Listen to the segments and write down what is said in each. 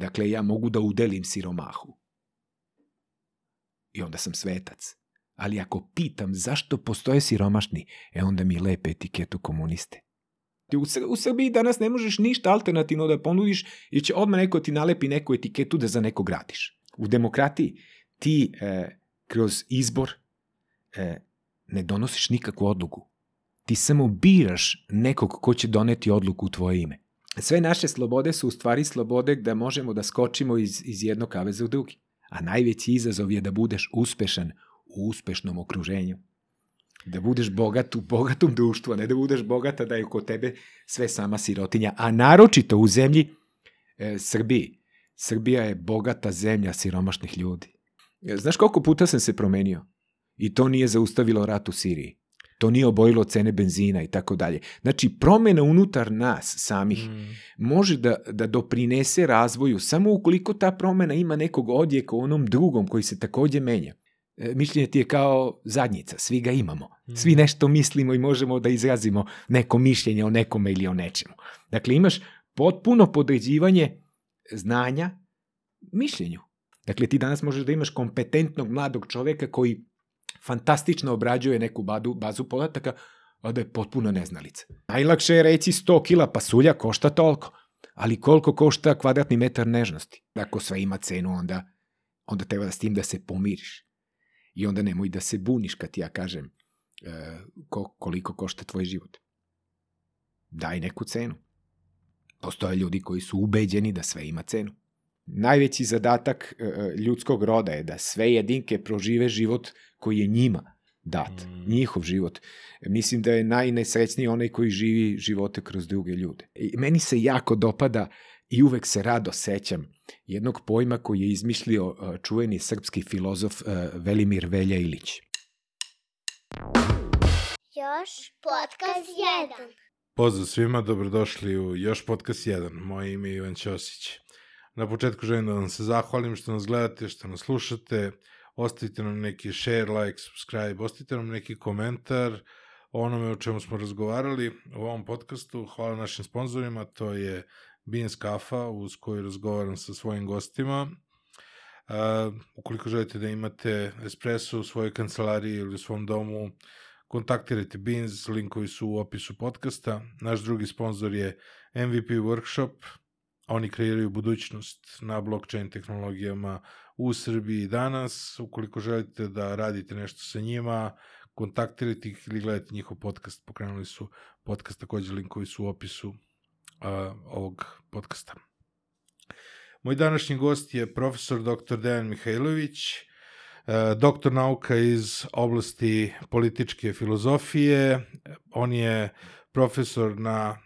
Dakle, ja mogu da udelim siromahu. I onda sam svetac. Ali ako pitam zašto postoje siromašni, e onda mi lepe etiketu komuniste. Ti u, u Srbiji danas ne možeš ništa alternativno da ponudiš jer će odmah neko ti nalepi neku etiketu da za neko gradiš. U demokratiji ti e, kroz izbor e, ne donosiš nikakvu odluku. Ti samo biraš nekog ko će doneti odluku u tvoje ime. Sve naše slobode su u stvari slobode da možemo da skočimo iz, iz jednog kaveza u drugi. A najveći izazov je da budeš uspešan u uspešnom okruženju. Da budeš bogat u bogatom društvu, a ne da budeš bogata da je kod tebe sve sama sirotinja. A naročito u zemlji e, Srbiji. Srbija je bogata zemlja siromašnih ljudi. E, znaš koliko puta sam se promenio? I to nije zaustavilo rat u Siriji. To nije obojilo cene benzina i tako dalje. Znači, promena unutar nas samih mm. može da, da doprinese razvoju samo ukoliko ta promena ima nekog odjeka u onom drugom koji se takođe menja. E, mišljenje ti je kao zadnjica, svi ga imamo. Mm. Svi nešto mislimo i možemo da izrazimo neko mišljenje o nekome ili o nečemu. Dakle, imaš potpuno podređivanje znanja mišljenju. Dakle, ti danas možeš da imaš kompetentnog mladog čoveka koji fantastično obrađuje neku badu, bazu podataka, a da je potpuno neznalica. Najlakše je reći 100 kila pasulja košta toliko, ali koliko košta kvadratni metar nežnosti? Ako sve ima cenu, onda, onda treba da s tim da se pomiriš. I onda nemoj da se buniš kad ja kažem e, ko, koliko košta tvoj život. Daj neku cenu. Postoje ljudi koji su ubeđeni da sve ima cenu. Najveći zadatak e, e ljudskog roda je da sve jedinke prožive život koji je njima dat, mm. njihov život. Mislim da je najnesrećniji onaj koji živi živote kroz druge ljude. I meni se jako dopada i uvek se rado sećam jednog pojma koji je izmišljio uh, čuveni srpski filozof Velimir Velja Ilić. Još podcast 1. Pozdrav svima, dobrodošli u Još podcast 1. Moje ime je Ivan Ćosić. Na početku želim da vam se zahvalim što nas gledate, što nas slušate, ostavite nam neki share, like, subscribe, ostavite nam neki komentar o onome o čemu smo razgovarali u ovom podcastu. Hvala našim sponsorima, to je Beans Kafa uz koju razgovaram sa svojim gostima. Uh, ukoliko želite da imate espresso u svojoj kancelariji ili u svom domu, kontaktirajte Beans, linkovi su u opisu podcasta. Naš drugi sponsor je MVP Workshop, oni kreiraju budućnost na blockchain tehnologijama u Srbiji danas. Ukoliko želite da radite nešto sa njima, kontaktirajte ih ili gledajte njihov podcast. Pokrenuli su podcast, takođe linkovi su u opisu uh, ovog podcasta. Moj današnji gost je profesor dr. Dejan Mihajlović, doktor nauka iz oblasti političke filozofije. On je profesor na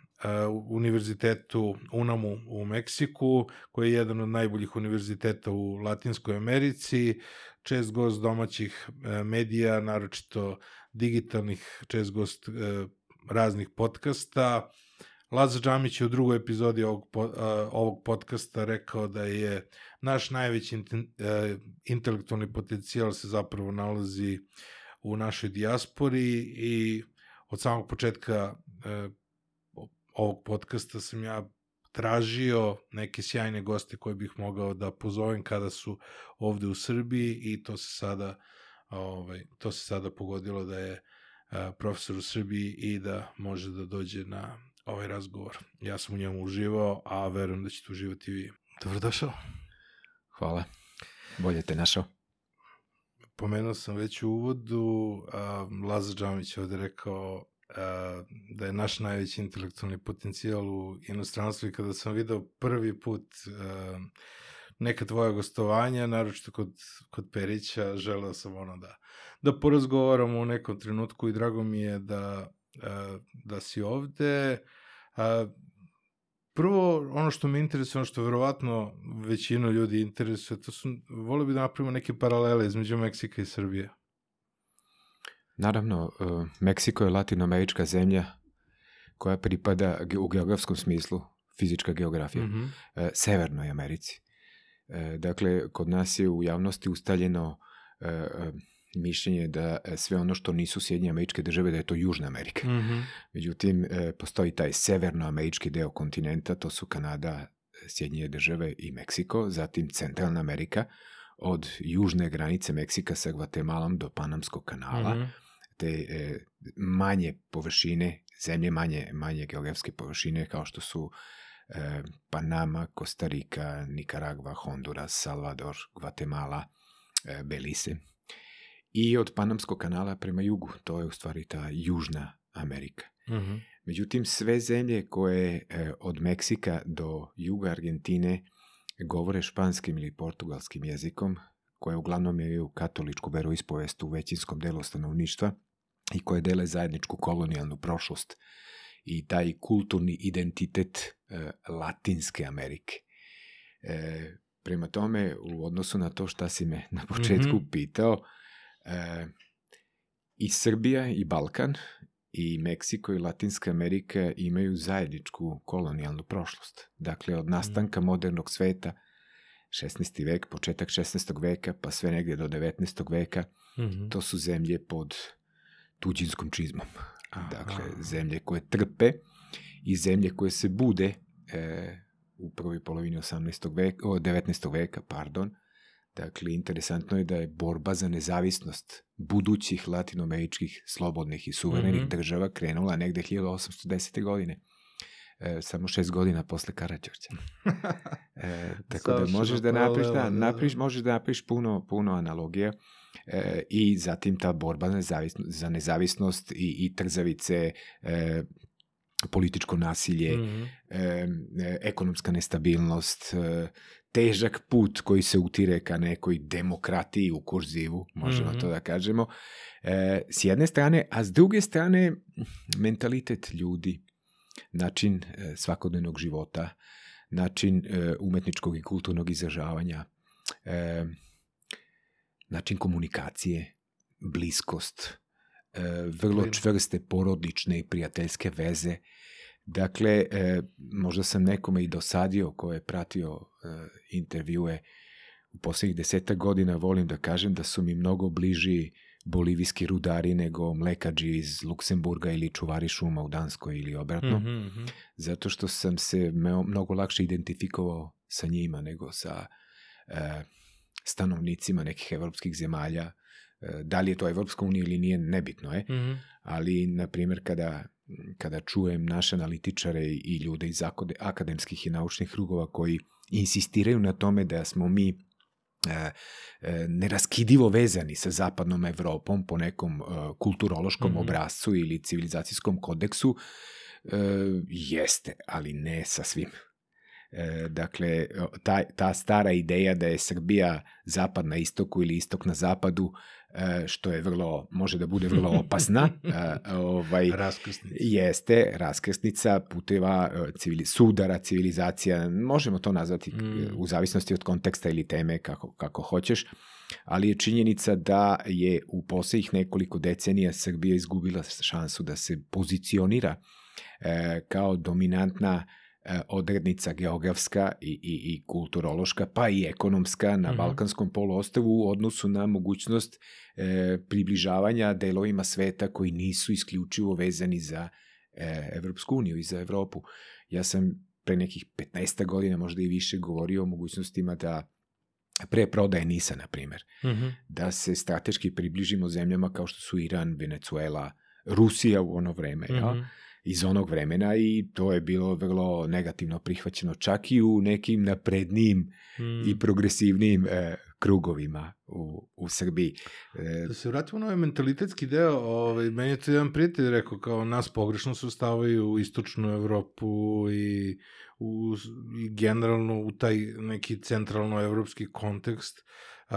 univerzitetu UNAMU u Meksiku, koji je jedan od najboljih univerziteta u Latinskoj Americi, čest gost domaćih e, medija, naročito digitalnih, čest gost e, raznih podcasta. Laza Džamić je u drugoj epizodi ovog, ovog podcasta rekao da je naš najveći intelektualni potencijal se zapravo nalazi u našoj dijaspori i od samog početka e, ovog podcasta sam ja tražio neke sjajne goste koje bih mogao da pozovem kada su ovde u Srbiji i to se sada ovaj to se sada pogodilo da je a, profesor u Srbiji i da može da dođe na ovaj razgovor. Ja sam u njemu uživao, a verujem da ćete uživati i vi. Dobrodošao. Hvala. Bolje te našao. Pomenuo sam već u uvodu, a, Laza Džamić ovde rekao da je naš najveći intelektualni potencijal u inostranstvu i kada sam video prvi put neka tvoja gostovanja, naročito kod, kod Perića, želeo sam ono da, da porazgovaramo u nekom trenutku i drago mi je da, da si ovde. Prvo, ono što me interesuje, ono što verovatno većinu ljudi interesuje, to su, volio bi da napravimo neke paralele između Meksika i Srbije. Naravno, e, Meksiko je latinoamerička zemlja koja pripada u geografskom smislu, fizička geografija, mm -hmm. Severnoj Americi. E, dakle, kod nas je u javnosti ustaljeno mišljenje da sve ono što nisu Sjedinje američke države, da je to Južna Amerika. Mm -hmm. Međutim, postoji taj severnoamerički deo kontinenta, to su Kanada, Sjedinje države i Meksiko, zatim Centralna Amerika, od južne granice Meksika sa Gvatemalom do Panamskog kanala, mm -hmm. Te e, manje površine, zemlje manje, manje geografske površine kao što su e, Panama, Kostarika, Nikaragva, Honduras, Salvador, Gvatemala, e, Belize. I od Panamskog kanala prema jugu, to je u stvari ta južna Amerika. Mm -hmm. Međutim, sve zemlje koje e, od Meksika do juga Argentine govore španskim ili portugalskim jezikom, koje uglavnom imaju katoličku veroispovest u većinskom delu stanovništva i koje dele zajedničku kolonijalnu prošlost i taj kulturni identitet e, Latinske Amerike. E, prema tome, u odnosu na to šta si me na početku mm -hmm. pitao, e, i Srbija i Balkan i Meksiko i Latinska Amerika imaju zajedničku kolonijalnu prošlost. Dakle, od nastanka mm. modernog sveta, 16. vek, početak 16. veka, pa sve negdje do 19. veka, mm -hmm. to su zemlje pod tuđinskom čizmom. Aha. Dakle, zemlje koje trpe i zemlje koje se bude e, u prvoj polovini 18. veka, o, 19. veka, pardon, Dakle, interesantno je da je borba za nezavisnost budućih latinoameričkih slobodnih i suverenih mm -hmm. država krenula negde 1810. godine. E, samo šest godina posle Karadžorđa. E, tako da možeš da napriš, da, da, napriš, možeš da napriš puno, puno analogija e, i zatim ta borba nezavisno, za nezavisnost i, i trzavice, e, političko nasilje, mm -hmm. e, ekonomska nestabilnost, e, težak put koji se utire ka nekoj demokratiji u kurzivu, možemo mm -hmm. to da kažemo, e, s jedne strane, a s druge strane mentalitet ljudi, način e, svakodnevnog života, način e, umetničkog i kulturnog izražavanja, e, način komunikacije, bliskost, e, vrlo čvrste porodične i prijateljske veze, Dakle, e, možda sam nekome i dosadio ko je pratio e, intervjue u poslednjih deseta godina, volim da kažem da su mi mnogo bliži bolivijski rudari nego mlekađi iz Luksemburga ili čuvari šuma u Danskoj ili obratno, mm -hmm. zato što sam se mnogo lakše identifikovao sa njima nego sa e, stanovnicima nekih evropskih zemalja. E, da li je to Evropska unija ili nije, nebitno je, mm -hmm. ali, na primjer, kada kada čujem naše analitičare i ljude iz akademskih i naučnih krugova koji insistiraju na tome da smo mi e, e, neraskidivo vezani sa zapadnom Evropom po nekom e, kulturološkom mm -hmm. obrazcu ili civilizacijskom kodeksu, jeste, ali ne sa svim. Dakle, ta, ta stara ideja da je Srbija zapad na istoku ili istok na zapadu E, što je vrlo, može da bude vrlo opasna. E, ovaj, raskrsnica. Jeste, raskrsnica puteva e, civili, sudara, civilizacija, možemo to nazvati mm. u zavisnosti od konteksta ili teme kako, kako hoćeš, ali je činjenica da je u poslednjih nekoliko decenija Srbija izgubila šansu da se pozicionira e, kao dominantna E, odrednica geografska i, i, i kulturološka, pa i ekonomska na mm -hmm. Balkanskom poluostavu u odnosu na mogućnost e, približavanja delovima sveta koji nisu isključivo vezani za e, Evropsku uniju i za Evropu. Ja sam pre nekih 15 godina, možda i više, govorio o mogućnostima da pre prodaje Nisa, na primer, mm -hmm. da se strateški približimo zemljama kao što su Iran, Venezuela, Rusija u ono vreme, mm -hmm. ja? Iz onog vremena i to je bilo vrlo negativno prihvaćeno čak i u nekim naprednijim mm. i progresivnijim e, krugovima u, u Srbiji. E, da se vratimo na ovaj mentalitetski deo, ovaj, meni je to jedan prijatelj rekao kao nas pogrešno se ustavaju u istočnu Evropu i, u, i generalno u taj neki centralno-evropski kontekst. Uh,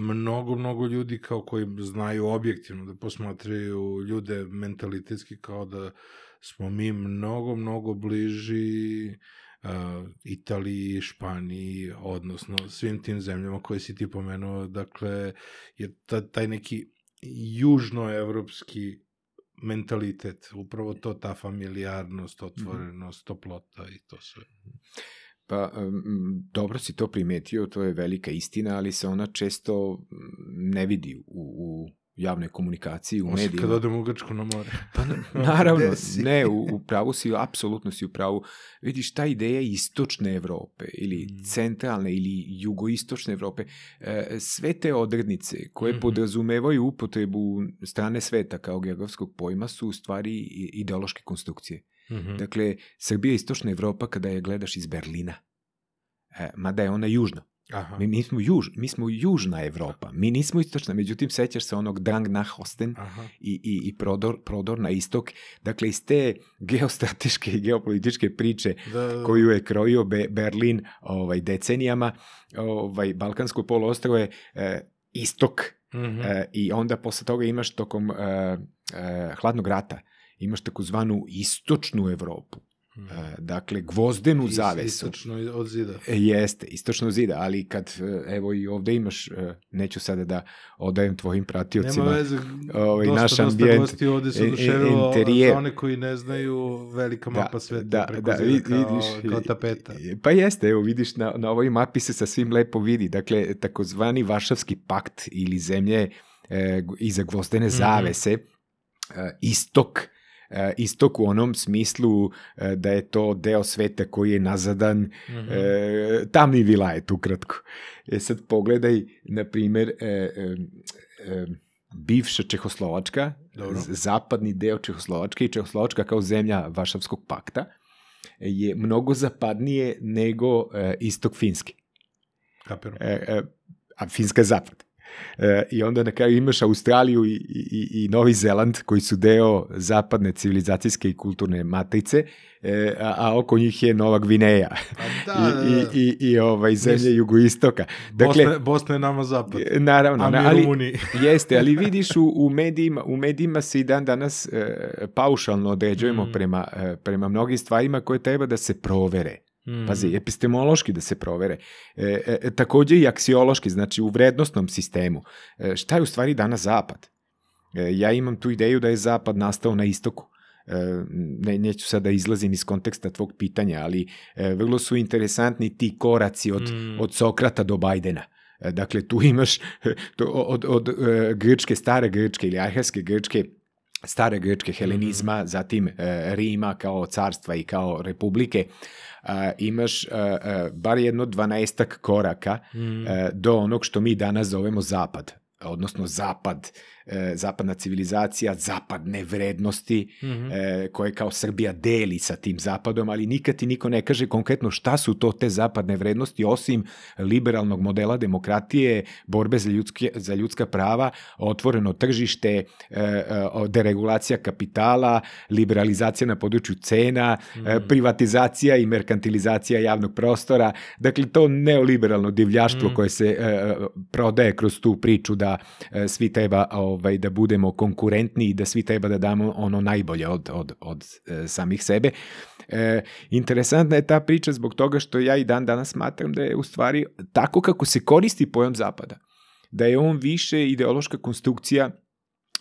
mnogo, mnogo ljudi kao koji znaju objektivno da posmatraju ljude mentalitetski kao da smo mi mnogo, mnogo bliži uh, Italiji, Španiji, odnosno svim tim zemljama koje si ti pomenuo, dakle, je ta, taj neki južnoevropski mentalitet, upravo to, ta familijarnost, mhm. otvorenost, toplota i to sve. Pa, dobro si to primetio, to je velika istina, ali se ona često ne vidi u, u javnoj komunikaciji, u Osim medijima. kad odem u Grčku na more. Pa na- naravno, ne, u, u pravu si, apsolutno si u pravu. Vidiš, ta ideja istočne Evrope ili Mm. centralne ili jugoistočne Evrope, e, sve te odrednice koje Mhm. podrazumevaju upotrebu strane sveta kao geografskog pojma su u stvari ideološke konstrukcije. Mhm. Dakle, Srbija je istočna Evropa kada je gledaš iz Berlina. E, mada je ona južna. Aha. Mi, mi, smo juž, mi smo južna Evropa. Mi nismo istočna. Međutim, sećaš se onog Drang nach Osten, Aha. i, i, i prodor, prodor na istok. Dakle, iz te geostrateške i geopolitičke priče Da, da, da. koju je krojio Be Berlin ovaj, decenijama, ovaj, Balkansko poluostrvo je e, istok Mhm. e, i onda posle toga imaš tokom e, e, hladnog rata imaš takozvanu istočnu Evropu. Mhm. E, dakle, gvozdenu Is- zavesu. Istočno od zida. E, Jeste, istočno zida, ali kad, e, evo i ovde imaš, neću sada da odajem tvojim pratiocima, Nema veze, ovaj, dosta, naš dosta ambijent, gosti ovde se oduševilo, za one koji ne znaju, velika Da, mapa sveta da, preko da, zida kao, vidiš, kao tapeta. Pa jeste, evo vidiš na, na ovoj mapi se sa svim lepo vidi. Dakle, takozvani Varšavski pakt ili zemlje e, iza gvozdene Mhm. zavese, e, istok, e, istok u onom smislu e, da je to deo sveta koji je nazadan Mhm. e, tamni vilajet ukratko. E sad pogledaj, na primer, e, e, e, bivša Čehoslovačka, Dobro. zapadni deo Čehoslovačke i Čehoslovačka kao zemlja Varšavskog pakta je mnogo zapadnije nego e, istok Finske. Kapiram. E, e, a Finska je zapad. E, I onda na kraju imaš Australiju i, i, i Novi Zeland koji su deo zapadne civilizacijske i kulturne matrice, e, a, a oko njih je Nova Gvineja Pa da, da, i, da. i, i, i ovaj, zemlje Mislim, jugoistoka. Dakle, Bosna, Bosna je nama zapad. naravno, A mi ali, Rumuni. Jeste, ali vidiš u, u, medijima, u medijima se i dan danas e, paušalno određujemo Mm. prema, e, prema mnogim stvarima koje treba da se provere. Mhm. Pazi, epistemološki da se provere. E, e, takođe i aksiološki, znači u vrednostnom sistemu. E, šta je u stvari danas zapad? E, ja imam tu ideju da je zapad nastao na istoku. E, ne, neću sada da izlazim iz konteksta tvog pitanja, ali e, vrlo su interesantni ti koraci od, Mm. od Sokrata do Bajdena. E, Dakle, tu imaš to, od, od, od e, Grčke, stare Grčke ili arhelske Grčke, stare Grčke, helenizma, zatim e, Rima kao carstva i kao republike, a, imaš a, a, bar jedno dvanaestak koraka Mhm. e, do onog što mi danas zovemo zapad, odnosno zapad, e, zapadna civilizacija, zapadne vrednosti, Mhm. e, koje kao Srbija deli sa tim zapadom, ali nikad ti niko ne kaže konkretno šta su to te zapadne vrednosti, osim liberalnog modela demokratije, borbe za, ljudske, za ljudska prava, otvoreno tržište, e, e, deregulacija kapitala, liberalizacija na području cena, e, Mhm. privatizacija i merkantilizacija javnog prostora, dakle to neoliberalno divljaštvo Mhm. koje se e, prodaje kroz tu priču da e, svi treba ovaj, da budemo konkurentni i da svi treba da damo ono najbolje od, od, od e, samih sebe. E, interesantna je ta priča zbog toga što ja i dan danas smatram da je u stvari tako kako se koristi pojam zapada, da je on više ideološka konstrukcija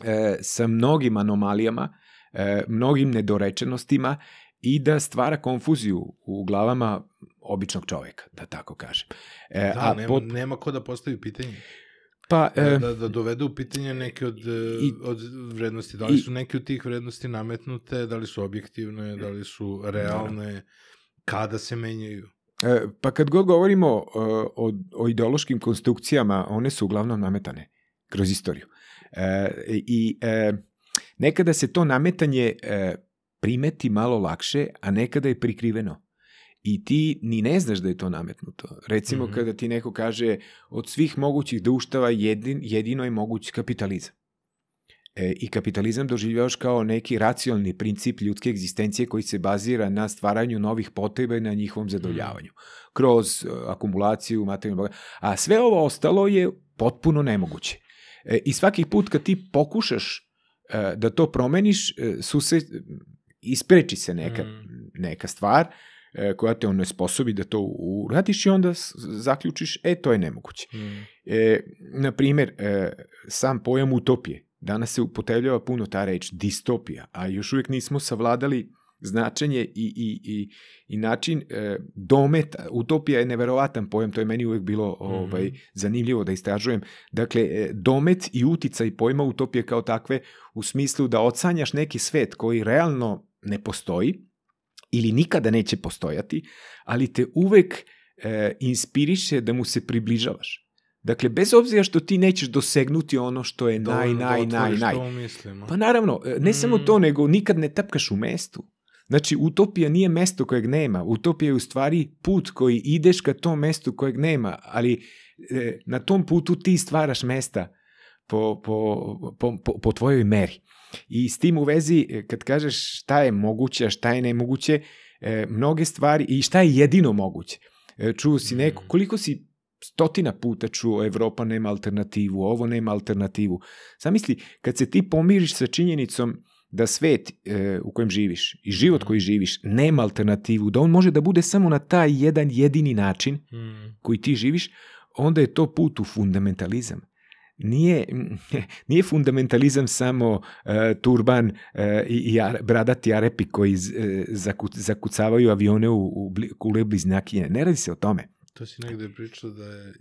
e, sa mnogim anomalijama, e, mnogim nedorečenostima i da stvara konfuziju u glavama običnog čoveka, da tako kažem. E, Da, nema, pot- nema ko da postavi pitanje. Pa, Da, e, da, da dovede u pitanje neke od, e, I- od vrednosti. Da li i- su neke od tih vrednosti nametnute, da li su objektivne, da li su realne, kada se menjaju. E, Pa kad god govorimo e, o, o ideološkim konstrukcijama, one su uglavnom nametane kroz istoriju. E, I e, nekada se to nametanje e, primeti malo lakše, a nekada je prikriveno. I ti ni ne znaš da je to nametnuto. Recimo Mhm. kada ti neko kaže od svih mogućih društava jedin, jedino je moguć kapitalizam. E, I kapitalizam doživljavaš kao neki racionalni princip ljudske egzistencije koji se bazira na stvaranju novih potreba i na njihovom zadovoljavanju. Kroz e, akumulaciju, materijalnog blaga. A sve ovo ostalo je potpuno nemoguće. E, I svaki put kad ti pokušaš e, da to promeniš, e, susre, ispreči se neka, Mm. neka stvar koja te onesposobi da to uradiš i onda zaključiš, e, to je nemoguće. Mm. E, na primjer, e, sam pojam utopije. Danas se upotrebljava puno ta reč distopija, a još uvijek nismo savladali značenje i, i, i, i način e, dometa. Utopija je neverovatan pojam, to je meni uvek bilo ovaj, zanimljivo da istražujem. Dakle, e, domet i uticaj pojma utopije kao takve u smislu da odsanjaš neki svet koji realno ne postoji ili nikada neće postojati, ali te uvek e, inspiriše da mu se približavaš. Dakle, bez obzira što ti nećeš dosegnuti ono što je naj, Dovoljno da naj, naj, otvoriš naj. to mislimo. Pa naravno, e, ne samo Mm. to, nego nikad ne tapkaš u mestu. Znači, utopija nije mesto kojeg nema. Utopija je u stvari put koji ideš ka tom mestu kojeg nema, ali e, na tom putu ti stvaraš mesta po, po, po, po, po tvojoj meri. I s tim u vezi, e, kad kažeš šta je moguće, šta je nemoguće, e, mnoge stvari i šta je jedino moguće. E, čuo si neko, Mm. koliko si stotina puta čuo Evropa nema alternativu, ovo nema alternativu. Zamisli, kad se ti pomiriš sa činjenicom da svet e, u kojem živiš i život koji živiš nema alternativu, da on može da bude samo na taj jedan jedini način Mm. koji ti živiš, onda je to put u fundamentalizam. Nije, nije fundamentalizam samo e, turban e, i, i bradati arepi koji z, e, zaku, zakucavaju avione u, u kule bliznjakije. Ne radi se o tome. To si negde pričao da je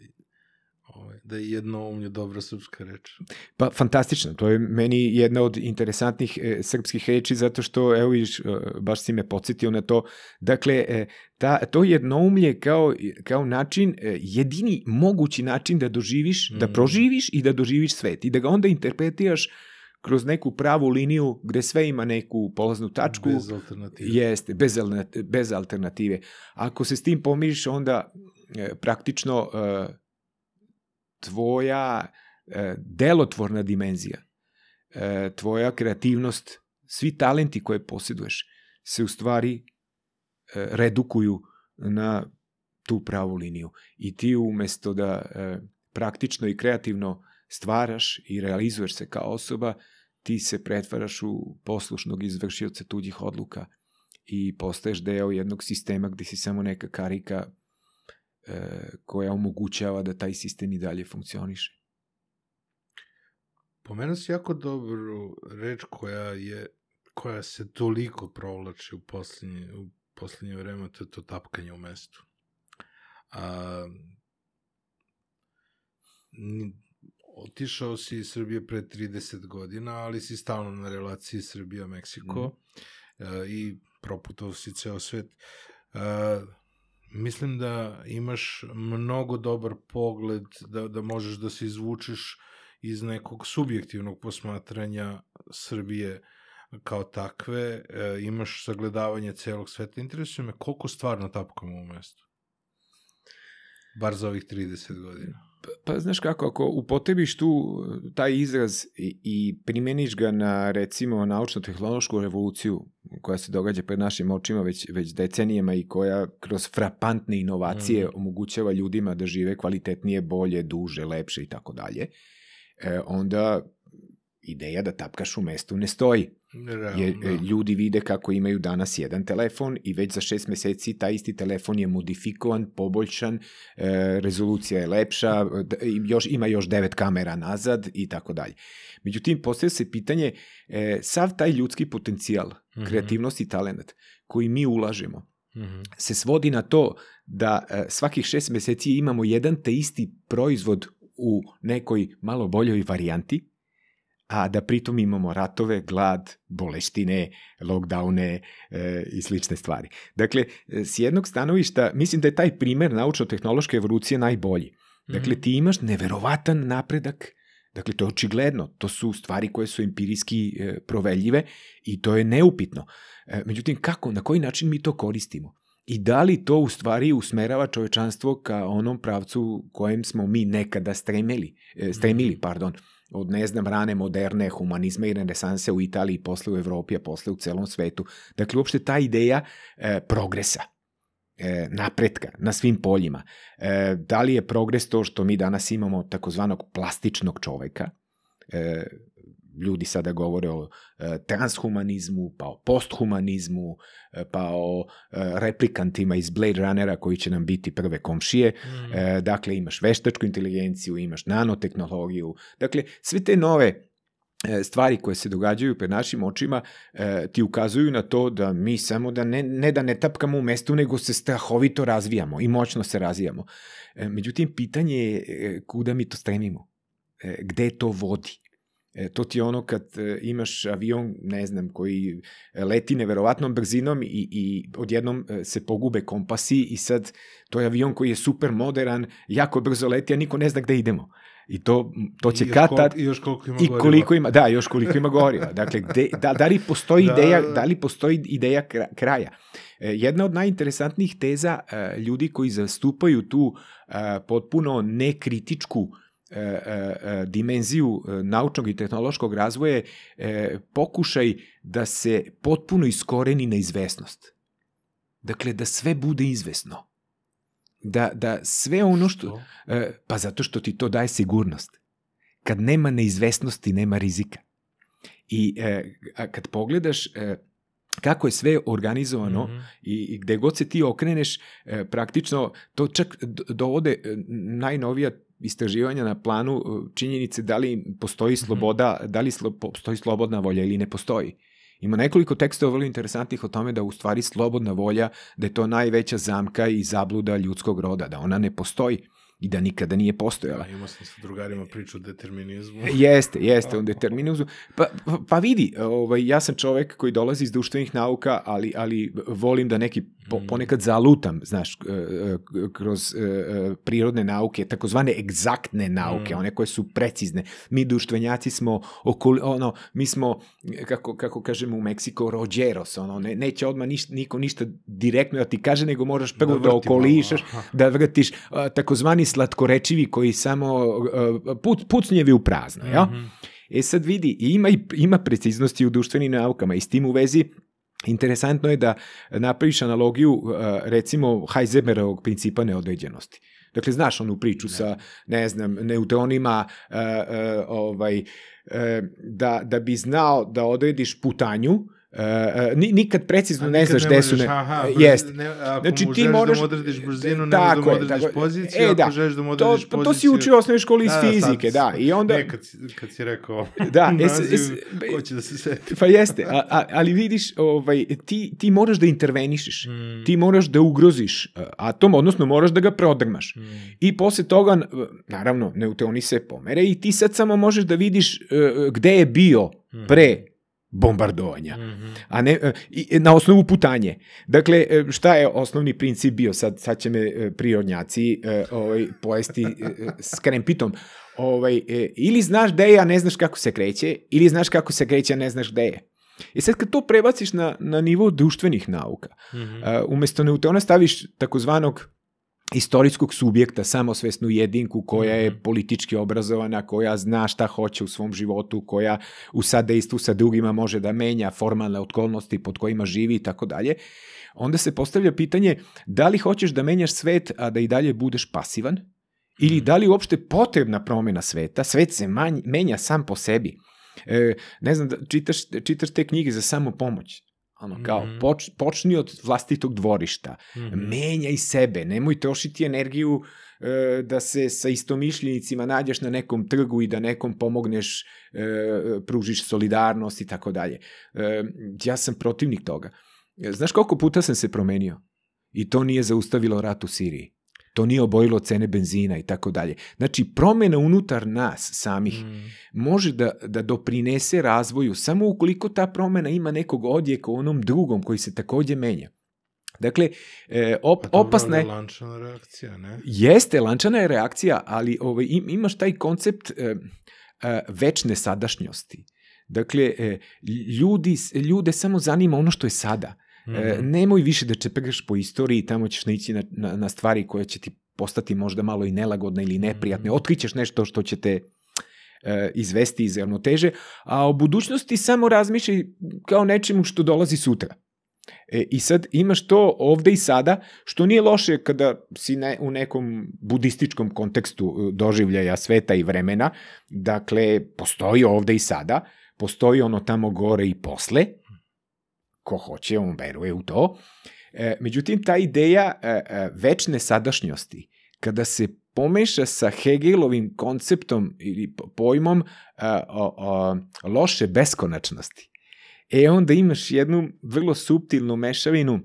ovaj, da je jednoumlje dobra srpska reč. Pa fantastično, to je meni jedna od interesantnih e, srpskih reči zato što evo viš, e, baš si me podsjetio na to. Dakle e, ta to jednoumlje kao kao način e, jedini mogući način da doživiš, mm. da Mm. proživiš i da doživiš svet i da ga onda interpretiraš kroz neku pravu liniju gde sve ima neku polaznu tačku. Bez alternative. Jeste, bez, bez alternative. Ako se s tim pomiriš, onda e, praktično e, tvoja e, delotvorna dimenzija, e, tvoja kreativnost, svi talenti koje posjeduješ se u stvari e, redukuju na tu pravu liniju. I ti umesto da e, praktično i kreativno stvaraš i realizuješ se kao osoba, ti se pretvaraš u poslušnog izvršioca tuđih odluka i postaješ deo jednog sistema gde si samo neka karika koja omogućava da taj sistem i dalje funkcioniše. Pomenuo si jako dobru reč koja je koja se toliko provlači u poslednje, u poslednje vreme, to je to tapkanje u mestu. A, otišao si iz Srbije pre 30 godina, ali si stalno na relaciji Srbija-Meksiko mm. i proputao si ceo svet. A, mislim da imaš mnogo dobar pogled da, da možeš da se izvučeš iz nekog subjektivnog posmatranja Srbije kao takve, e, imaš sagledavanje celog sveta. Interesuje me koliko stvarno tapkamo u mestu. Bar za ovih 30 godina. Pa, znaš kako, ako upotrebiš tu uh, taj izraz i, i primeniš ga na recimo naučno-tehnološku revoluciju koja se događa pred našim očima već, već decenijama i koja kroz frapantne inovacije Mm. mm. omogućava ljudima da žive kvalitetnije, bolje, duže, lepše i tako dalje, e, onda ideja da tapkaš u mestu ne stoji. Realno, Je, da. e, ljudi vide kako imaju danas jedan telefon i već za šest meseci taj isti telefon je modifikovan, poboljšan, e, rezolucija je lepša, još, ima još devet kamera nazad i tako dalje. Međutim, postavlja se pitanje, e, sav taj ljudski potencijal, Mhm. kreativnost i talent koji mi ulažemo, Mhm. se svodi na to da svakih šest meseci imamo jedan te isti proizvod u nekoj malo boljoj varijanti, a da pritom imamo ratove, glad, boleštine, lockdowne e, i slične stvari. Dakle, e, s jednog stanovišta, mislim da je taj primer naučno-tehnološke evolucije najbolji. Dakle, Mhm. ti imaš neverovatan napredak, dakle, to je očigledno, to su stvari koje su empirijski e, proveljive i to je neupitno. E, međutim, kako, na koji način mi to koristimo? I da li to u stvari usmerava čovečanstvo ka onom pravcu kojem smo mi nekada stremeli, e, stremili, pardon, od ne znam rane moderne humanizma i renesanse u Italiji, posle u Evropi, a posle u celom svetu. Dakle, uopšte ta ideja e, progresa, e, napretka na svim poljima. E, da li je progres to što mi danas imamo takozvanog plastičnog čoveka, e, ljudi sada govore o e, transhumanizmu, pa o posthumanizmu, e, pa o e, replikantima iz Blade Runnera koji će nam biti prve komšije. Mhm. E, dakle, imaš veštačku inteligenciju, imaš nanotehnologiju. Dakle, sve te nove e, stvari koje se događaju pred našim očima e, ti ukazuju na to da mi samo da ne, ne da ne tapkamo u mestu, nego se strahovito razvijamo i moćno se razvijamo. E, međutim, pitanje je kuda mi to stremimo, e, gde to vodi. E, to ti je ono kad e, imaš avion, ne znam, koji leti neverovatnom brzinom i, i odjednom e, se pogube kompasi i sad to je avion koji je super modern, jako brzo leti, a niko ne zna gde idemo. I to, to će I još koliko- tad... I još koliko ima I goriva. koliko ima, da, još koliko ima goriva. Dakle, gde, da, da li postoji Da, ideja, da, da. da li postoji ideja kra- kraja? E, Jedna od najinteresantnijih teza e, ljudi koji zastupaju tu e, potpuno nekritičku e, e, e, dimenziju e, naučnog i tehnološkog razvoja je e, pokušaj da se potpuno iskoreni neizvesnost. Dakle, da sve bude izvesno. Da, da sve ono što... Što? E, pa zato što ti to daje sigurnost. Kad nema neizvesnosti, nema rizika. I e, a kad pogledaš e, kako je sve organizovano Mhm. i, i gde god se ti okreneš, e, praktično to čak dovode e, najnovija istraživanja na planu e, činjenice da li postoji sloboda, da li slo, postoji slobodna volja ili ne postoji. Ima nekoliko tekstova vrlo interesantnih o tome da u stvari slobodna volja, da je to najveća zamka i zabluda ljudskog roda, da ona ne postoji i da nikada nije postojala. Da, imao sam sa drugarima priču o determinizmu. Jeste, jeste, on determinizmu. Pa, pa, pa vidi, ovaj, ja sam čovek koji dolazi iz društvenih nauka, ali, ali volim da neki po, Mm. ponekad zalutam, znaš, e, e, kroz e, prirodne nauke, takozvane egzaktne nauke, Mm. one koje su precizne. Mi društvenjaci smo, okoli, ono, mi smo, kako, kako kažemo u Meksiko, rođeros, ono, ne, neće odmah niš, niko ništa direktno da ti kaže, nego moraš prvo da, malo, okolišaš, da vrtiš takozvani slatkorečivi koji samo put, pucnjevi u prazno, jel? Mhm. E sad vidi, ima, ima preciznosti u društvenim naukama i s tim u vezi interesantno je da napraviš analogiju uh, recimo Heisenbergovog principa neodređenosti. Dakle, znaš onu priču sa, ne znam, neutronima, uh, uh, ovaj, uh, da, da bi znao da odrediš putanju, uh, ni- nikad precizno A ne nikad znaš gde su... Ne, aha, e, jeste. Ne, ako Znači, mu ti moraš- da mu odrediš brzinu, ne možeš da mu odrediš tako poziciju, E, ako da. želiš da mu To, odrediš pa poziciju... to si učio u osnovnoj školi iz Da, da, fizike, da. I onda... Ne, kad, kad si rekao Da, naziv, s- ko će da se seti. Pa jeste, a, a, ali vidiš, ovaj, ti, ti moraš da intervenišeš. Mm. Ti moraš da ugroziš atom, odnosno moraš da ga prodrmaš. Mm. I posle toga, naravno, neutroni se pomere i ti sad samo možeš da vidiš uh, gde je bio pre bombardovanja. Mhm. A ne, e, i, na osnovu putanje. Dakle, e, šta je osnovni princip bio? Sad, sad će me e, prirodnjaci e, ovaj, pojesti e, e, s krempitom. Ovaj, e, ili znaš gde je, a ne znaš kako se kreće, ili znaš kako se kreće, a ne znaš gde je. I sad kad to prebaciš na, na nivo društvenih nauka, Mhm. uh, umesto neutrona staviš takozvanog istorijskog subjekta, samosvesnu jedinku koja je Mhm. politički obrazovana, koja zna šta hoće u svom životu, koja u sadejstvu sa drugima može da menja formalne okolnosti pod kojima živi i tako dalje, onda se postavlja pitanje da li hoćeš da menjaš svet, a da i dalje budeš pasivan, ili Mhm. da li uopšte potrebna promena sveta, svet se manj, menja sam po sebi. E, ne znam, da čitaš, čitaš te knjige za samo pomoć. Ono, kao, Mhm. poč, počni od vlastitog dvorišta, Mhm. menjaj sebe, nemoj trošiti energiju e, da se sa istomišljenicima nađeš na nekom trgu i da nekom pomogneš, e, pružiš solidarnost i tako dalje. E, ja sam protivnik toga. Znaš koliko puta sam se promenio? I to nije zaustavilo rat u Siriji. To nije obojilo cene benzina i tako dalje. Znači, promena unutar nas samih Mm. može da, da doprinese razvoju samo ukoliko ta promena ima nekog odjeka u onom drugom koji se takođe menja. Dakle, e, op, Pa opasna je... lančana reakcija, ne? Jeste, lančana je reakcija, ali ovaj, im, imaš taj koncept e, e, večne sadašnjosti. Dakle, e, ljudi, ljude samo zanima ono što je sada. E, Mhm. nemoj više da čeprkaš po istoriji, tamo ćeš naići na, na, na stvari koje će ti postati možda malo i nelagodne ili neprijatne. Mhm. Otkrićeš nešto što će te e, izvesti iz ravnoteže, a o budućnosti samo razmišljaj kao nečemu što dolazi sutra. E, I sad imaš to ovde i sada, što nije loše kada si ne, u nekom budističkom kontekstu e, doživljaja sveta i vremena. Dakle, postoji ovde i sada, postoji ono tamo gore i posle, ko hoće, on veruje u to. E, međutim, ta ideja e, e, večne sadašnjosti, kada se pomeša sa Hegelovim konceptom ili pojmom a, a, a, loše beskonačnosti. E onda imaš jednu vrlo subtilnu mešavinu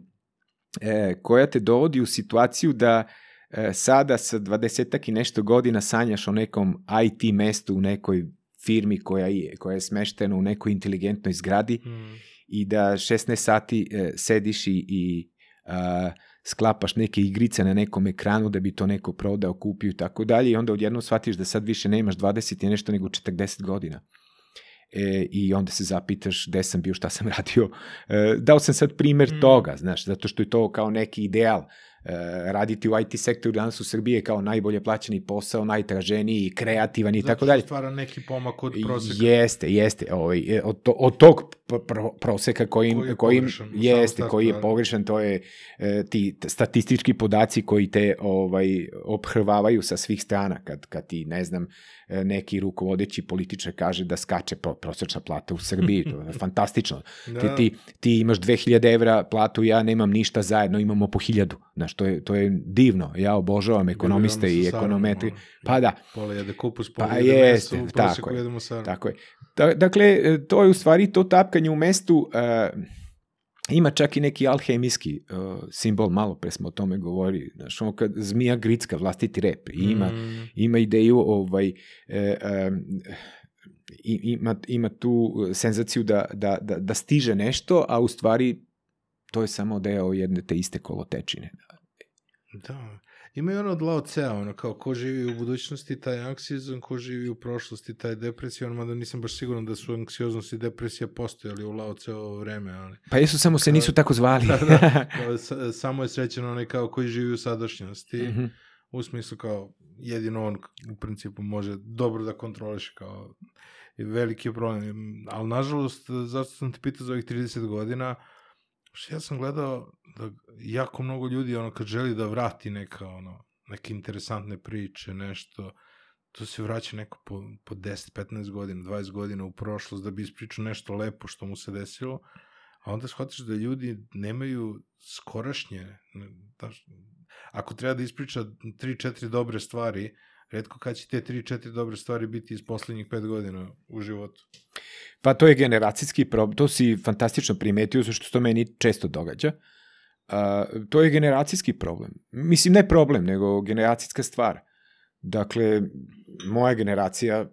e, koja te dovodi u situaciju da e, sada sa dvadesetak i nešto godina sanjaš o nekom IT mestu u nekoj firmi koja je, koja je smeštena u nekoj inteligentnoj zgradi mm. I da 16 sati e, sediš i, i a, sklapaš neke igrice na nekom ekranu da bi to neko prodao, kupio i tako dalje i onda odjednom shvatiš da sad više nemaš 20 i nešto nego 40 godina. E, I onda se zapitaš gde sam bio, šta sam radio. E, dao sam sad primer mm. toga, znaš, zato što je to kao neki ideal. Raditi u IT sektoru danas u Srbiji je kao najbolje plaćeni posao, najtraženiji, kreativan i tako dalje. Zato stvara neki pomak od proseka. Jeste, jeste. Ovaj, e, od, to, od tog pr proseka kojim, koji je kojim, pogrešan, jeste, koji je pogrešan, to je e, ti statistički podaci koji te ovaj obhrvavaju sa svih strana kad, kad ti, ne znam, E, neki rukovodeći političar kaže da skače prosečna plata u Srbiji, to je fantastično. da. ti, ti, ti imaš 2000 evra platu, ja nemam ništa zajedno, imamo po 1000. Znaš, to je, to je divno. Ja obožavam ekonomiste i ekonometri. Pa da. Pola jede kupus, pola pa jede meso, u tako je, tako je. Da, dakle, e, to je u stvari to tapkanje u mestu, uh, ima čak i neki alhemijski uh, simbol, malo pre smo o tome govorili, znaš, ono kad zmija gricka, vlastiti rep, i ima, mm. ima ideju, ovaj, e, e, ima, ima tu senzaciju da, da, da, da stiže nešto, a u stvari to je samo deo jedne te iste kolotečine. Da. Ima i ono od Lao Tse, ono kao ko živi u budućnosti taj anksizam, ko živi u prošlosti taj depresija, ono mada nisam baš siguran da su anksioznost i depresija postojali u Lao Tse ovo vreme, ali... Pa jesu, samo se nisu tako zvali. da, da, samo je srećen onaj kao koji živi u sadašnjosti, mm -hmm. u smislu kao jedino on u principu može dobro da kontroliše kao veliki problem, ali nažalost, zašto sam te pitao za ovih 30 godina, Što ja sam gledao da jako mnogo ljudi, ono, kad želi da vrati neka, ono, neke interesantne priče, nešto, to se vraća neko po, po 10, 15 godina, 20 godina u prošlost da bi ispričao nešto lepo što mu se desilo, a onda shvatiš da ljudi nemaju skorašnje, da, ako treba da ispriča 3-4 dobre stvari, redko kad će te 3-4 dobre stvari biti iz poslednjih 5 godina u životu. Pa to je generacijski problem, to si fantastično primetio, se to meni često događa. Uh, to je generacijski problem. Mislim, ne problem, nego generacijska stvar. Dakle, moja generacija,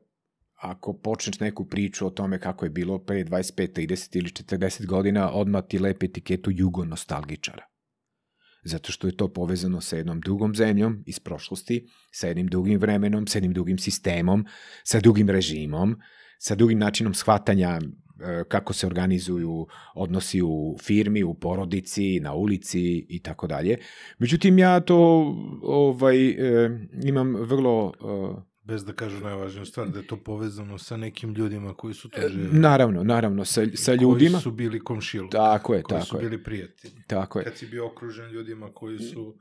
ako počneš neku priču o tome kako je bilo pre 25, 30 ili 40 godina, odmah ti lepe etiketu jugo nostalgičara zato što je to povezano sa jednom drugom zemljom iz prošlosti, sa jednim drugim vremenom, sa jednim drugim sistemom, sa drugim režimom, sa drugim načinom shvatanja e, kako se organizuju odnosi u firmi, u porodici, na ulici i tako dalje. Međutim, ja to ovaj, e, imam vrlo e, Bez da kažu najvažniju stvar, da je to povezano sa nekim ljudima koji su to želi. Naravno, naravno, sa, sa ljudima. Koji su bili komšilu. Tako je, koji tako su bili prijatelji. Tako je. Kad si bio okružen ljudima koji su,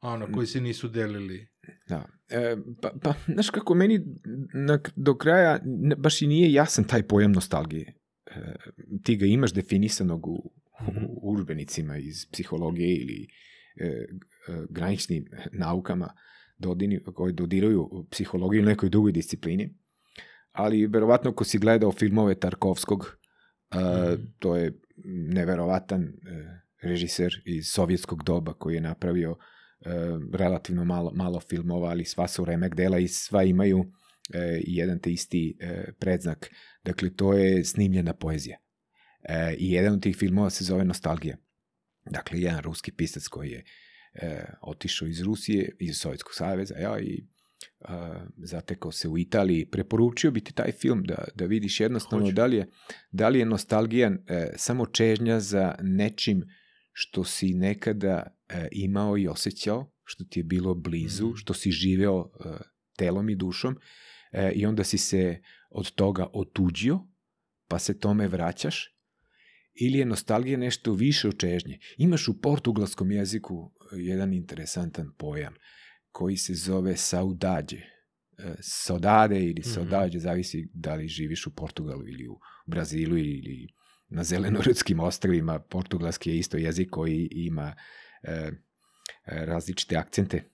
ono, koji se nisu delili. Da. E, pa, pa, znaš kako, meni na, do kraja ne, baš i nije jasan taj pojam nostalgije. E, ti ga imaš definisanog u, u mhm. užbenicima iz psihologije ili e, e, graničnim naukama dodini, koji dodiraju psihologiju ili nekoj drugoj disciplini, ali verovatno ako si gledao filmove Tarkovskog, mm. to je neverovatan uh, režiser iz sovjetskog doba koji je napravio uh, relativno malo, malo filmova, ali sva su remek dela i sva imaju uh, jedan te isti uh, predznak. Dakle, to je snimljena poezija. I jedan od tih filmova se zove Nostalgija. Dakle, jedan ruski pisac koji je e, otišao iz Rusije, iz Sovjetskog saveza, ja, i a, zatekao se u Italiji. Preporučio bi ti taj film da, da vidiš jednostavno Hoću. da li je, da li je nostalgija e, samo čežnja za nečim što si nekada e, imao i osjećao, što ti je bilo blizu, mm. što si živeo e, telom i dušom e, i onda si se od toga otuđio, pa se tome vraćaš ili je nostalgija nešto više od čežnje. Imaš u portugalskom jeziku jedan interesantan pojam koji se zove saudađe. E, saudade ili mhm. saudađe, mm -hmm. zavisi da li živiš u Portugalu ili u Brazilu ili na zelenorudskim ostravima. Portugalski je isto jezik koji ima e, e različite akcente.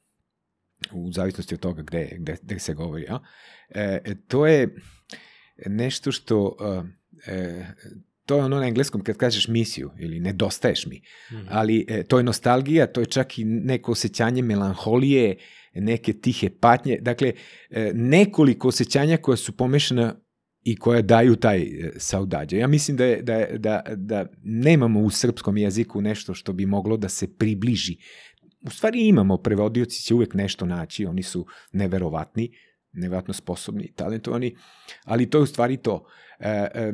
u zavisnosti od toga gde, gde, gde se govori. Ja? E, to je nešto što e, to je ono na engleskom kad kažeš misiju ili nedostaješ mi, mm -hmm. ali e, to je nostalgija, to je čak i neko osjećanje melanholije, neke tihe patnje, dakle e, nekoliko osjećanja koja su pomešana i koja daju taj e, saudađe. Ja mislim da, je, da, da, da nemamo u srpskom jeziku nešto što bi moglo da se približi. U stvari imamo, prevodioci će uvek nešto naći, oni su neverovatni, neverovatno sposobni, talentovani, ali to je u stvari to. E, e,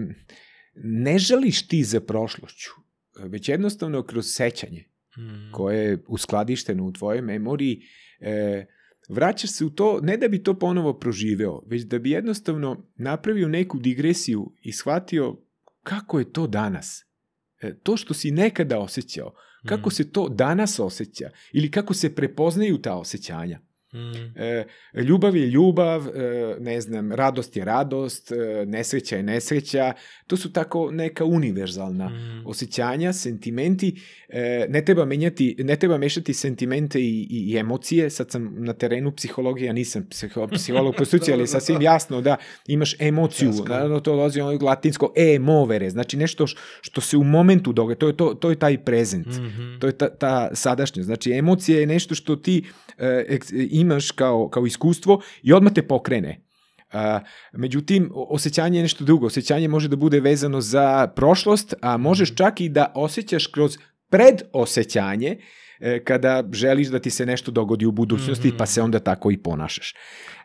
ne žališ ti za prošlošću, već jednostavno kroz sećanje mm. koje je uskladišteno u tvojoj memoriji, e, vraćaš se u to, ne da bi to ponovo proživeo, već da bi jednostavno napravio neku digresiju i shvatio kako je to danas. E, to što si nekada osjećao, kako mm. se to danas osjeća ili kako se prepoznaju ta osjećanja. Mm. E, ljubav je ljubav, e, ne znam, radost je radost, e, nesreća je nesreća. To su tako neka univerzalna mm. osjećanja, sentimenti. E, ne treba menjati, ne treba mešati sentimente i, i, i emocije. Sad sam na terenu psihologije, nisam psiho, psiholog po struci, ali sasvim jasno da imaš emociju. Naravno, to dolazi ono latinsko e movere, znači nešto što se u momentu događa. To je, to, to je taj prezent. Mm -hmm. To je ta, ta sadašnjost. Znači, emocija je nešto što ti e, imaš kao, kao iskustvo i odmah te pokrene. A, međutim, osjećanje je nešto drugo. Osjećanje može da bude vezano za prošlost, a možeš mhm. čak i da osjećaš kroz predosećanje e, kada želiš da ti se nešto dogodi u budućnosti, mm -hmm. pa se onda tako i ponašaš.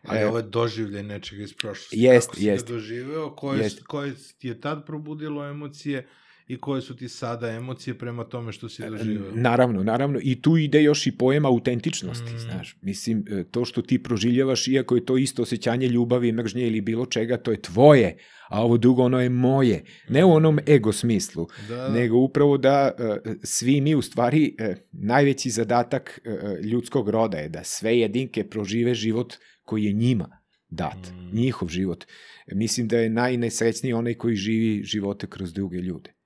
Ali e, ovo je doživlje nečega iz prošlosti. Jest, Kako jest. si doživeo, koje, jest. koje je tad probudilo emocije, i koje su ti sada emocije prema tome što si doživao. Naravno, naravno. I tu ide još i pojem autentičnosti, mm. znaš. Mislim, e, to što ti proživljavaš, iako je to isto osjećanje ljubavi, mržnje ili bilo čega, to je tvoje, a ovo drugo ono je moje. Ne u onom ego smislu, da, nego upravo da uh, svi mi u stvari, najveći zadatak ljudskog roda je da sve jedinke prožive život koji je njima dat, mm. njihov život. Mislim da je najnesrećniji onaj koji živi živote kroz druge ljude e,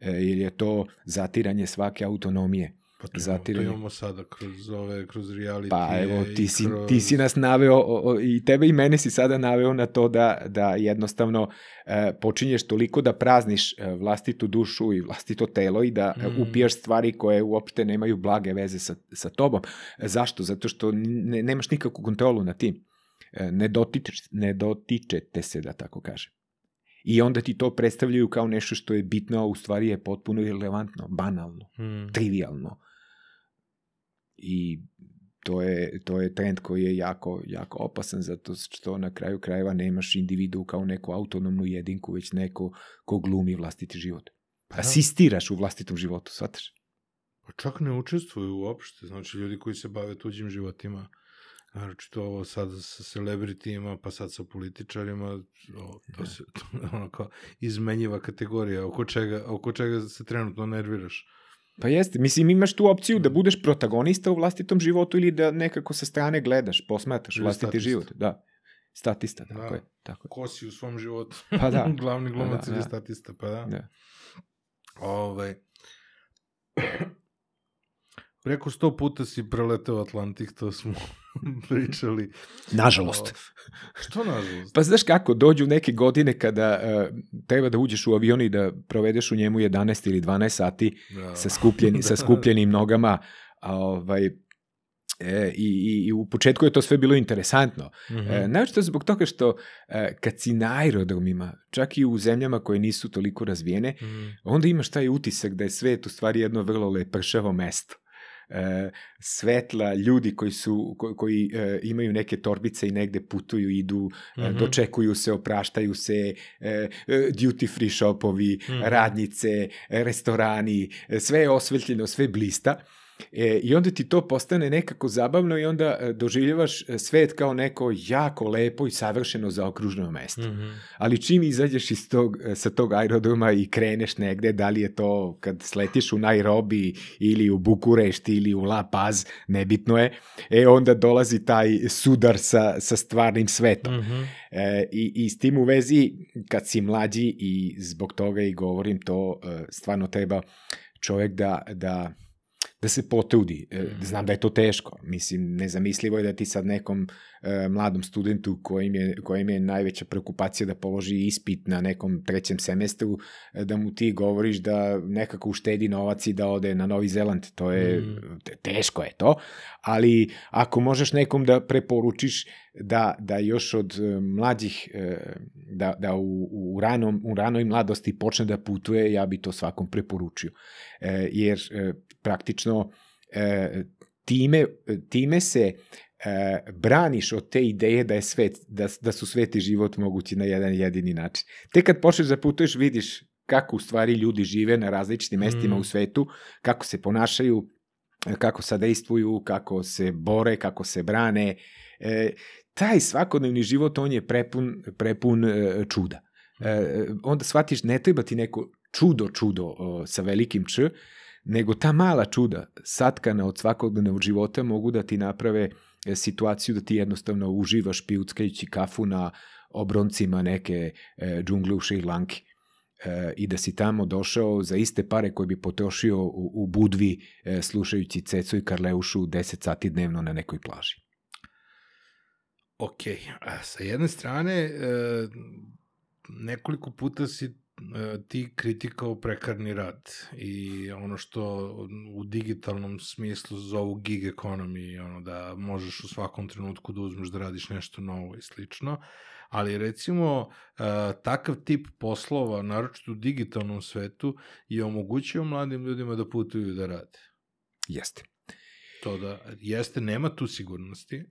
jer je to zatiranje svake autonomije. Pa to, zatiranje. to imamo sada kroz ove, kroz reality. Pa evo, ti si, kroz... ti si nas naveo, o, o, i tebe i mene si sada naveo na to da, da jednostavno e, počinješ toliko da prazniš e, vlastitu dušu i vlastito telo i da mm. upijaš stvari koje uopšte nemaju blage veze sa, sa tobom. E, zašto? Zato što ne, nemaš nikakvu kontrolu na tim. E, ne, dotičeš, ne dotičete se, da tako kažem i onda ti to predstavljaju kao nešto što je bitno, a u stvari je potpuno irrelevantno, banalno, hmm. trivialno. I to je, to je trend koji je jako, jako opasan, zato što na kraju krajeva nemaš individu kao neku autonomnu jedinku, već neko ko glumi vlastiti život. Pa, da. Asistiraš u vlastitom životu, shvataš? Pa čak ne učestvuju uopšte, znači ljudi koji se bave tuđim životima to ovo sad sa celebritijima, pa sad sa političarima, o, to da. se to, ono kao izmenjiva kategorija, oko čega, oko čega se trenutno nerviraš. Pa jeste, mislim imaš tu opciju da budeš protagonista u vlastitom životu ili da nekako sa strane gledaš, posmataš vlastiti statista. život. Da. Statista, tako da. je. Tako. Ko si u svom životu? Pa da. Glavni glumac pa da, ili da. statista, pa da. da. Ove, ovaj, Preko sto puta si preleteo Atlantik, to smo pričali. Nažalost. O, što nažalost? Pa znaš kako, dođu neke godine kada uh, treba da uđeš u avion i da provedeš u njemu 11 ili 12 sati da. sa, skupljeni, sa skupljenim nogama, a ovaj, E, i, i, I u početku je to sve bilo interesantno. Mm -hmm. e, našto zbog toga što e, kad si na aerodromima, čak i u zemljama koje nisu toliko razvijene, mm -hmm. onda imaš taj utisak da je svet u stvari jedno vrlo lepršavo mesto e, svetla, ljudi koji su koji, koji e, imaju neke torbice i negde putuju, idu, mm -hmm. dočekuju se, opraštaju se, e, e, duty free shopovi, mm -hmm. radnice, restorani, sve je osvetljeno, sve blista. E, I onda ti to postane nekako zabavno i onda e, doživljavaš e, svet kao neko jako lepo i savršeno zaokruženo mesto. Mm -hmm. Ali čim izađeš iz tog, e, sa tog aerodroma i kreneš negde, da li je to kad sletiš u Nairobi ili u Bukurešti ili u La Paz, nebitno je, e onda dolazi taj sudar sa, sa stvarnim svetom. Mm -hmm. e, i, I s tim u vezi, kad si mlađi i zbog toga i govorim to, stvarno treba čovjek da, da da se potrudi. E, Mhm. Znam da je to teško. Mislim, nezamislivo je da ti sad nekom e, mladom studentu kojim je, kojim je najveća preokupacija da položi ispit na nekom trećem semestru, e, da mu ti govoriš da nekako uštedi novac i da ode na Novi Zeland. To je, Mhm. te- teško je to, ali ako možeš nekom da preporučiš da, da još od e, mlađih, e, da, da u, u, ranom, u ranoj mladosti počne da putuje, ja bi to svakom preporučio. E, jer e, praktično e, time, time se e, braniš od te ideje da je svet, da, da su svet i život mogući na jedan jedini način. Tek kad počneš da putuješ, vidiš kako u stvari ljudi žive na različitim mestima Mm. u svetu, kako se ponašaju, kako sadejstvuju, kako se bore, kako se brane. E, taj svakodnevni život, on je prepun, prepun e, čuda. E, onda shvatiš, ne treba ti neko čudo, čudo o, sa velikim č, nego ta mala čuda, satkana od svakodnevnog života, mogu da ti naprave e, situaciju da ti jednostavno uživaš pijuckajući kafu na obroncima neke e, džungle u Šrilanki e, i da si tamo došao za iste pare koje bi potrošio u, u Budvi e, slušajući Cecu i Karleušu 10 sati dnevno na nekoj plaži. Ok, a sa jedne strane, e, nekoliko puta si e, ti kritikao prekarni rad i ono što u digitalnom smislu zovu gig economy, ono da možeš u svakom trenutku da uzmeš da radiš nešto novo i slično, ali recimo e, takav tip poslova, naročito u digitalnom svetu, je omogućio mladim ljudima da putuju da rade. Jeste. To da jeste, nema tu sigurnosti,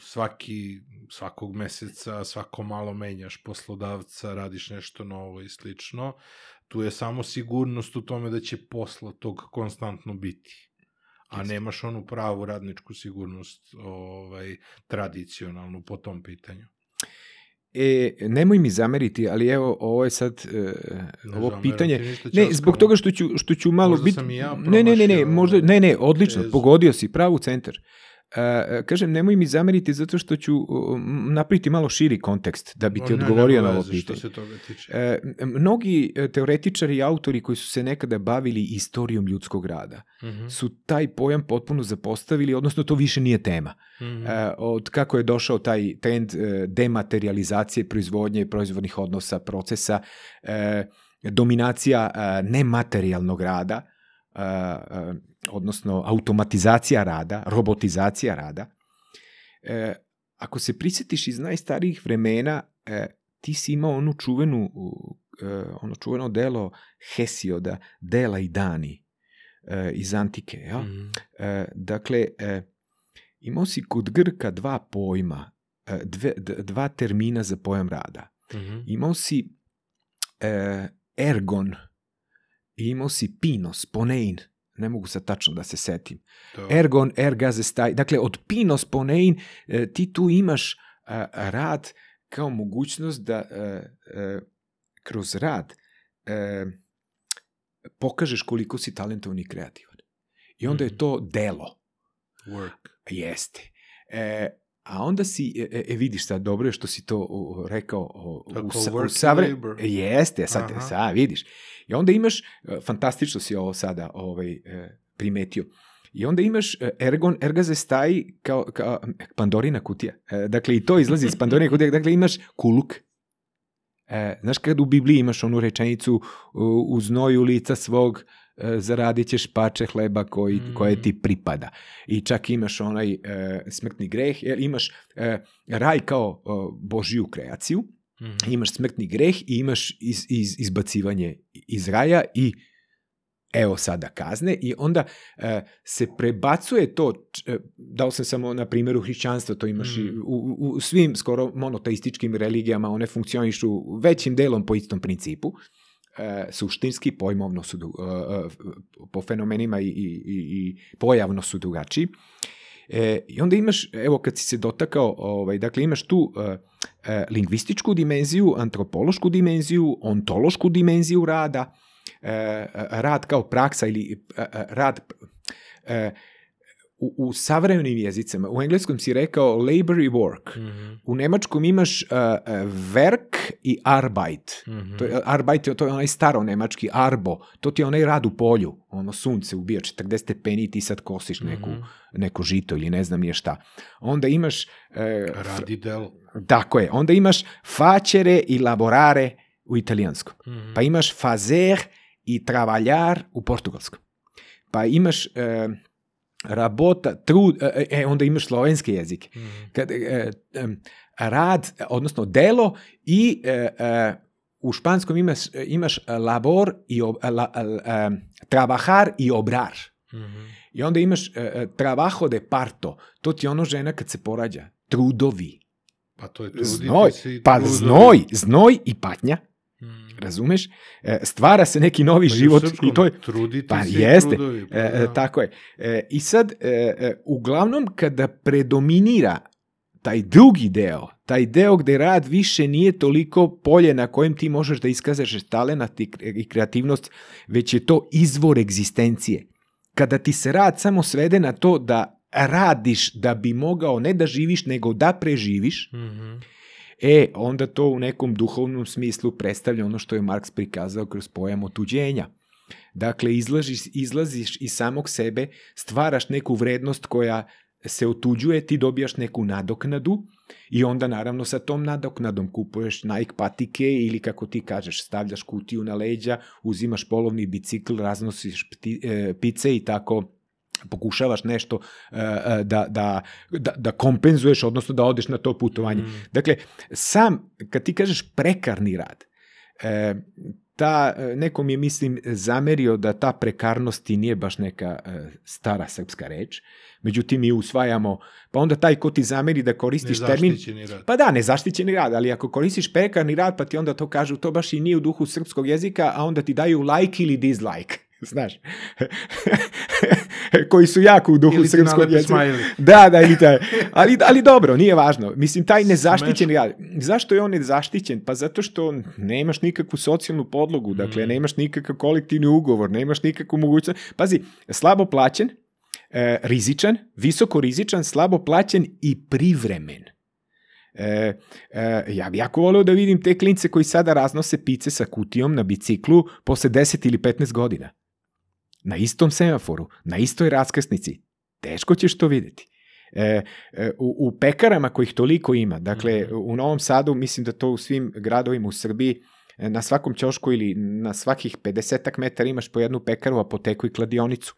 svaki, svakog meseca, svako malo menjaš poslodavca, radiš nešto novo i slično, tu je samo sigurnost u tome da će posla tog konstantno biti. A nemaš onu pravu radničku sigurnost ovaj, tradicionalnu po tom pitanju. E, nemoj mi zameriti, ali evo, ovo je sad, e, Ne ovo pitanje, Ne, zbog toga što ću, što ću malo biti... ja ne, ne, ne, ne, možda, ne, ne, odlično, tezu. pogodio si, pravu centar. E, kažem, nemoj mi zameriti zato što ću napraviti malo širi kontekst da bi ti O, ne, odgovorio na ovo pitanje. Što se toga tiče. E, mnogi e, teoretičari i autori koji su se nekada bavili istorijom ljudskog rada Mhm, su taj pojam potpuno zapostavili, odnosno to više nije tema. mhm. E, od kako je došao taj trend dematerializacije proizvodnje, proizvodnih odnosa, procesa, dominacija nematerijalnog rada, odnosno automatizacija rada, robotizacija rada. E, ako se prisjetiš iz najstarijih vremena, e, ti si imao onu čuvenu, e, ono čuveno delo Hesioda, Dela i Dani e, iz Antike. Ja? Mhm. E, dakle, e, imao si kod Grka dva pojma, e, dve, dva termina za pojam rada. Mhm. Imao si e, ergon i imao si pinos, ponein, ne mogu sad tačno da se setim. To- Ergon, ergazestaj, dakle od pinos, ponein e, ti tu imaš a, rad kao mogućnost da e, e, kroz rad e, pokažeš koliko si talentovan i kreativan. I onda Mhm. je to delo. Work. Jeste. E, a onda si, e, e, vidiš sad, dobro je što si to o, rekao o, Tako, u, u and savre... Jeste, sad, Aha. sad vidiš. I onda imaš, e, fantastično si ovo sada ovaj, e, primetio, i onda imaš e, ergon, ergazestaj kao, kao Pandorina kutija. Dakle, i to izlazi iz Pandorine kutije. Dakle, imaš kuluk. E, znaš kad u Bibliji imaš onu rečenicu u, znoju lica svog e, zaradit ćeš pače hleba koji, Mm. koje ti pripada. I čak imaš onaj e, smrtni greh, imaš e, raj kao e, Božiju kreaciju, Mhm. imaš smrtni greh i imaš iz, iz, izbacivanje iz raja i evo sada kazne i onda e, se prebacuje to, e, dao sam samo na primjeru hrišćanstva, to imaš i Mm. u, u, u svim skoro monoteističkim religijama, one funkcionišu većim delom po istom principu, e, suštinski, pojmovno su, e, e, po fenomenima i, i, i, i pojavno su drugačiji. E, I onda imaš, evo kad si se dotakao, ovaj, dakle imaš tu e, e, lingvističku dimenziju, antropološku dimenziju, ontološku dimenziju rada, e, rad kao praksa ili e, e, rad e, u, u savremenim jezicama, u engleskom si rekao labor i work, Mhm. u nemačkom imaš uh, uh, werk i arbeit. Mhm. To je, arbeit je, to je onaj staro nemački arbo, to ti je onaj rad u polju, ono sunce ubija 40 stepeni i ti sad kosiš neku, Mhm. neko žito ili ne znam je šta. Onda imaš, uh, Radi del. tako je, onda imaš facere i laborare u italijanskom. Mhm. Pa imaš fazer i travaljar u portugalskom. Pa imaš e, rabota, trud, e, e, onda imaš slovenski jezik. Mhm. Kad, e, em, rad, odnosno delo i e, e, u španskom imaš, imaš labor i ob, la, e, trabajar i obrar. Mhm. I onda imaš e, e, trabajo de parto. To ti je ono žena kad se porađa. Trudovi. Pa to je truditi Znoj. se i Pa trudovi. znoj, znoj i patnja. Razumeš? E, stvara se neki novi Pa život srpskom i to je Truditi Pa se jeste. trudovi. Pa E, e, da. tako je. I sad, uglavnom, kada predominira taj drugi deo, taj deo gde rad više nije toliko polje na kojem ti možeš da iskažeš talenat i, kreativnost, već je to izvor egzistencije. Kada ti se rad samo svede na to da radiš da bi mogao ne da živiš, nego da preživiš, Mhm. E, onda to u nekom duhovnom smislu predstavlja ono što je Marks prikazao kroz pojam otuđenja. Dakle, izlaziš, izlaziš iz samog sebe, stvaraš neku vrednost koja se otuđuje, ti dobijaš neku nadoknadu i onda naravno sa tom nadoknadom kupuješ Nike patike ili kako ti kažeš, stavljaš kutiju na leđa, uzimaš polovni bicikl, raznosiš pti, e, pice i tako pokušavaš nešto e, e, da, da, da, da kompenzuješ, odnosno da odeš na to putovanje. Mhm. Dakle, sam, kad ti kažeš prekarni rad, e, ta, neko mi je, mislim, zamerio da ta prekarnost i nije baš neka stara srpska reč, međutim mi usvajamo, pa onda taj ko ti zameri da koristiš termin, Nezaštićeni rad. pa da, nezaštićeni rad, ali ako koristiš prekarni rad, pa ti onda to kažu, to baš i nije u duhu srpskog jezika, a onda ti daju like ili dislike, znaš, koji su jako u duhu srpskog jezika. Da, da, ili taj. Ali, ali dobro, nije važno. Mislim, taj nezaštićen rad. Zašto je on nezaštićen? Pa zato što nemaš nikakvu socijalnu podlogu, dakle, Mm. nemaš nikakav kolektivni ugovor, nemaš nikakvu mogućnost. Pazi, slabo plaćen, e, rizičan, visoko rizičan, slabo plaćen i privremen. E, e, ja bi jako voleo da vidim te klince koji sada raznose pice sa kutijom na biciklu posle 10 ili 15 godina. Na istom semaforu, na istoj raskrsnici. Teško ćeš to videti. E, e, u, u pekarama kojih toliko ima, dakle Mhm. u Novom Sadu, mislim da to u svim gradovima u Srbiji, e, na svakom ćošku ili na svakih 50 metara imaš po jednu pekaru, apoteku i kladionicu.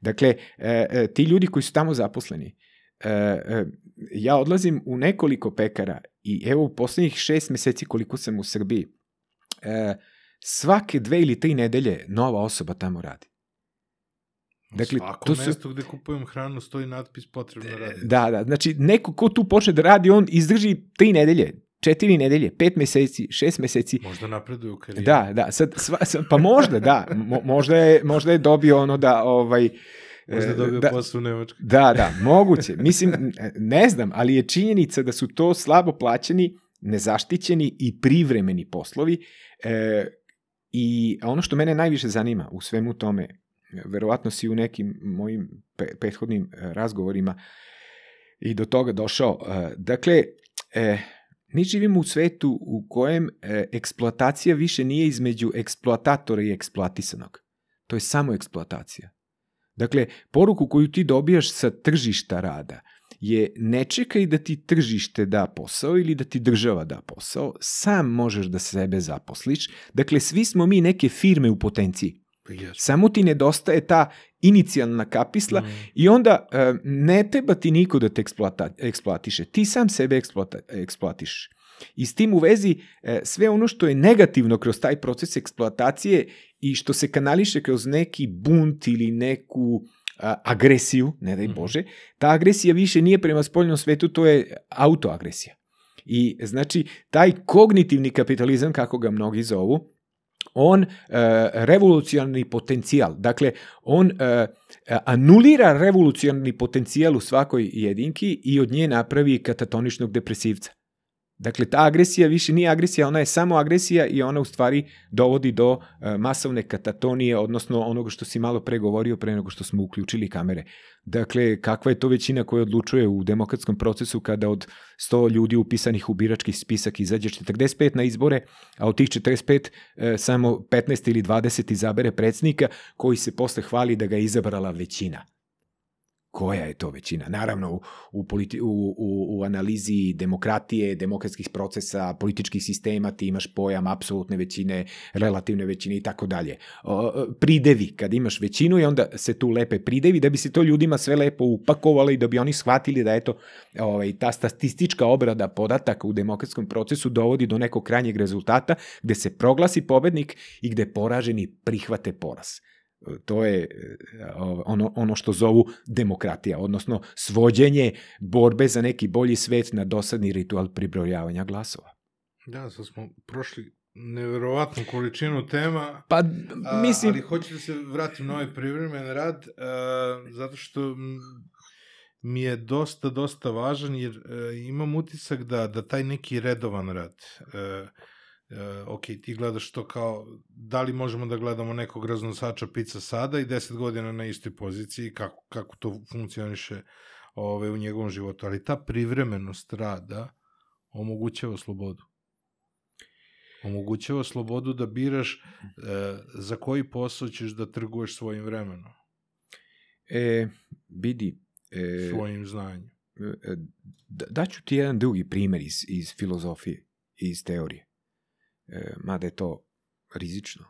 Dakle, e, e, ti ljudi koji su tamo zaposleni, e, e, ja odlazim u nekoliko pekara i evo u poslednjih šest meseci koliko sam u Srbiji, e, svake dve ili tri nedelje nova osoba tamo radi. Dakle, Svako to su- mesto gde kupujem hranu stoji natpis potrebno raditi. Da, da, znači neko ko tu počne da radi, on izdrži tri nedelje, četiri nedelje, pet meseci, šest meseci, Možda napreduju u karijeri. Da, da, sad, sva, sad, pa možda, da, mo, možda, je, možda je dobio ono da, ovaj, Možda je e, dobio da, posao u Nemačkoj. da, da, moguće. Mislim, ne znam, ali je činjenica da su to slabo plaćeni, nezaštićeni i privremeni poslovi e, i ono što mene najviše zanima u svemu tome, verovatno si u nekim mojim prethodnim e, razgovorima i do toga došao. e, Dakle, e, mi živimo u svetu u kojem eksploatacija više nije između eksploatatora i eksploatisanog. To je samo eksploatacija. Dakle, poruku koju ti dobijaš sa tržišta rada je ne čekaj da ti tržište da posao ili da ti država da posao, sam možeš da sebe zaposliš. Dakle, svi smo mi neke firme u potenciji. Jes. Samo ti nedostaje ta inicijalna kapisla Mm. i onda e, ne treba ti niko da te eksploata, eksploatiše. Ti sam sebe eksploata, eksploatiš. I s tim u vezi e, sve ono što je negativno kroz taj proces eksploatacije i što se kanališe kroz neki bunt ili neku a, agresiju, ne daj Mhm. Bože, ta agresija više nije prema spoljnom svetu, to je autoagresija. I znači, taj kognitivni kapitalizam, kako ga mnogi zovu, on e, revolucionarni potencijal, dakle, on e, anulira revolucionarni potencijal u svakoj jedinki i od nje napravi katatoničnog depresivca. Dakle, ta agresija više nije agresija, ona je samo agresija i ona u stvari dovodi do e, masovne katatonije, odnosno onoga što si malo pre govorio pre nego što smo uključili kamere. Dakle, kakva je to većina koja odlučuje u demokratskom procesu kada od 100 ljudi upisanih u birački spisak izađe 45 na izbore, a od tih 45 e, samo 15 ili 20 izabere predsjednika koji se posle hvali da ga je izabrala većina koja je to većina. Naravno, u, politi, u, u, u analizi demokratije, demokratskih procesa, političkih sistema ti imaš pojam apsolutne većine, relativne većine i tako dalje. Pridevi, kad imaš većinu i onda se tu lepe pridevi, da bi se to ljudima sve lepo upakovalo i da bi oni shvatili da eto, ovaj, ta statistička obrada podataka u demokratskom procesu dovodi do nekog krajnjeg rezultata gde se proglasi pobednik i gde poraženi prihvate poraz to je eh, ono, ono što zovu demokratija, odnosno svođenje borbe za neki bolji svet na dosadni ritual pribrojavanja glasova. Da, sad smo prošli neverovatnu količinu tema. Pa, mislim... A, ali hoću da se vratim na ovaj privremen rad, a, zato što mi je dosta, dosta važan, jer a, imam utisak da, da taj neki redovan rad, a, uh, ok, ti gledaš to kao, da li možemo da gledamo nekog raznosača pizza sada i 10 godina na istoj poziciji, kako, kako to funkcioniše ove, u njegovom životu, ali ta privremenost rada omogućava slobodu. Omogućava slobodu da biraš e, za koji posao ćeš da trguješ svojim vremenom. E, vidi. E, svojim znanjem. E, da, daću ti jedan drugi primer iz, iz filozofije, iz teorije. E, mada je to rizično.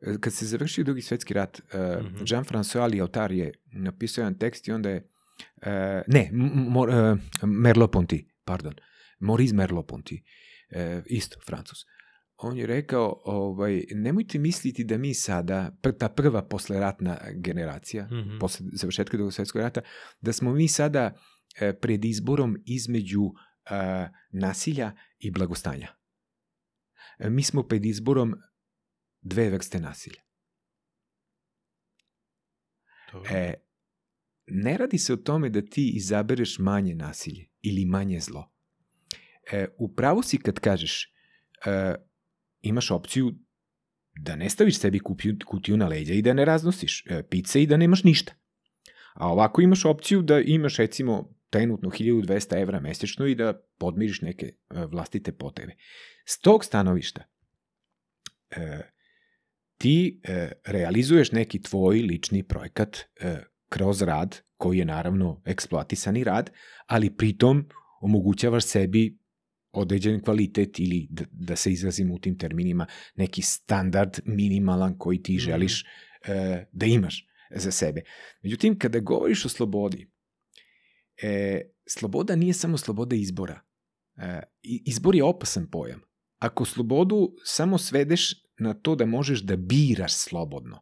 E, kad se završio drugi svetski rat, mm -hmm. Jean-François Lyotard je napisao jedan tekst i onda je, ne, Merleau-Ponty, pardon, Maurice Merleau-Ponty, isto, francus. On je rekao, ovaj, nemojte misliti da mi sada, ta prva posleratna generacija, mm -hmm. posle završetka drugog svetskog rata, da smo mi sada pred izborom između nasilja i blagostanja. Mi smo pred izborom dve vrste nasilja. E, ne radi se o tome da ti izabereš manje nasilje ili manje zlo. E, upravo si kad kažeš e, imaš opciju da ne staviš sebi kutiju, kutiju na leđa i da ne raznosiš e, pice i da nemaš ništa. A ovako imaš opciju da imaš recimo trenutno 1200 evra mesečno i da podmiriš neke e, vlastite potrebe. S tog stanovišta e, ti e, realizuješ neki tvoj lični projekat kroz rad, koji je naravno eksploatisani rad, ali pritom omogućavaš sebi određen kvalitet ili da, da se izrazim u tim terminima, neki standard minimalan koji ti mhm. želiš e, da imaš za sebe. Međutim, kada govoriš o slobodi, e, sloboda nije samo sloboda izbora. E, izbor je opasan pojam. Ako slobodu samo svedeš na to da možeš da biraš slobodno,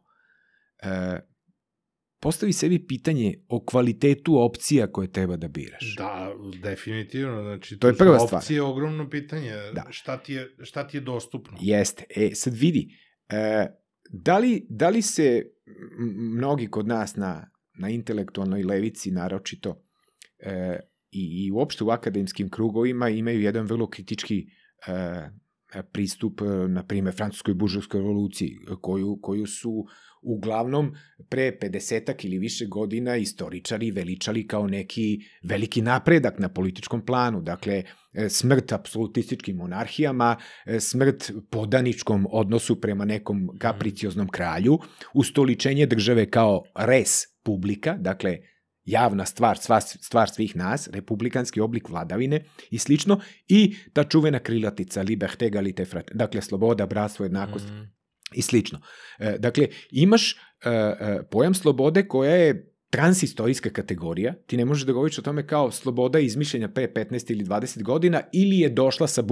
e, postavi sebi pitanje o kvalitetu opcija koje treba da biraš. Da, definitivno. Znači, to je prva stvar. Opcije je ogromno pitanje. Da. Šta, ti je, šta ti je dostupno? Jeste. E, sad vidi, e, da, li, da li se mnogi kod nas na, na intelektualnoj levici naročito e, i, i uopšte u akademskim krugovima imaju jedan vrlo kritički e, pristup, na primjer, francuskoj buržovskoj revoluciji, koju, koju su uglavnom pre 50 ili više godina istoričari veličali kao neki veliki napredak na političkom planu. Dakle, smrt apsolutističkim monarhijama, smrt podaničkom odnosu prema nekom kapricioznom kralju, ustoličenje države kao res publika, dakle, javna stvar, sva, stvar svih nas, republikanski oblik vladavine i slično, i ta čuvena krilatica liberté, egalité, frat, dakle, sloboda, bratstvo, jednakost mm. i slično. E, dakle, imaš e, e, pojam slobode koja je transistorijska kategorija, ti ne možeš da govoriš o tome kao sloboda izmišljenja pre 15 ili 20 godina ili je došla sa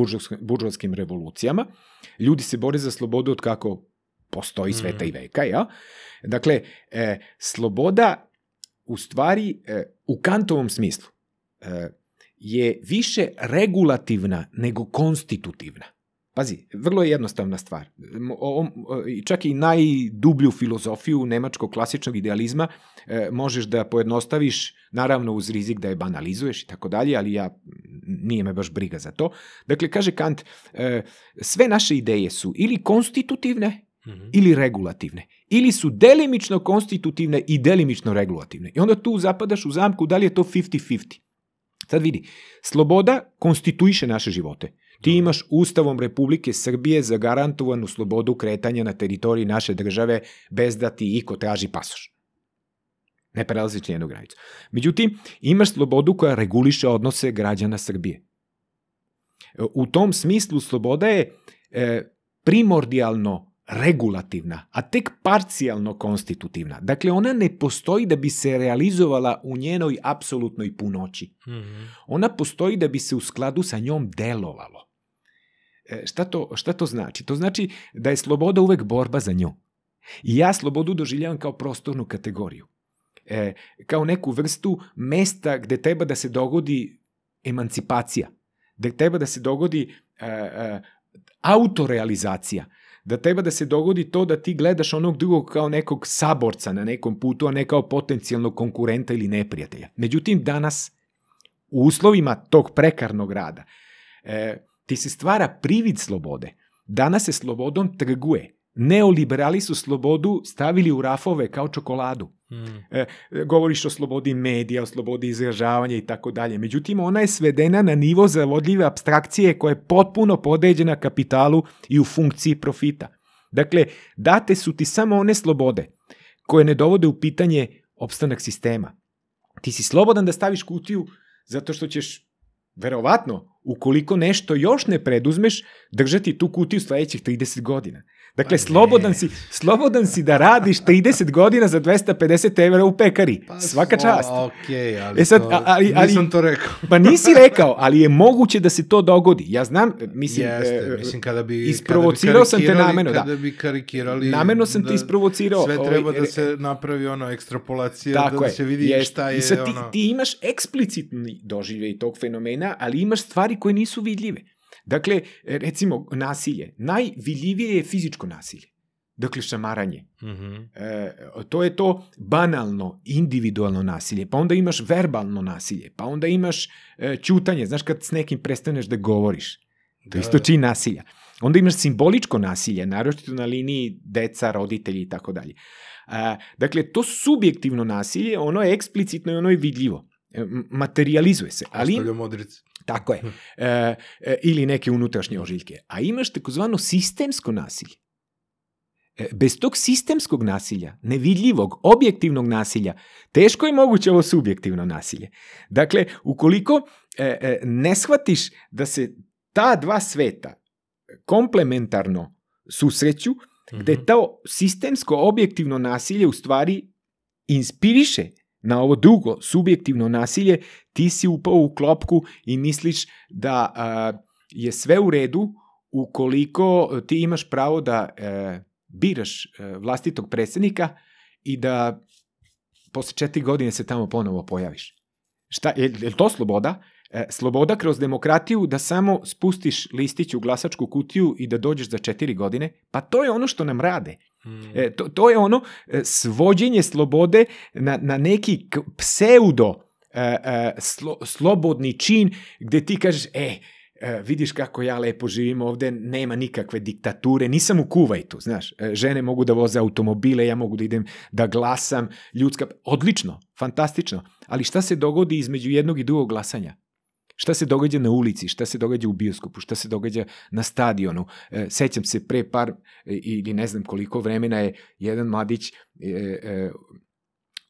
buržovskim revolucijama. Ljudi se bore za slobodu od kako postoji sveta mm. i veka, ja? Dakle, e, sloboda u stvari e, u kantovom smislu e, je više regulativna nego konstitutivna. Pazi, vrlo je jednostavna stvar. O- čak i najdublju filozofiju nemačkog klasičnog idealizma e, možeš da pojednostaviš, naravno uz rizik da je banalizuješ i tako dalje, ali ja nije me baš briga za to. Dakle, kaže Kant, e, sve naše ideje su ili konstitutivne Mhm. ili regulativne. Ili su delimično konstitutivne i delimično regulativne. I onda tu zapadaš u zamku da li je to 50-50. Sad vidi, sloboda konstituiše naše živote. Ti imaš Ustavom Republike Srbije zagarantovanu slobodu kretanja na teritoriji naše države bez da ti iko traži pasoš. Ne prelaziš nijednu granicu. Međutim, imaš slobodu koja reguliše odnose građana Srbije. U tom smislu sloboda je e, primordijalno regulativna, a tek parcijalno konstitutivna. Dakle, ona ne postoji da bi se realizovala u njenoj apsolutnoj punoći. Mhm. Ona postoji da bi se u skladu sa njom delovalo. E, šta, to, šta to znači? To znači da je sloboda uvek borba za nju. I ja slobodu doživljavam kao prostornu kategoriju. E, kao neku vrstu mesta gde treba da se dogodi emancipacija, gde treba da se dogodi e, e, autorealizacija, da treba da se dogodi to da ti gledaš onog drugog kao nekog saborca na nekom putu, a ne kao potencijalnog konkurenta ili neprijatelja. Međutim, danas, u uslovima tog prekarnog rada, e, ti se stvara privid slobode. Danas se slobodom trguje. Neoliberali su slobodu stavili u rafove kao čokoladu. Mhm. E, govoriš o slobodi medija, o slobodi izražavanja i tako dalje. Međutim, ona je svedena na nivo zavodljive abstrakcije koja je potpuno podređena kapitalu i u funkciji profita. Dakle, date su ti samo one slobode koje ne dovode u pitanje opstanak sistema. Ti si slobodan da staviš kutiju zato što ćeš verovatno, ukoliko nešto još ne preduzmeš, držati tu kutiju sledećih 30 godina. Dakle, Pa slobodan si, slobodan si da radiš 30 godina za 250 evra u pekari. Svaka čast. Pa, Okej, ali, E sad, to, ali- ali- nisam to rekao. Pa nisi rekao, ali je moguće da se to dogodi. Ja znam, mislim, Jeste, e, mislim kada bi isprovocirao kada bi sam te namerno, da. Kada bi karikirali Namerno sam te da isprovocirao. Sve Ovaj, treba da re- se napravi ono ekstrapolacija Tako da je. se vidi jest. šta je I sad ti, ono. ti imaš eksplicitni doživljaj tog fenomena, ali imaš stvari koje nisu vidljive. Dakle, recimo, nasilje. Najvidljivije je fizičko nasilje. Dakle, šamaranje. Mhm. E, to je to banalno, individualno nasilje. Pa onda imaš verbalno nasilje. Pa onda imaš e, ćutanje. Znaš kad s nekim prestaneš da govoriš. To Da, isto da. čin nasilja. Onda imaš simboličko nasilje, naročito na liniji deca, roditelji i tako dalje. A, Dakle, to subjektivno nasilje, ono je eksplicitno i ono je vidljivo. E, Materializuje se. Ali, Ostavlja modrice. Tako je. E, e, ili neke unutrašnje ožiljke. A imaš takozvano sistemsko nasilje. E, Bez tog sistemskog nasilja, nevidljivog, objektivnog nasilja, teško je moguće ovo subjektivno nasilje. Dakle, ukoliko e, ne shvatiš da se ta dva sveta komplementarno susreću, gde Mhm. to sistemsko objektivno nasilje u stvari inspiriše na ovo drugo subjektivno nasilje, ti si upao u klopku i misliš da a, je sve u redu ukoliko ti imaš pravo da e, biraš e, vlastitog predsjednika i da posle četiri godine se tamo ponovo pojaviš. Šta, je, je to sloboda? E, sloboda kroz demokratiju da samo spustiš listić u glasačku kutiju i da dođeš za četiri godine? Pa to je ono što nam rade. E, to, to je ono e, svođenje slobode na, na neki pseudo e, e, slo, slobodni čin gde ti kažeš, e, e, vidiš kako ja lepo živim ovde, nema nikakve diktature, nisam u Kuvajtu, znaš, e, žene mogu da voze automobile, ja mogu da idem da glasam, ljudska, odlično, fantastično, ali šta se dogodi između jednog i drugog glasanja? Šta se događa na ulici, šta se događa u bioskopu, šta se događa na stadionu. E, sećam se pre par e, ili ne znam koliko vremena je jedan mladić e, e,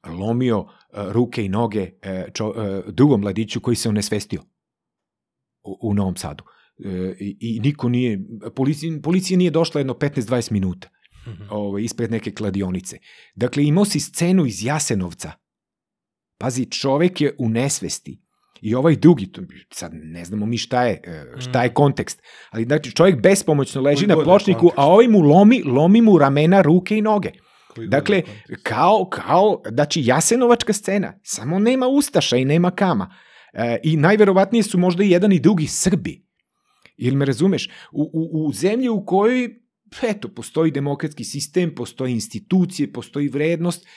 lomio e, ruke i noge e, čo, e, drugom mladiću koji se onesvestio u, u Novom Sadu. E, i, I niko nije, policija, policija nije došla jedno 15-20 minuta Mhm. ovaj, ispred neke kladionice. Dakle, imao si scenu iz Jasenovca. Pazi, čovek je u nesvesti. I ovaj drugi, to, sad ne znamo mi šta je, e, šta je kontekst, ali znači čovjek bespomoćno leži Koji na pločniku, a ovaj mu lomi, lomi mu ramena, ruke i noge. Koji Dakle, kao, kao, znači jasenovačka scena, samo nema ustaša i nema kama. E, I najverovatnije su možda i jedan i drugi Srbi. Ili me razumeš? U, u, u zemlji u kojoj, eto, postoji demokratski sistem, postoji institucije, postoji vrednost,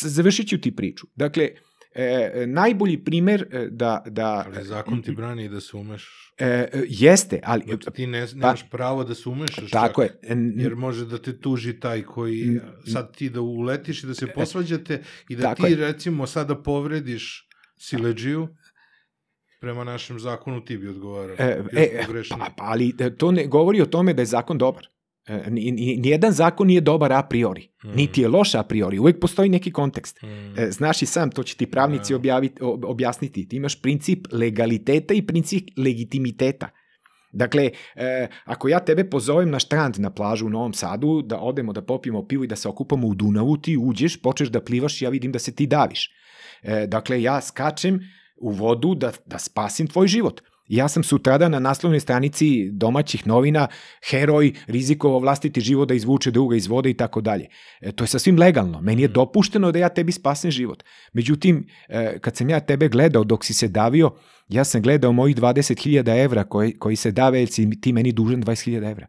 završit ću ti priču. Dakle, e, najbolji primer e, da... da Ali zakon ti brani da se umeš... e, e, jeste, ali... Znači, ti ne, nemaš pravo da se umešaš. Pa- Tako čak, je. N- Jer može da te tuži taj koji sad ti da uletiš i da se posvađate i da ti je. recimo sada povrediš sileđiju prema našem zakonu ti bi odgovarao. E, e, pa, pa, ali e, to ne govori o tome da je zakon dobar. E, ni- ni- Nijedan zakon nije dobar a priori, Mhm. niti je loš a priori, uvek postoji neki kontekst. Mm. E, Znaš i sam, to će ti pravnici Da. objaviti, ob- objasniti. Ti imaš princip legaliteta i princip legitimiteta. Dakle, e, ako ja tebe pozovem na štrand na plažu u Novom Sadu, da odemo da popijemo pivo i da se okupamo u Dunavu, ti uđeš, počneš da plivaš i ja vidim da se ti daviš. E, dakle, ja skačem u vodu da, da spasim tvoj život. Ja sam sutrada na naslovnoj stranici domaćih novina heroj rizikovao vlastiti život da izvuče druga iz vode i tako dalje. E, to je sasvim legalno. Meni je dopušteno da ja tebi spasem život. Međutim, e, kad sam ja tebe gledao dok si se davio, ja sam gledao mojih 20.000 evra koji, koji se dave jer si ti meni dužan 20.000 evra.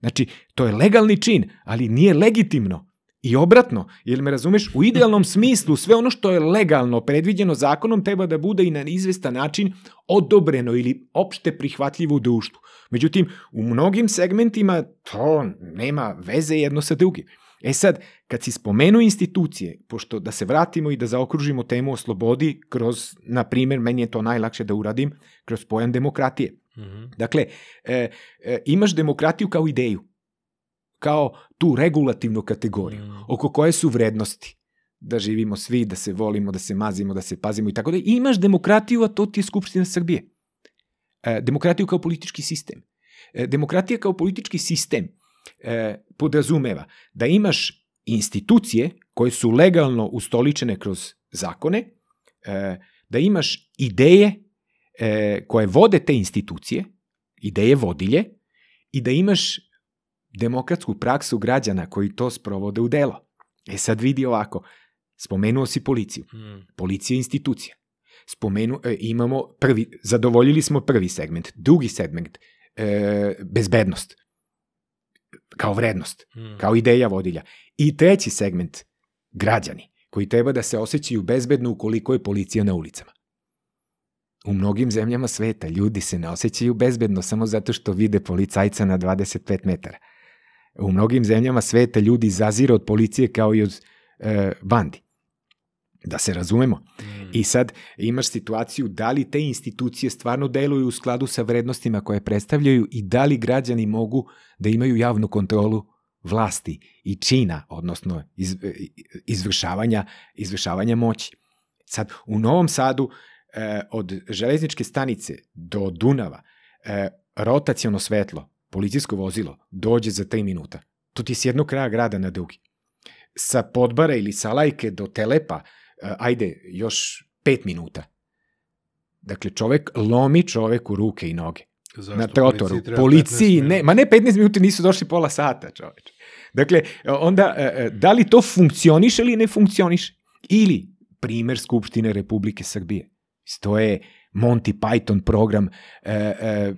Znači, to je legalni čin, ali nije legitimno. I obratno, jer me razumeš, u idealnom smislu sve ono što je legalno predviđeno zakonom treba da bude i na izvestan način odobreno ili opšte prihvatljivo u društvu. Međutim, u mnogim segmentima to nema veze jedno sa drugim. E sad, kad si spomenuo institucije, pošto da se vratimo i da zaokružimo temu o slobodi kroz, na primjer, meni je to najlakše da uradim, kroz pojam demokratije. Mhm. Dakle, e, e, imaš demokratiju kao ideju, kao tu regulativnu kategoriju, Mm. oko koje su vrednosti. Da živimo svi, da se volimo, da se mazimo, da se pazimo i tako da. Imaš demokratiju, a to ti je Skupština Srbije. E, demokratiju kao politički sistem. E, demokratija kao politički sistem e, podrazumeva da imaš institucije koje su legalno ustoličene kroz zakone, e, da imaš ideje e, koje vode te institucije, ideje vodilje, i da imaš demokratsku praksu građana koji to sprovode u delo. E sad vidi ovako, spomenuo si policiju. Mm. Policija je institucija. Spomenu, e, imamo prvi, zadovoljili smo prvi segment. Drugi segment, e, bezbednost. Kao vrednost, Mm. kao ideja vodilja. I treći segment, građani, koji treba da se osjećaju bezbedno ukoliko je policija na ulicama. U mnogim zemljama sveta ljudi se ne osjećaju bezbedno samo zato što vide policajca na 25 metara. U mnogim zemljama sveta ljudi zazire od policije kao i od e, bandi. Da se razumemo. Mm. I sad imaš situaciju da li te institucije stvarno deluju u skladu sa vrednostima koje predstavljaju i da li građani mogu da imaju javnu kontrolu vlasti i čina, odnosno iz, izvršavanja, izvršavanja moći. Sad, u Novom Sadu e, od železničke stanice do Dunava e, rotaciono svetlo, policijsko vozilo, dođe za 3 minuta. To ti je s jednog kraja grada na drugi. Sa podbara ili sa lajke do telepa, e, ajde, još 5 minuta. Dakle, čovek lomi čoveku ruke i noge Zašto na trotoru. policiji Policiji, 15 ne, ma ne 15 minuta, nisu došli pola sata, čoveče. Dakle, onda, e, e, da li to funkcioniše ili ne funkcioniše? Ili, primer Skupštine Republike Srbije. To je Monty Python program e, e, e,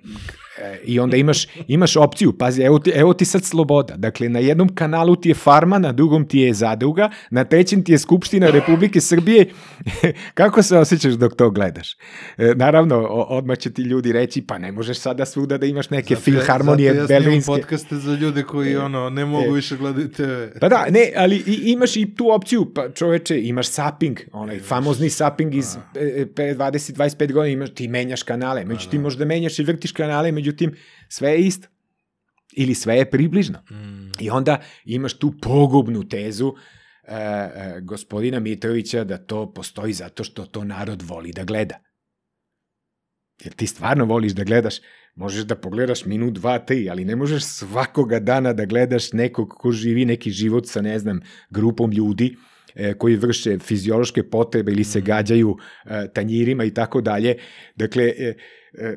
i onda imaš, imaš opciju, pazi, evo ti, evo ti sad sloboda. Dakle, na jednom kanalu ti je farma, na drugom ti je zadruga, na trećem ti je Skupština Republike Srbije. Kako se osjećaš dok to gledaš? E, naravno, odmah će ti ljudi reći, pa ne možeš sada svuda da imaš neke Zato filharmonije zato ja berlinske. podcaste za ljude koji ono, ne mogu e. više gledati TV. Pa da, ne, ali i, imaš i tu opciju, pa čoveče, imaš sapping, onaj famozni sapping iz e, pre 20-25 godina, imaš, ti menjaš kanale, međutim ti možeš da menjaš i vrtiš kanale, međutim sve je isto. Ili sve je približno. Mm. I onda imaš tu pogubnu tezu e, e, gospodina Mitrovića da to postoji zato što to narod voli da gleda. Jer ti stvarno voliš da gledaš, možeš da pogledaš minut, dva, tri, ali ne možeš svakoga dana da gledaš nekog ko živi neki život sa, ne znam, grupom ljudi e, koji vrše fiziološke potrebe ili se gađaju e, tanjirima i tako dalje. Dakle, e, e,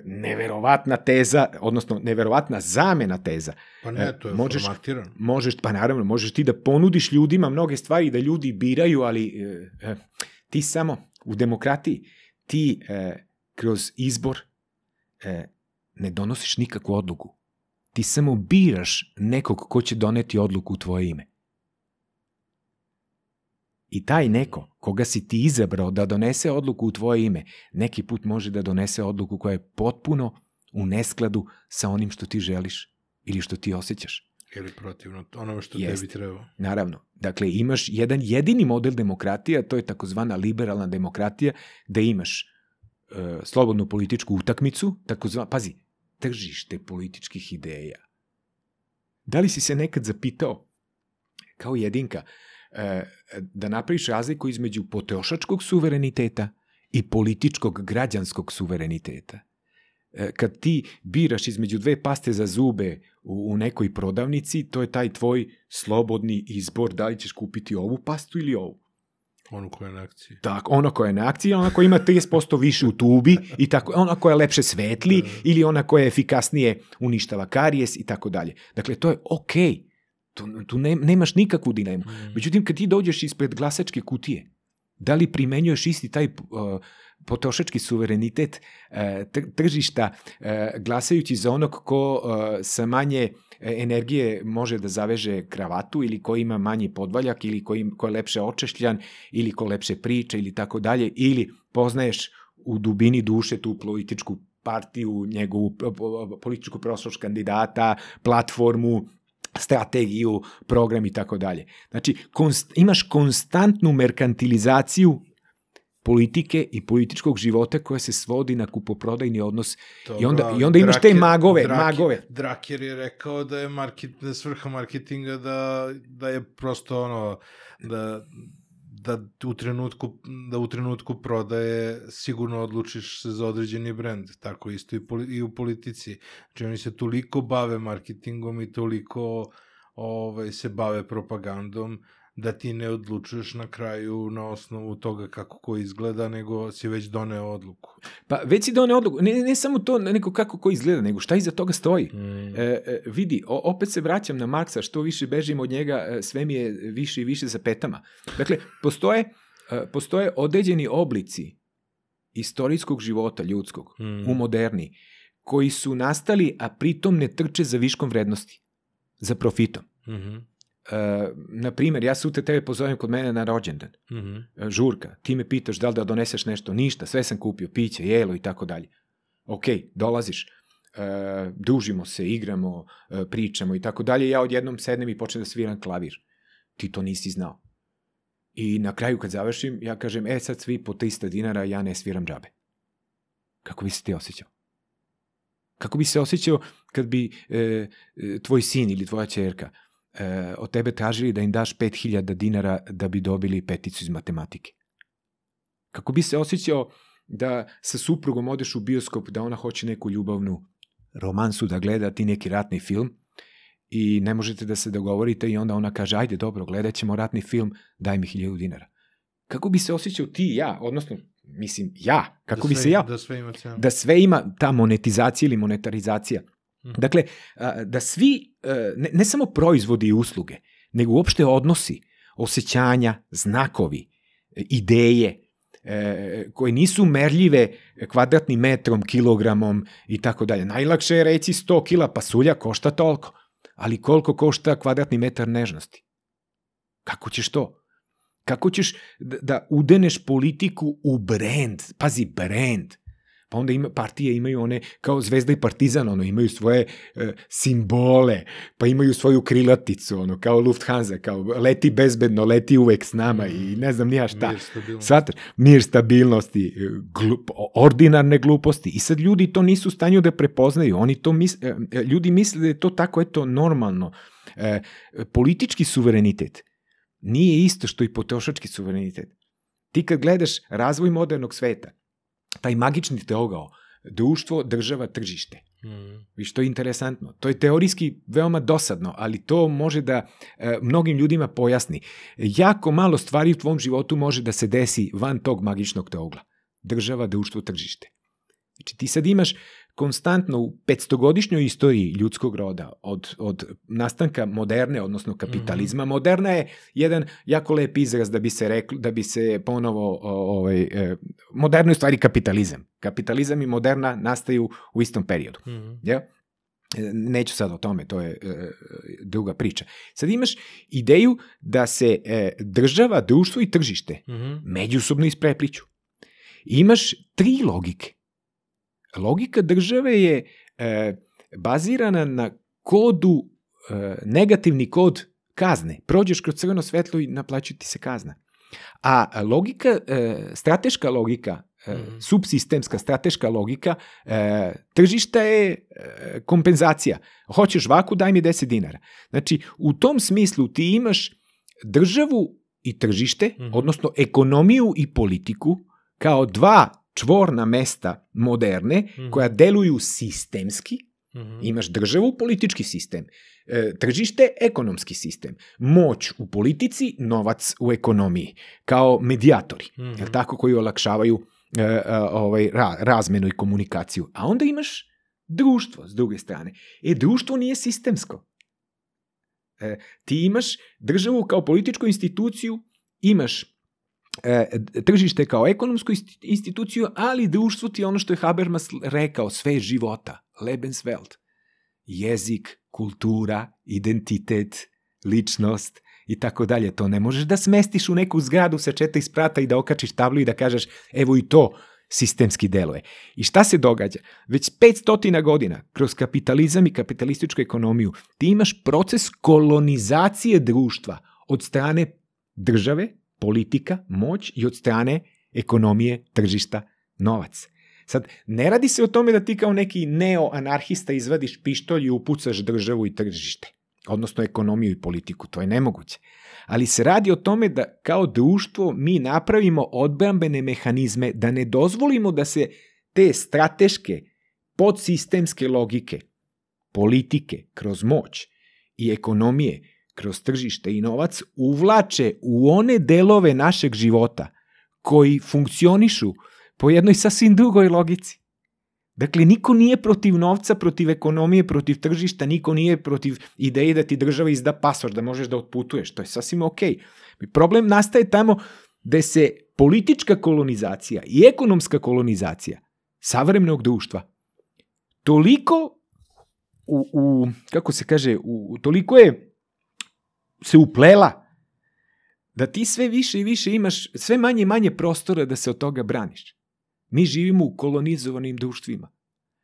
neverovatna teza, odnosno neverovatna zamena teza. Pa ne, to je možeš-. Možeš, pa naravno, možeš ti da ponudiš ljudima mnoge stvari da ljudi biraju, ali e, e, ti samo u demokratiji, ti e, kroz izbor e, ne donosiš nikakvu odluku. Ti samo biraš nekog ko će doneti odluku u tvoje ime. I taj neko, koga si ti izabrao da donese odluku u tvoje ime, neki put može da donese odluku koja je potpuno u neskladu sa onim što ti želiš ili što ti osjećaš. Ili protivno onome što Jeste. tebi treba. Naravno. Dakle, imaš jedan jedini model demokratije, a to je takozvana liberalna demokratija, da imaš e, slobodnu političku utakmicu, takozvana, pazi, tržište političkih ideja. Da li si se nekad zapitao, kao jedinka, da napraviš razliku između potrošačkog suvereniteta i političkog građanskog suvereniteta? E, kad ti biraš između dve paste za zube u, u nekoj prodavnici, to je taj tvoj slobodni izbor da li ćeš kupiti ovu pastu ili ovu. Onu koja je na akciji. Tako, ona koja je na akciji, ona koja ima 30% više u tubi i tako, ona koja lepše svetli ili ona koja efikasnije uništava karijes i tako dalje. Dakle, to je okej. Okay. Tu, tu ne, nemaš nikakvu dilemu. Mm. Međutim, kad ti dođeš ispred glasačke kutije, da li primenjuješ isti taj uh, potrošački suverenitet uh, tr- tržišta uh, glasajući za onog ko uh, sa manje e, energije može da zaveže kravatu ili ko ima manji podvaljak ili ko, im, ko je lepše očešljan ili ko lepše priča ili tako dalje ili poznaješ u dubini duše tu političku partiju, njegovu p- političku prošlost kandidata, platformu, strategiju, program i tako dalje. Znači, konst, imaš konstantnu merkantilizaciju politike i političkog života koja se svodi na kupoprodajni odnos I onda- i onda imaš te magove, magove. Draker je rekao da je, market, da je svrha marketinga da, da je prosto ono, da, da u trenutku da u trenutku prodaje sigurno odlučiš se za određeni brend, tako isto i, poli, i u politici. Znači oni se toliko bave marketingom i toliko ovaj, se bave propagandom da ti ne odlučuješ na kraju na osnovu toga kako ko izgleda, nego si već doneo odluku. Pa već si doneo odluku, ne, ne samo to nego kako ko izgleda, nego šta iza toga stoji. Mm. E, e, vidi, o, opet se vraćam na Marksa, što više bežim od njega, e, sve mi je više i više za petama. Dakle, postoje, e, postoje određeni oblici istorijskog života ljudskog Mm. u moderni, koji su nastali, a pritom ne trče za viškom vrednosti, za profitom. Mhm. E, na primjer, ja sutra tebe pozovem kod mene na rođendan, Mhm. e, žurka, ti me pitaš da li da doneseš nešto, ništa, sve sam kupio, piće, jelo i tako dalje. Ok, dolaziš, e, družimo se, igramo, e, pričamo i tako dalje, ja odjednom sednem i počnem da sviram klavir. Ti to nisi znao. I na kraju kad završim, ja kažem, e sad svi po 300 dinara, ja ne sviram džabe. Kako bi se ti osjećao? Kako bi se osjećao kad bi e, tvoj sin ili tvoja čerka e, od tebe tražili da im daš 5000 dinara da bi dobili peticu iz matematike? Kako bi se osjećao da sa suprugom odeš u bioskop da ona hoće neku ljubavnu romansu da gleda, ti neki ratni film i ne možete da se dogovorite i onda ona kaže ajde dobro, gledat ćemo ratni film, daj mi 1000 dinara. Kako bi se osjećao ti ja, odnosno, mislim, ja, kako da bi sve, se ja Da sve ima cenu. da sve ima ta monetizacija ili monetarizacija. Mhm. Dakle, da svi, e, ne, ne samo proizvodi i usluge, nego uopšte odnosi, osjećanja, znakovi, ideje, e, koje nisu merljive kvadratnim metrom, kilogramom i tako dalje. Najlakše je reći 100 kila pasulja košta toliko, ali koliko košta kvadratni metar nežnosti? Kako ćeš to? Kako ćeš da, da udeneš politiku u brand? Pazi, brand. Pa onda ima, partije imaju one, kao Zvezda i Partizan, ono, imaju svoje e, simbole, pa imaju svoju krilaticu, ono, kao Lufthansa, kao leti bezbedno, leti uvek s nama i ne znam nija šta. Mir, stabilnost. Svatar, mir stabilnosti, e, glup, ordinarne gluposti. I sad ljudi to nisu u stanju da prepoznaju. Oni to misle, e, ljudi misle da je to tako, eto, normalno. E, politički suverenitet nije isto što i potrošački suverenitet. Ti kad gledaš razvoj modernog sveta, taj magični teogao, društvo, država, tržište. Mhm. I što je interesantno. To je teorijski veoma dosadno, ali to može da e, mnogim ljudima pojasni. Jako malo stvari u tvom životu može da se desi van tog magičnog teogla. Država, društvo, tržište. Znači ti sad imaš konstantno u 500-godišnjoj istoriji ljudskog roda, od, od nastanka moderne, odnosno kapitalizma, moderna je jedan jako lep izraz da bi se reklo, da bi se ponovo, ovaj, e, moderno je stvari kapitalizam. Kapitalizam i moderna nastaju u istom periodu. Mhm. Ja? E, Neću sad o tome, to je e, druga priča. Sad imaš ideju da se e, država, društvo i tržište Mhm. međusobno isprepliću. Imaš tri logike. Logika države je e, bazirana na kodu, e, negativni kod kazne. Prođeš kroz crveno svetlo i naplaćuje ti se kazna. A logika, e, strateška logika, e, Mhm. subsistemska strateška logika e, tržišta je e, kompenzacija. Hoćeš vaku, daj mi 10 dinara. Znači, u tom smislu ti imaš državu i tržište, Mhm. odnosno ekonomiju i politiku, kao dva čvorna mesta moderne, Mhm. koja deluju sistemski, Mhm. Imaš državu, politički sistem, e, tržište, ekonomski sistem, moć u politici, novac u ekonomiji, kao medijatori, Mhm. jel tako, koji olakšavaju e, e, ovaj, ra, razmenu i komunikaciju. A onda imaš društvo s druge strane. E, društvo nije sistemsko. E, ti imaš državu kao političku instituciju, imaš tržište kao ekonomsku instituciju, ali društvo ti ono što je Habermas rekao, sve života, Lebenswelt. Jezik, kultura, identitet, ličnost i tako dalje. To ne možeš da smestiš u neku zgradu sa četiri sprata i da okačiš tablu i da kažeš evo i to sistemski deluje. I šta se događa? Već 500 godina kroz kapitalizam i kapitalističku ekonomiju ti imaš proces kolonizacije društva od strane države, politika, moć i od strane ekonomije, tržišta, novac. Sad, ne radi se o tome da ti kao neki neoanarhista izvadiš pištolj i upucaš državu i tržište, odnosno ekonomiju i politiku, to je nemoguće. Ali se radi o tome da kao društvo mi napravimo odbrambene mehanizme, da ne dozvolimo da se te strateške, podsistemske logike, politike kroz moć i ekonomije kroz tržište i novac uvlače u one delove našeg života koji funkcionišu po jednoj sasvim drugoj logici. Dakle, niko nije protiv novca, protiv ekonomije, protiv tržišta, niko nije protiv ideje da ti država izda pasoš, da možeš da otputuješ. To je sasvim okej. Problem nastaje tamo gde se politička kolonizacija i ekonomska kolonizacija savremenog društva toliko u, u kako se kaže, u, toliko je se uplela da ti sve više i više imaš sve manje i manje prostora da se od toga braniš. Mi živimo u kolonizovanim društvima.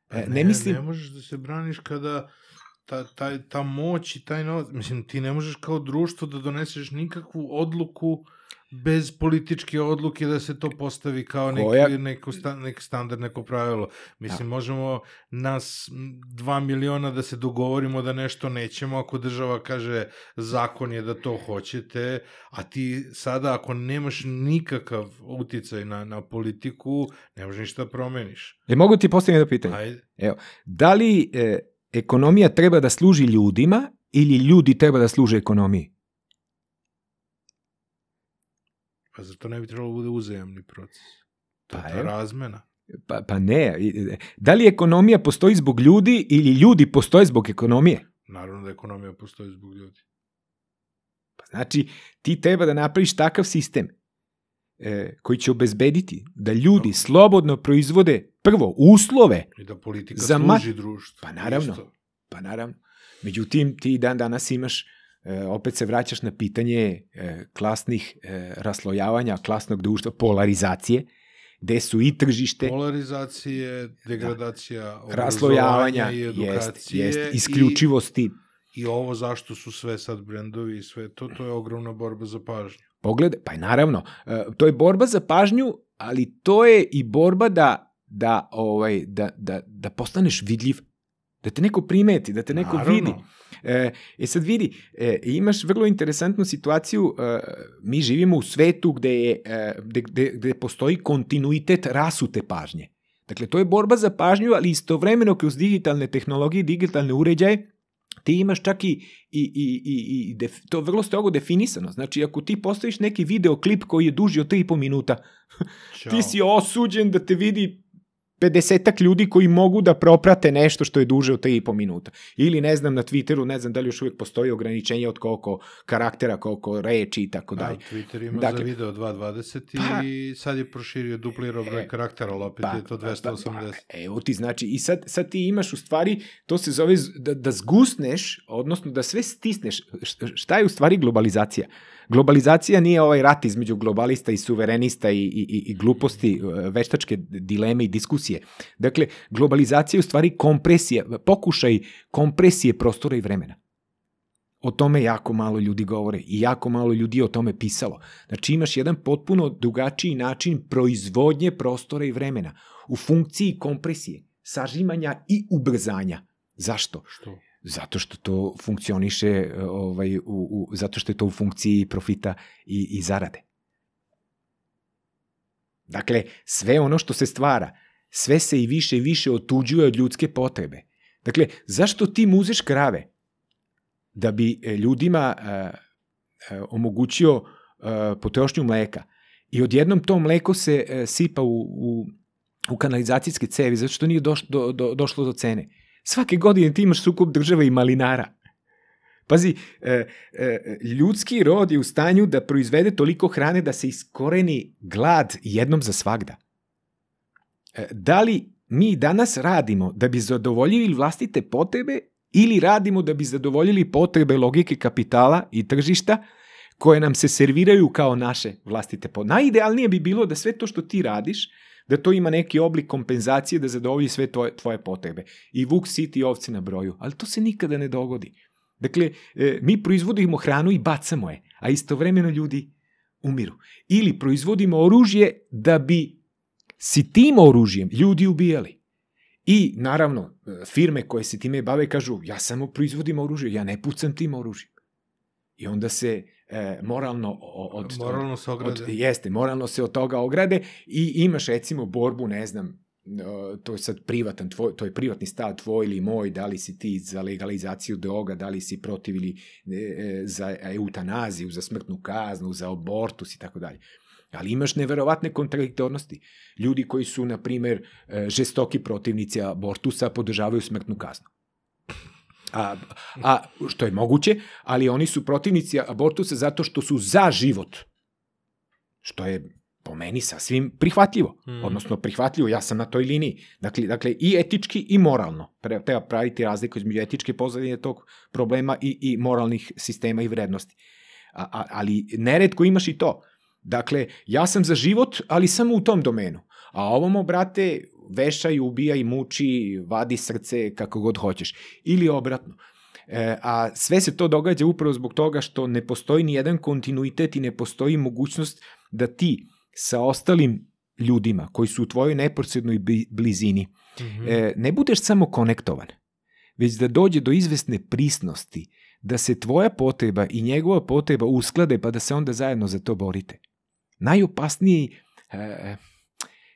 Pa E, ne mislim- Ne možeš da se braniš kada ta, taj, ta moć i taj novac, mislim, ti ne možeš kao društvo da doneseš nikakvu odluku bez političke odluke da se to postavi kao neki, Koja- neko, sta, neki standard, neko pravilo. Mislim, možemo nas dva miliona da se dogovorimo da nešto nećemo ako država kaže zakon je da to hoćete, a ti sada ako nemaš nikakav uticaj na, na politiku, ne možeš ništa da promeniš. E, mogu ti postaviti jedno pitanje? Ajde. Da li e, ekonomija treba da služi ljudima ili ljudi treba da služe ekonomiji? Pa zar to ne bi trebalo da bude uzajamni proces? To Pa je razmena. Pa, pa ne. Da li ekonomija postoji zbog ljudi ili ljudi postoje zbog ekonomije? Naravno da ekonomija postoji zbog ljudi. Pa znači, ti treba da napraviš takav sistem e, koji će obezbediti da ljudi slobodno proizvode prvo uslove, I da politika Za služi društvu. Pa naravno. Isto. pa naravno. Međutim, ti dan danas imaš, opet se vraćaš na pitanje e, klasnih e, raslojavanja, klasnog društva, polarizacije, gde su i tržište, Polarizacije, degradacija, raslojavanja, obrazovanja i jest, edukacije. jest, isključivosti. I, I ovo zašto su sve sad brendovi i sve to, to je ogromna borba za pažnju. Pogledaj, pa i naravno, e, to je borba za pažnju, ali to je i borba da, da, ovaj, da, da, da postaneš vidljiv, da te neko primeti, da te neko Naravno. vidi. E, e sad vidi, e, imaš vrlo interesantnu situaciju, e, mi živimo u svetu gde, je, e, gde, gde, gde postoji kontinuitet rasute pažnje. Dakle, to je borba za pažnju, ali istovremeno kroz digitalne tehnologije, digitalne uređaje, ti imaš čak i, i, i, i, i def, to vrlo strogo definisano. Znači, ako ti postaviš neki videoklip koji je duži od 3,5 minuta, Ćao. ti si osuđen da te vidi 50 ljudi koji mogu da proprate nešto što je duže od 3,5 minuta. Ili ne znam na Twitteru, ne znam da li još uvijek postoji ograničenje od koliko karaktera, koliko reči i tako Da, dalje. Twitter ima Dakle- za video 2.20 Pa- i sad je proširio duplirao broj E, karaktera, ali opet je to 280. Pa, evo ti, znači, i sad, sad ti imaš u stvari, to se zove da, da zgusneš, odnosno da sve stisneš. Šta je u stvari globalizacija? Globalizacija nije ovaj rat između globalista i suverenista i, i, i- gluposti, e, veštačke dileme i diskusije. Dakle, globalizacija je u stvari kompresija, pokušaj kompresije prostora i vremena. O tome jako malo ljudi govore i jako malo ljudi je o tome pisalo. Znači imaš jedan potpuno drugačiji način proizvodnje prostora i vremena u funkciji kompresije, sažimanja i ubrzanja. Zašto? Što? Zato što to funkcioniše e, ovaj, u, u, zato što je to u funkciji profita i, i zarade. Dakle, sve ono što se stvara, sve se i više i više otuđuje od ljudske potrebe. Dakle, zašto ti muzeš krave? Da bi e, ljudima e, e, omogućio e, potrošnju mleka. I odjednom to mleko se e, sipa u, u, u kanalizacijske cevi, zato što nije doš, do, do, došlo do cene. Svake godine ti imaš sukup države i malinara. Pazi, e, e, ljudski rod je u stanju da proizvede toliko hrane da se iskoreni glad jednom za svagda. E, da li mi danas radimo da bi zadovoljili vlastite potrebe ili radimo da bi zadovoljili potrebe logike kapitala i tržišta koje nam se serviraju kao naše vlastite potrebe. Najidealnije bi bilo da sve to što ti radiš, da to ima neki oblik kompenzacije da zadovolji sve tvoje, tvoje potrebe. I vuk siti ovce na broju, ali to se nikada ne dogodi. Dakle, e, mi proizvodimo hranu i bacamo je, a istovremeno ljudi umiru. Ili proizvodimo oružje da bi si tim oružjem ljudi ubijali. I naravno, e, firme koje se time bave kažu, ja samo proizvodim oružje, ja ne pucam tim oružjem. I onda se e, moralno od, Moralno se ograde. od, jeste, moralno se od toga ograde i imaš recimo borbu, ne znam, e, to je sad privatan tvoj, to je privatni stav tvoj ili moj, da li si ti za legalizaciju droga, da li si protiv ili e, e, za eutanaziju, za smrtnu kaznu, za abortus i tako dalje. Ali imaš neverovatne kontradiktornosti. Ljudi koji su, na primer, e, žestoki protivnici abortusa podržavaju smrtnu kaznu. A, a što je moguće, ali oni su protivnici abortusa zato što su za život. Što je po meni sasvim prihvatljivo. Mm. Odnosno prihvatljivo, ja sam na toj liniji. Dakle, dakle i etički i moralno. Pre- Treba praviti razliku između etičke pozadine tog problema i, i moralnih sistema i vrednosti. A, a, ali neredko imaš i to. Dakle, ja sam za život, ali samo u tom domenu. A ovamo, brate, vešaj, ubijaj, muči, vadi srce, kako god hoćeš. Ili obratno. E, a sve se to događa upravo zbog toga što ne postoji ni jedan kontinuitet i ne postoji mogućnost da ti sa ostalim ljudima koji su u tvojoj neposrednoj blizini Mhm. e, ne budeš samo konektovan, već da dođe do izvesne prisnosti, da se tvoja potreba i njegova potreba usklade pa da se onda zajedno za to borite. Najopasniji, e,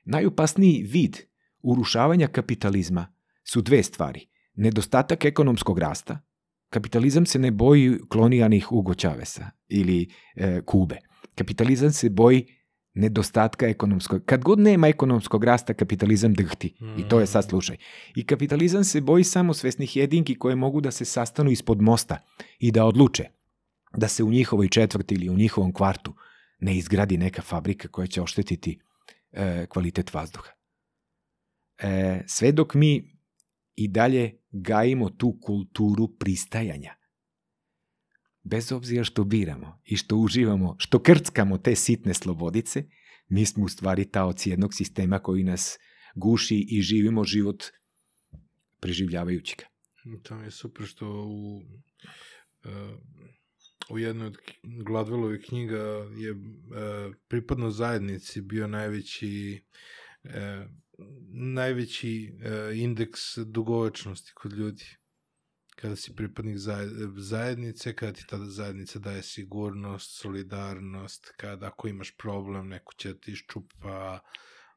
najopasniji vid urušavanja kapitalizma su dve stvari. Nedostatak ekonomskog rasta. Kapitalizam se ne boji klonijanih Ugo Čavesa ili e, Kube. Kapitalizam se boji nedostatka ekonomskog. Kad god nema ekonomskog rasta, kapitalizam drhti. I to je sad slušaj. I kapitalizam se boji samo svesnih jedinki koje mogu da se sastanu ispod mosta i da odluče da se u njihovoj četvrti ili u njihovom kvartu ne izgradi neka fabrika koja će oštetiti e, kvalitet vazduha. E, sve dok mi i dalje gajimo tu kulturu pristajanja, bez obzira što biramo i što uživamo, što krckamo te sitne slobodice, mi smo u stvari taoci jednog sistema koji nas guši i živimo život preživljavajući ga. To mi je super što u, uh, u jednoj od Gladwellovih knjiga je uh, pripadno zajednici bio najveći uh, najveći uh, indeks dugovečnosti kod ljudi. Kada si pripadnik zajed- zajednice, kada ti tada zajednica daje sigurnost, solidarnost, kada ako imaš problem, neko će da ti iščupa,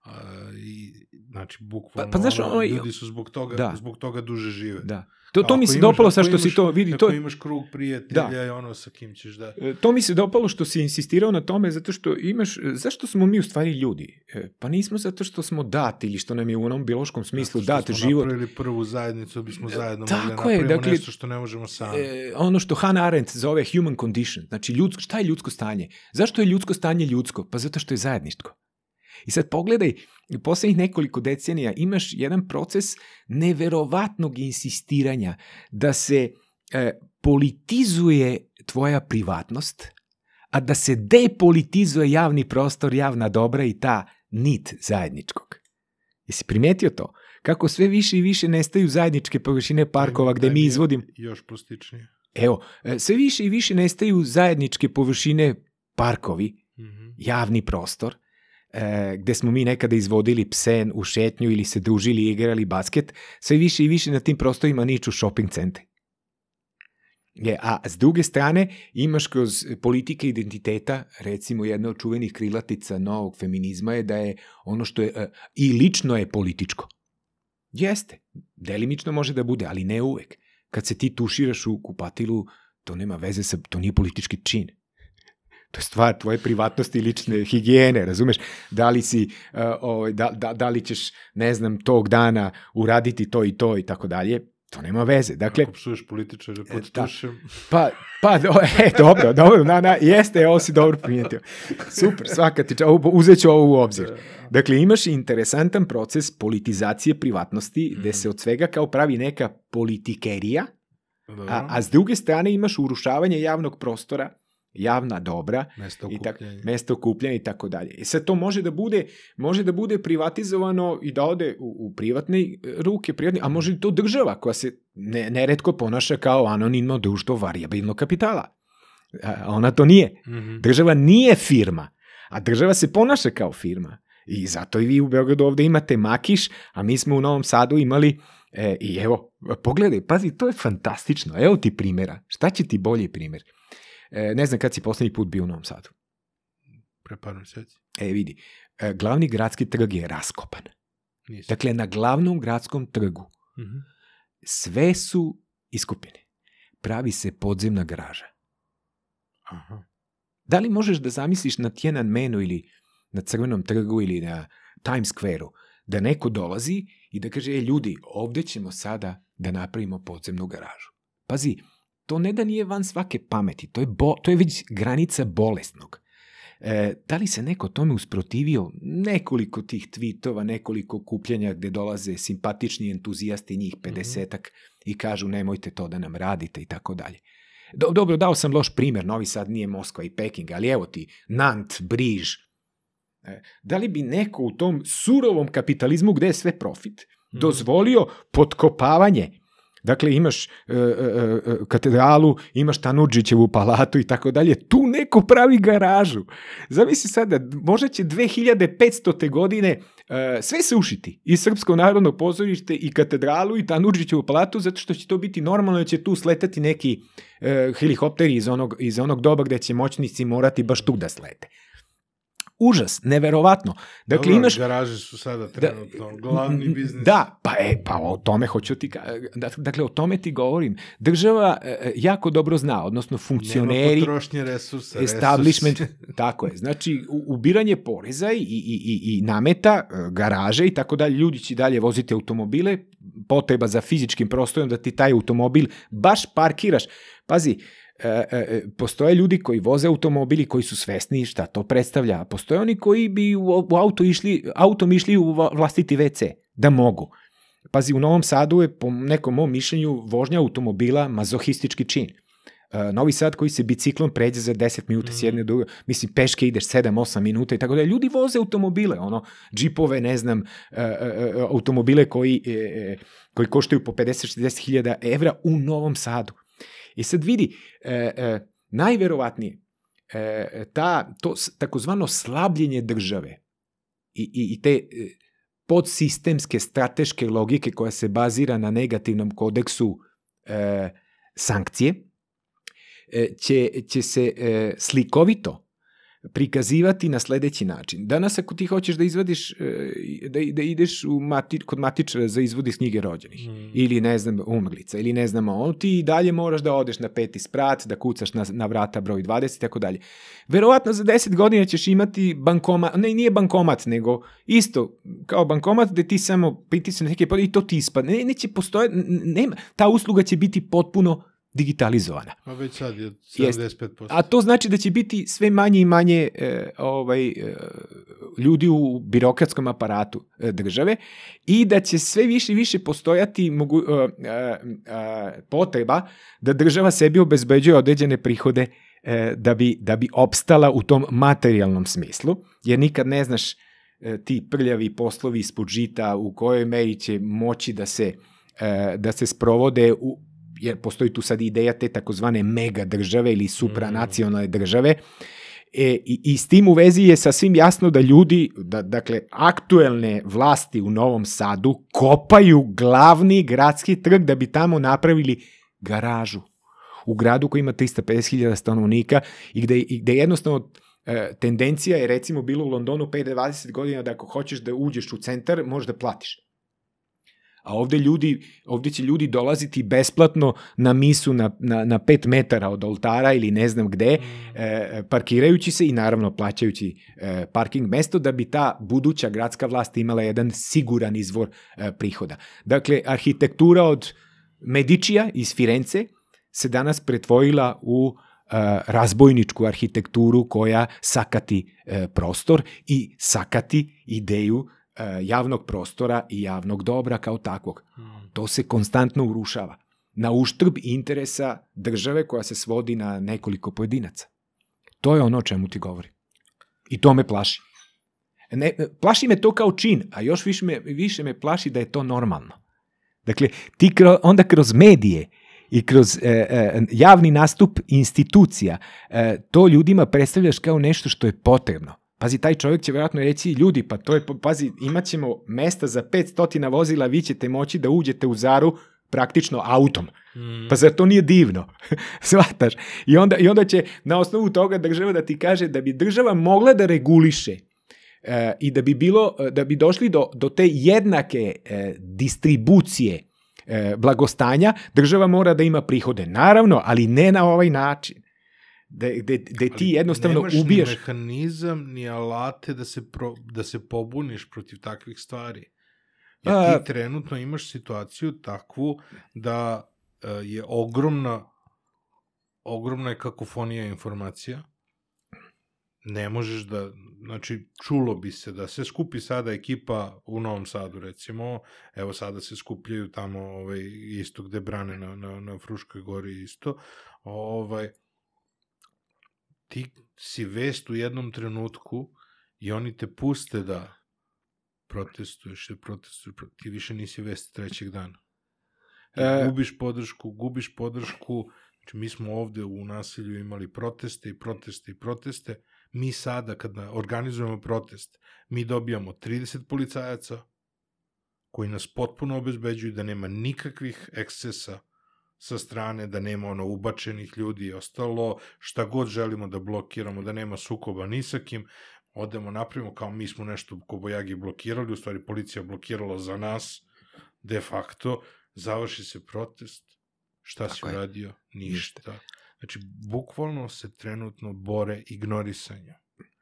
A, I, znači, bukvalno, Pa- pa znaš, ono, ljudi su zbog toga, Da. zbog toga duže žive. Da. To, to mi se dopalo sa što si imaš- to vidi. Ako To, imaš krug prijatelja i ono sa kim ćeš da... E, To mi se dopalo što si insistirao na tome zato što imaš, e, zašto smo mi u stvari ljudi? E, Pa nismo zato što smo dati ili što nam je u onom biološkom smislu Zato što dat smo život. napravili prvu zajednicu, da bismo zajedno tako mogli da je, napravimo dakle, nešto što ne možemo sami. Ono što Hannah Arendt zove human condition, znači ljudsko, šta je ljudsko stanje? Zašto je ljudsko stanje ljudsko? Pa zato što je zajedničko. I sad pogledaj, u poslednjih nekoliko decenija imaš jedan proces neverovatnog insistiranja da se e, politizuje tvoja privatnost, a da se depolitizuje javni prostor, javna dobra i ta nit zajedničkog. Jesi primetio to? Kako sve više i više nestaju zajedničke površine parkova gde mi izvodim... Još plastičnije. Evo, e, sve više i više nestaju zajedničke površine parkovi, Mhm. javni prostor, e, gde smo mi nekada izvodili pse u šetnju ili se družili i igrali basket, sve više i više na tim prostorima niču shopping centri. Je, a s druge strane imaš kroz politike identiteta, recimo jedna od čuvenih krilatica novog feminizma je da je ono što je, e, i lično je političko. Jeste, delimično može da bude, ali ne uvek. Kad se ti tuširaš u kupatilu, to nema veze sa, to nije politički čin. To je stvar tvoje privatnosti i lične higijene, razumeš? Da li si, uh, ovaj, da, da, da li ćeš, ne znam, tog dana uraditi to i to i tako dalje, to nema veze. Dakle, Ako psuješ političare pod da. tušem, Pa, pa, do, e, dobro, dobro, na, na, jeste, ovo si dobro primijetio. Super, svaka ti ovo- uzet ću ovo u obzir. Dakle, imaš interesantan proces politizacije privatnosti, gde Mhm. se od svega kao pravi neka politikerija, dobro, a, a s druge strane imaš urušavanje javnog prostora, javna dobra, mesto i tak, mesto okupljanja i tako dalje. I sad to može da bude može da bude privatizovano i da ode u, u privatne e, ruke, privatne, a može i to država koja se ne, neretko ponaša kao anonimno društvo variabilnog kapitala. A ona to nije. Mhm. Država nije firma, a država se ponaša kao firma. I zato i vi u Beogradu ovde imate Makiš, a mi smo u Novom Sadu imali E, I evo, pogledaj, pazi, to je fantastično. Evo ti primjera. Šta će ti bolji primjer? E, ne znam kad si poslednji put bio u Novom Sadu. Pre par meseci. E, vidi, e, glavni gradski trg je raskopan. Nisam. Dakle, na glavnom gradskom trgu Mhm. sve su iskupine. Pravi se podzemna garaža. Aha. Da li možeš da zamisliš na Tiananmenu ili na Crvenom trgu ili na Times Square-u da neko dolazi i da kaže, e, ljudi, ovde ćemo sada da napravimo podzemnu garažu. Pazi, to ne da nije van svake pameti, to je, bo, to je već granica bolesnog. E, da li se neko tome usprotivio? Nekoliko tih tweetova, nekoliko kupljanja gde dolaze simpatični entuzijasti, njih 50-ak, i kažu nemojte to da nam radite i tako dalje. Do, dobro, dao sam loš primer, Novi Sad nije Moskva i Peking, ali evo ti, Nant, Briž. E, Da li bi neko u tom surovom kapitalizmu gde je sve profit, Mhm. dozvolio potkopavanje Dakle, imaš e, e, e, katedralu, imaš Tanudžićevu palatu i tako dalje. Tu neko pravi garažu. Zamisli sada, možda će 2500. godine e, sve se ušiti. I Srpsko narodno pozorište, i katedralu, i Tanudžićevu palatu, zato što će to biti normalno da će tu sletati neki e, helikopteri iz onog, iz onog doba gde će moćnici morati baš tu da slete. Užas, neverovatno. Dakle, Dobro, imaš... Garaže su sada trenutno glavni biznis. Da, pa e, pa o tome hoću ti, da- dakle o tome ti govorim. Država e, e, jako dobro zna, odnosno Nema funkcioneri, potrošnje resursa. establishment, resurs. tako je. Znači, ubiranje poreza i, i, i, i nameta, e, garaže i tako dalje, ljudi će dalje voziti automobile, potreba za fizičkim prostorom da ti taj automobil baš parkiraš. Pazi, e, postoje ljudi koji voze automobili koji su svesni šta to predstavlja, postoje oni koji bi u, u auto išli, autom išli u vlastiti WC, da mogu. Pazi, u Novom Sadu je po nekom mom mišljenju vožnja automobila mazohistički čin. E, Novi Sad koji se biciklom pređe za 10 minuta s jedne do druge, mislim peške ideš 7-8 minuta i tako dalje. Ljudi voze automobile, ono, džipove, ne znam, e, e, e, automobile koji, e, e, koji koštaju po 50-60 hiljada evra u Novom Sadu. I sad vidi, e, e, najverovatnije, e, ta, to takozvano slabljenje države i, i, i te e, podsistemske strateške logike koja se bazira na negativnom kodeksu e, sankcije, e, će, će se e, slikovito prikazivati na sledeći način. Danas ako ti hoćeš da izvadiš, e, da, da ideš u mati, kod matičara za izvodi s knjige rođenih, Mm. ili ne znam, umglica, ili ne znam, ono, ti i dalje moraš da odeš na peti sprat, da kucaš na, na vrata broj 20 i tako dalje. Verovatno za 10 godina ćeš imati bankomat, ne, nije bankomat, nego isto kao bankomat gde ti samo pritisneš neke pod i to ti ispadne. Ne, neće postojati, nema, ta usluga će biti potpuno digitalizovana. A već sad je Jeste. 75%. A to znači da će biti sve manje i manje e, ovaj, e, ljudi u birokratskom aparatu e, države i da će sve više i više postojati mogu, e, e, e, potreba da država sebi obezbeđuje određene prihode e, da, bi, da bi opstala u tom materijalnom smislu, jer nikad ne znaš e, ti prljavi poslovi ispod žita u kojoj meri će moći da se, e, da se sprovode u, jer postoji tu sad ideja te takozvane mega države ili supranacionalne države, E, i, I s tim u vezi je sasvim jasno da ljudi, da, dakle, aktuelne vlasti u Novom Sadu kopaju glavni gradski trg da bi tamo napravili garažu. U gradu koji ima 350.000 stanovnika i gde, i gde jednostavno e, tendencija je recimo bilo u Londonu 5-20 godina da ako hoćeš da uđeš u centar, možeš da platiš. A ovde ljudi, ovde će ljudi dolaziti besplatno na misu na, na, na 5 metara od oltara ili ne znam gde, e, parkirajući se i naravno plaćajući e, parking mesto da bi ta buduća gradska vlast imala jedan siguran izvor e, prihoda. Dakle, arhitektura od Medičija iz Firence se danas pretvorila u e, razbojničku arhitekturu koja sakati e, prostor i sakati ideju javnog prostora i javnog dobra kao takvog. Mm. To se konstantno urušava na uštrb interesa države koja se svodi na nekoliko pojedinaca. To je ono o čemu ti govori. I to me plaši. Ne, plaši me to kao čin, a još više me, više me plaši da je to normalno. Dakle, ti kro, onda kroz medije i kroz e, e, javni nastup institucija e, to ljudima predstavljaš kao nešto što je potrebno. Pazi, taj čovjek će vjerojatno reći, ljudi, pa to je, pazi, imat ćemo mesta za 500 vozila, vi ćete moći da uđete u Zaru praktično autom. Mm. Pa zar to nije divno? Svataš? I onda, I onda će na osnovu toga država da ti kaže da bi država mogla da reguliše e, i da bi bilo da bi došli do, do te jednake e, distribucije e, blagostanja, država mora da ima prihode. Naravno, ali ne na ovaj način. Da, da, da ti jednostavno nemaš ubijaš. ni mehanizam, ni alate da se, pro, da se pobuniš protiv takvih stvari. Jer A- ti trenutno imaš situaciju takvu da e, je ogromna ogromna je kakofonija informacija. Ne možeš da, znači, čulo bi se da se skupi sada ekipa u Novom Sadu, recimo, evo sada se skupljaju tamo ovaj, isto gde brane na, na, na Fruškoj gori isto, ovaj, ti si vest u jednom trenutku i oni te puste da protestuješ, da protestuješ, pro- ti više nisi vest trećeg dana. E. gubiš podršku, gubiš podršku, znači mi smo ovde u nasilju imali proteste i proteste i proteste, mi sada kada organizujemo protest, mi dobijamo 30 policajaca koji nas potpuno obezbeđuju da nema nikakvih ekscesa sa strane, da nema ono ubačenih ljudi i ostalo, šta god želimo da blokiramo, da nema sukoba ni sa kim, odemo napravimo kao mi smo nešto kobojagi blokirali, u stvari policija blokirala za nas, de facto, završi se protest, šta si Tako je. uradio? Ništa. Znači, bukvalno se trenutno bore ignorisanja.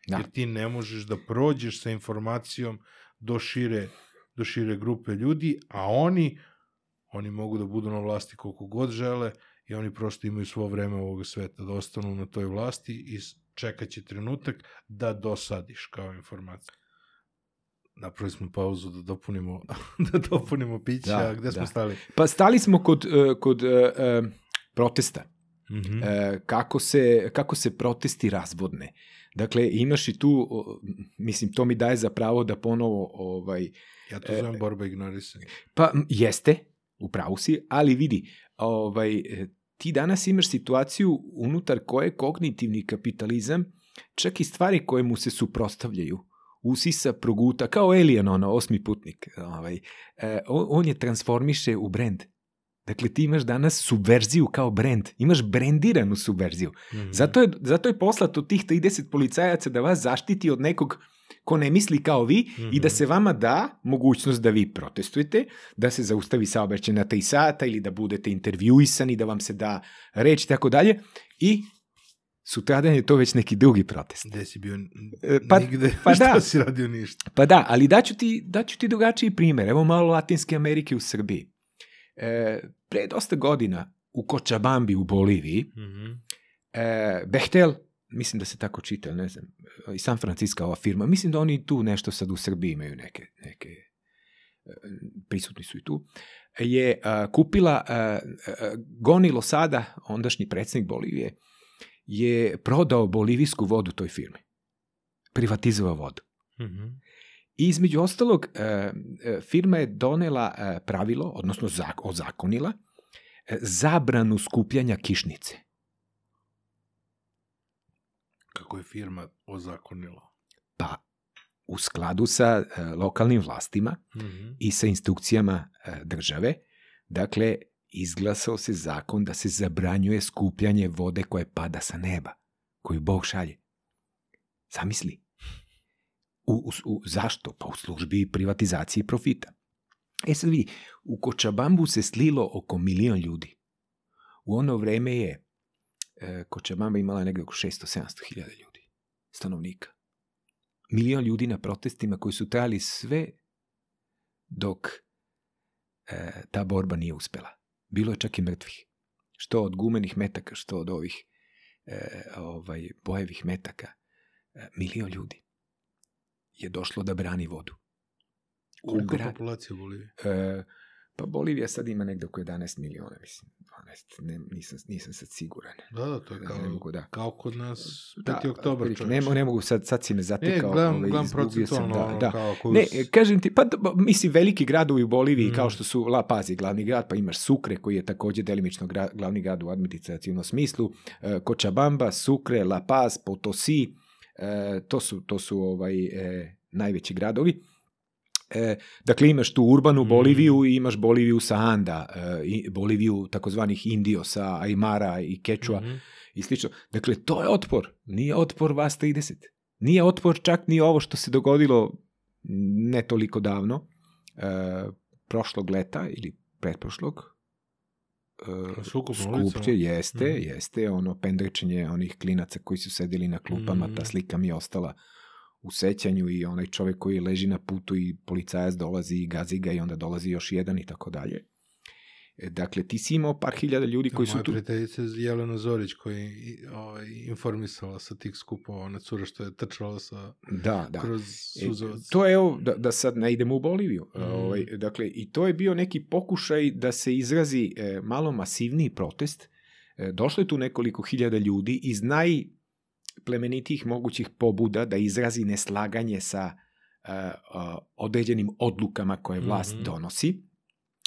Da. Jer ti ne možeš da prođeš sa informacijom do šire, do šire grupe ljudi, a oni, oni mogu da budu na vlasti koliko god žele i oni prosto imaju svo vreme ovoga sveta da ostanu na toj vlasti i čekat će trenutak da dosadiš kao informacija. Napravili smo pauzu da dopunimo, da dopunimo piće, Da, a gde smo da. stali? Pa stali smo kod, e, kod e, e, protesta. Mhm. e, kako, se, kako se protesti razvodne. Dakle, imaš i tu, o, mislim, to mi daje za pravo da ponovo, ovaj, Ja to e, zovem borba ignorisanja. pa jeste, u pravu si, ali vidi, ovaj, ti danas imaš situaciju unutar koje kognitivni kapitalizam čak i stvari koje mu se suprostavljaju usisa, proguta, kao Alien, ono, osmi putnik. Ovaj, e, on je transformiše u brend. Dakle, ti imaš danas subverziju kao brend. Imaš brendiranu subverziju. Mhm. Zato je, zato je poslato tih 30 policajaca da vas zaštiti od nekog ko ne misli kao vi i da Mhm. se vama da mogućnost da vi protestujete, da se zaustavi saobraćaj na 3 sata ili da budete intervjuisani, da vam se da reč i tako dalje. I sutradan je to već neki drugi protest. Gde si bio? E, pa- Nigde. pa Šta da. si radio ništa? Pa da, ali daću ti, daću ti drugačiji primer. Evo malo Latinske Amerike u Srbiji. E, pre dosta godina u Kočabambi u Boliviji Mhm. e, Bechtel, mislim da se tako čita, ne znam, i San Francisco ova firma, mislim da oni tu nešto sad u Srbiji imaju neke, neke e, prisutni su i tu, je a, kupila a, a, Goni Losada, ondašnji predsjednik Bolivije, je prodao bolivijsku vodu toj firmi. Privatizovao vodu. Mhm. I između ostalog, e, e, firma je donela e, pravilo, odnosno zak, ozakonila, zabranu skupljanja kišnice. Kako je firma ozakonila? Pa, u skladu sa lokalnim vlastima Mhm. i sa instrukcijama države, dakle, izglasao se zakon da se zabranjuje skupljanje vode koje pada sa neba, koju Bog šalje. Zamisli. U, u, zašto? Pa u službi privatizacije profita. E sad vidi, u Kočabambu se slilo oko milion ljudi. U ono vreme je e, Kočabamba imala negde oko 600-700 hiljada ljudi, stanovnika. Milion ljudi na protestima koji su trajali sve dok e, ta borba nije uspela. Bilo je čak i mrtvih. Što od gumenih metaka, što od ovih e, ovaj, bojevih metaka. E, milion ljudi je došlo da brani vodu. Koliko je gra- populacija u Boliviji? E, pa Bolivija sad ima negde oko 11 miliona, mislim. 12, ne, nisam, nisam sad siguran. Da, da, to je Ne kao, mogu da. kao kod nas 5. Da, oktober, otprilike, čovječe. ne, ne mogu, sad, sad si me E, zatekao. gledam, ovaj, gledam procentualno, da, ono, da. kao ako... Ne, kažem ti, pa d- mislim veliki gradovi u Boliviji Mm. kao što su La Paz je glavni grad, pa imaš Sukre koji je takođe delimično gra, glavni grad u administrativnom smislu, e, Kočabamba, Sukre, La Paz, Potosi, e, to su to su ovaj e, najveći gradovi. E, dakle, imaš tu urbanu Mm. Boliviju i imaš Boliviju sa Anda, e, Boliviju takozvanih Indiosa, Aymara i Kečua Mhm. i slično. Dakle, to je otpor. Nije otpor vas 30. Nije otpor čak ni ovo što se dogodilo ne toliko davno, e, prošlog leta ili pretprošlog. E, na skupće, jeste, Mhm. jeste, ono pendrečenje onih klinaca koji su sedeli na klupama, Mhm. ta slika mi je ostala u sećanju i onaj čovek koji leži na putu i policajac dolazi i gazi ga i onda dolazi još jedan i tako dalje. E, Dakle, ti si imao par hiljada ljudi koji su Moja tu... prijateljica Jelena Zorić koja je ovaj, informisala sa tih skupova, ona cura što je trčala sa, Da, da. kroz E, suzavac. to je, evo, da, da sad ne idemo u Boliviju. Mm. Ovaj, dakle, i to je bio neki pokušaj da se izrazi e, malo masivniji protest. E, došlo je tu nekoliko hiljada ljudi iz najplemenitijih mogućih pobuda da izrazi neslaganje sa e, određenim odlukama koje vlast Mhm. donosi.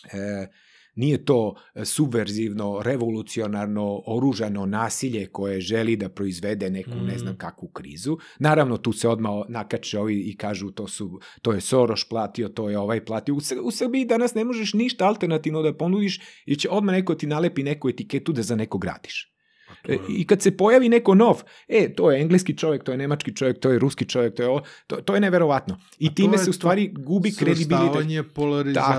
E, nije to e, subverzivno, revolucionarno, oružano nasilje koje želi da proizvede neku ne znam kakvu krizu. Naravno, tu se odmah nakače ovi i kažu to, su, to je Soroš platio, to je ovaj platio. U, u Srbiji danas ne možeš ništa alternativno da ponudiš i će odmah neko ti nalepi neku etiketu da za neko gradiš. Pa E, je- I kad se pojavi neko nov, e, to je engleski čovjek, to je nemački čovjek, to je ruski čovjek, to je ovo, to, to je neverovatno. I A time se u stvari gubi kredibilitet. Polarizacija,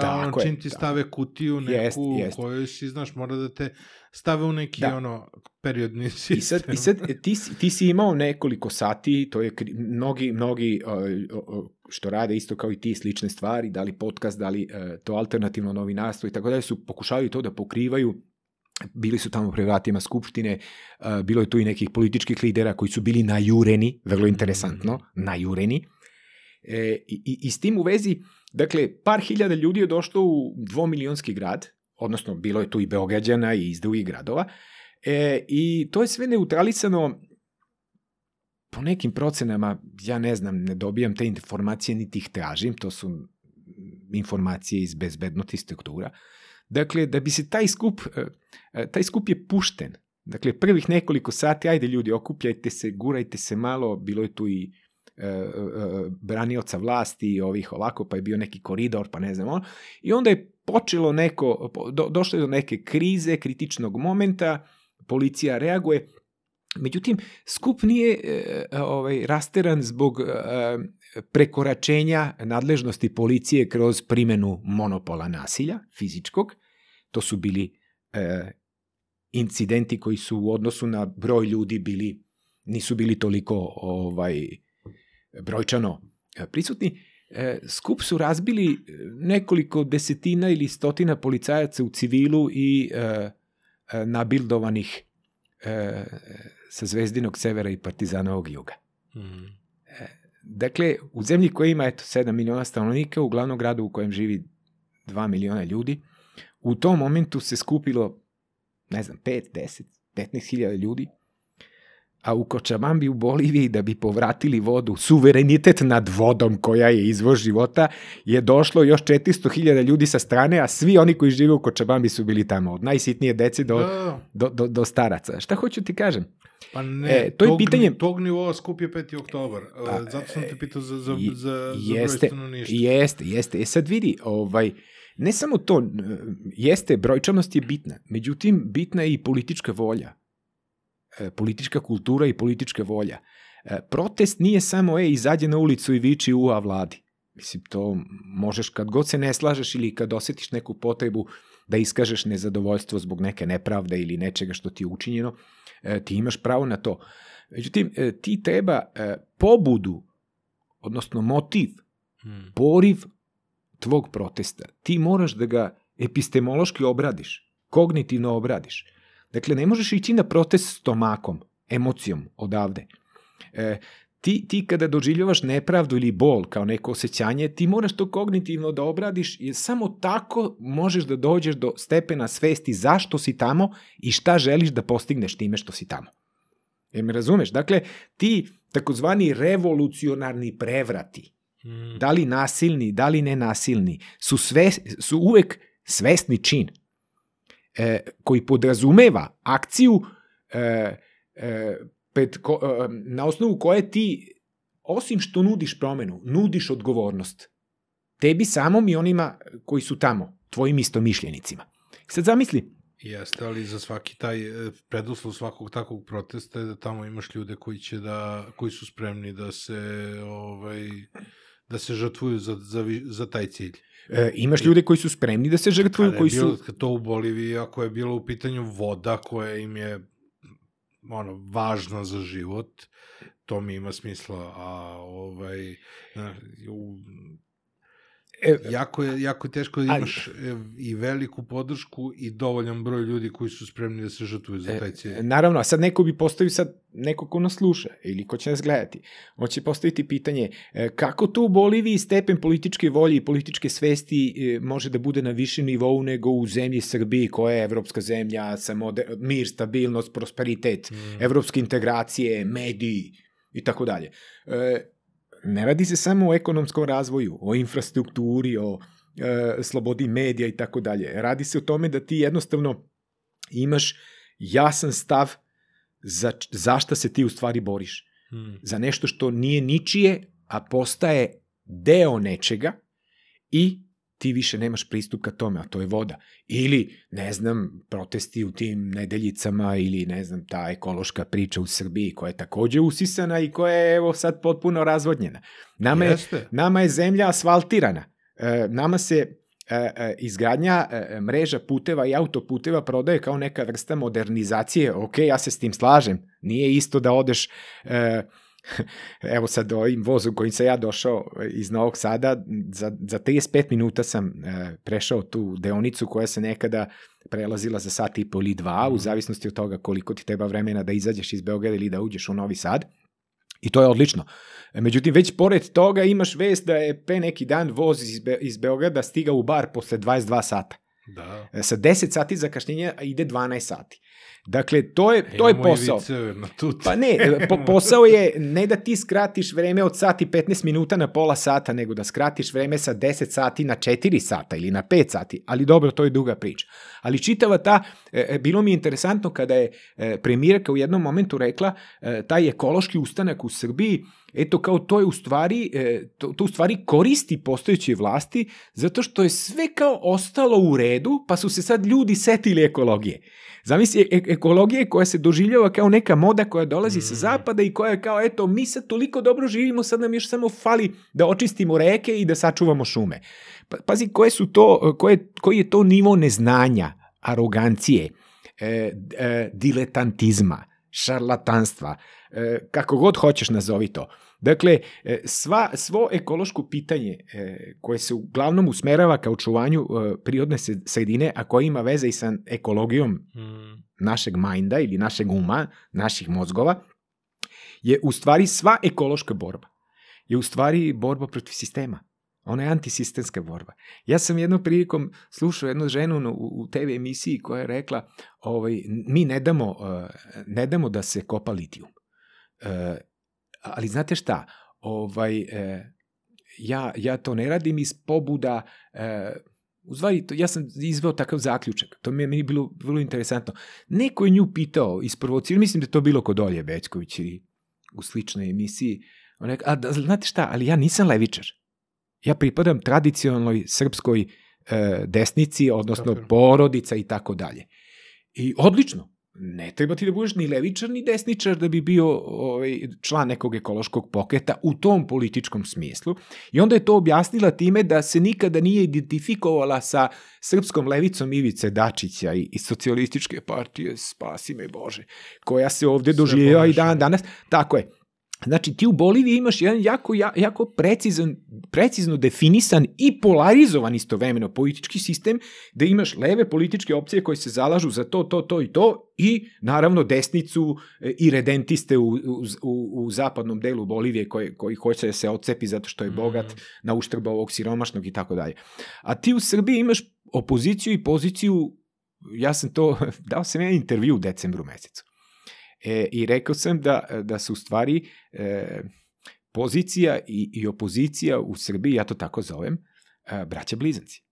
Tako je, tako je, čim ti tako stave kutiju neku Jest, jest. kojoj si, znaš, mora da te stave u neki, Da. ono, periodni I sistem. sad, i sad e, ti, ti si imao nekoliko sati, to je kri- mnogi, mnogi o, što rade isto kao i ti slične stvari, da li podcast, da li e, to alternativno novinarstvo i tako dalje, su pokušavaju to da pokrivaju bili su tamo pre vratima skupštine, e, bilo je tu i nekih političkih lidera koji su bili najureni, vrlo interesantno, najureni. E, i, i, s tim u vezi, dakle, par hiljada ljudi je došlo u dvomilionski grad, odnosno bilo je tu i Beograđana i iz drugih gradova, E, I to je sve neutralisano po nekim procenama, ja ne znam, ne dobijam te informacije, niti ih tražim, to su informacije iz bezbednosti struktura. Dakle, da bi se taj skup, e, e, taj skup je pušten. Dakle, prvih nekoliko sati, ajde ljudi, okupljajte se, gurajte se malo, bilo je tu i e, e, branioca vlasti i ovih ovako, pa je bio neki koridor, pa ne znam ono. I onda je počelo neko, do, došlo je do neke krize, kritičnog momenta, policija reaguje, Međutim, skup nije e, ovaj, rasteran zbog e, prekoračenja nadležnosti policije kroz primenu monopola nasilja, fizičkog. To su bili e, incidenti koji su u odnosu na broj ljudi bili nisu bili toliko ovaj brojčano e, prisutni. E, skup su razbili e, nekoliko desetina ili stotina policajaca u civilu i e, e, nabildovanih e, sa Zvezdinog severa i Partizanovog juga. Mm. Dakle, u zemlji koja ima eto 7 miliona stanovnika, u glavnom gradu u kojem živi 2 miliona ljudi, u tom momentu se skupilo, ne znam, 5, 10, 15 hiljada ljudi, a u Kočabambi u Boliviji da bi povratili vodu, suverenitet nad vodom koja je izvor života, je došlo još 400.000 ljudi sa strane, a svi oni koji žive u Kočabambi su bili tamo, od najsitnije dece do, Da, do, do, do staraca. Šta hoću ti kažem? pa ne, E, to je tog, pitanje- Tog nivoa skup je 5. oktobar. Pa, Pa, Zato sam te pitao za, za, je- za, za jeste, broj stanovništva. Jeste, jeste. E sad vidi, ovaj, ne samo to, jeste, brojčanost je bitna, međutim, bitna je i politička volja. E, politička kultura i politička volja. E, protest nije samo, e, izađe na ulicu i viči u a vladi. Mislim, to možeš kad god se ne slažeš ili kad osetiš neku potrebu da iskažeš nezadovoljstvo zbog neke nepravde ili nečega što ti je učinjeno, e, ti imaš pravo na to. Međutim, ti treba pobudu, odnosno motiv Mm. poriv tvog protesta. Ti moraš da ga epistemološki obradiš, kognitivno obradiš. Dakle, ne možeš ići na protest stomakom, emocijom odavde. E, ti, ti kada doživljavaš nepravdu ili bol kao neko osjećanje, ti moraš to kognitivno da obradiš jer samo tako možeš da dođeš do stepena svesti zašto si tamo i šta želiš da postigneš time što si tamo. Jer me razumeš? Dakle, ti takozvani revolucionarni prevrati, Mm. da li nasilni, da li nenasilni, su, sve, su uvek svesni čin e, koji podrazumeva akciju e, e, pred ko, e, na osnovu koje ti, osim što nudiš promenu, nudiš odgovornost. Tebi samom i onima koji su tamo, tvojim istomišljenicima. Sad zamisli, Jeste, ali za svaki taj e, preduslov svakog takvog protesta je da tamo imaš ljude koji će da koji su spremni da se ovaj da se žrtvuju za, za, za taj cilj. e, imaš ljude koji su spremni da se žrtvuju, Kada je koji bilo, su... kad to u Boliviji, ako je bilo u pitanju voda koja im je ono, važna za život, to mi ima smisla, a ovaj, na, u, E, jako, je, jako je teško da Ali- imaš e, i veliku podršku i dovoljan broj ljudi koji su spremni da se žrtvuju za taj cilj. E, Naravno, a sad neko bi postavio sad, neko ko nas sluša ili ko će nas gledati, on će postaviti pitanje e, kako to u Boliviji stepen političke volje i političke svesti e, može da bude na višem nivou nego u zemlji Srbiji koja je evropska zemlja sa moder, mir, stabilnost, prosperitet, Mm. evropske integracije, mediji i tako dalje. E, Ne radi se samo o ekonomskom razvoju, o infrastrukturi, o e, slobodi medija i tako dalje. Radi se o tome da ti jednostavno imaš jasan stav za, za šta se ti u stvari boriš. Mm. Za nešto što nije ničije, a postaje deo nečega i ti više nemaš pristup ka tome, a to je voda. Ili, ne znam, protesti u tim nedeljicama ili, ne znam, ta ekološka priča u Srbiji koja je takođe usisana i koja je, evo, sad potpuno razvodnjena. Nama je, Jeste. nama je zemlja asfaltirana. E, nama se e, e, izgradnja e, mreža puteva i autoputeva prodaje kao neka vrsta modernizacije. Ok, ja se s tim slažem. Nije isto da odeš... E, evo sad ovim vozom kojim sam ja došao iz Novog Sada, za, za 35 minuta sam e, prešao tu deonicu koja se nekada prelazila za sat i po ili dva, u Mhm. zavisnosti od toga koliko ti treba vremena da izađeš iz Beograda ili da uđeš u Novi Sad. I to je odlično. E, Međutim, već pored toga imaš vest da je pre neki dan voz iz, Be iz Beograda stigao u bar posle 22 sata. Da. E, Sa 10 sati zakašnjenja ide 12 sati. Dakle, to je, to je posao. Pa ne, po, posao je ne da ti skratiš vreme od sati 15 minuta na pola sata, nego da skratiš vreme sa 10 sati na 4 sata ili na 5 sati, ali dobro, to je duga priča. Ali čitava ta, e, e, bilo mi je interesantno kada je e, premijerka u jednom momentu rekla e, taj ekološki ustanak u Srbiji, eto kao to je u stvari, e, to, to u stvari koristi postojećoj vlasti, zato što je sve kao ostalo u redu, pa su se sad ljudi setili ekologije. Zamisli e ekologije koja se doživljava kao neka moda koja dolazi mm. sa zapada i koja je kao, eto, mi sad toliko dobro živimo, sad nam još samo fali da očistimo reke i da sačuvamo šume. Pa, pazi, koje su to, koje, koji je to nivo neznanja, arogancije, e, e, diletantizma, šarlatanstva, e, kako god hoćeš nazovi to. Dakle, e, sva, svo ekološko pitanje e, koje se uglavnom usmerava ka očuvanju e, prirodne sredine, a koje ima veze i sa ekologijom mm. našeg minda ili našeg uma, naših mozgova, je u stvari sva ekološka borba. Je u stvari borba protiv sistema. Ona je antisistemska borba. Ja sam jednom prilikom slušao jednu ženu u, u TV emisiji koja je rekla ovaj, mi ne damo, ne damo da se kopa litijum ali znate šta, ovaj, e, ja, ja to ne radim iz pobuda, e, u stvari, to, ja sam izveo takav zaključak, to mi je meni bilo vrlo interesantno. Neko je nju pitao, isprovocirao, mislim da je to bilo kod Olje Bećković ili u sličnoj emisiji, on rekao, a da, znate šta, ali ja nisam levičar. Ja pripadam tradicionalnoj srpskoj e, desnici, odnosno porodica i tako dalje. I odlično, ne treba ti da budeš ni levičar ni desničar da bi bio ovaj, član nekog ekološkog pokreta u tom političkom smislu. I onda je to objasnila time da se nikada nije identifikovala sa srpskom levicom Ivice Dačića i, i socijalističke partije, spasi me Bože, koja se ovde doživljava i dan danas. Tako je. Znači, ti u Boliviji imaš jedan jako, jako precizan, precizno definisan i polarizovan istovremeno politički sistem, da imaš leve političke opcije koje se zalažu za to, to, to i to, i naravno desnicu e, i redentiste u, u, u, u zapadnom delu Bolivije koji, koji hoće da se odcepi zato što je mm. bogat mm. na uštrb ovog siromašnog i tako dalje. A ti u Srbiji imaš opoziciju i poziciju, ja sam to, dao sam jedan intervju u decembru mesecu E, I rekao sam da, da su u stvari e, pozicija i, i opozicija u Srbiji, ja to tako zovem, e, braća blizanci.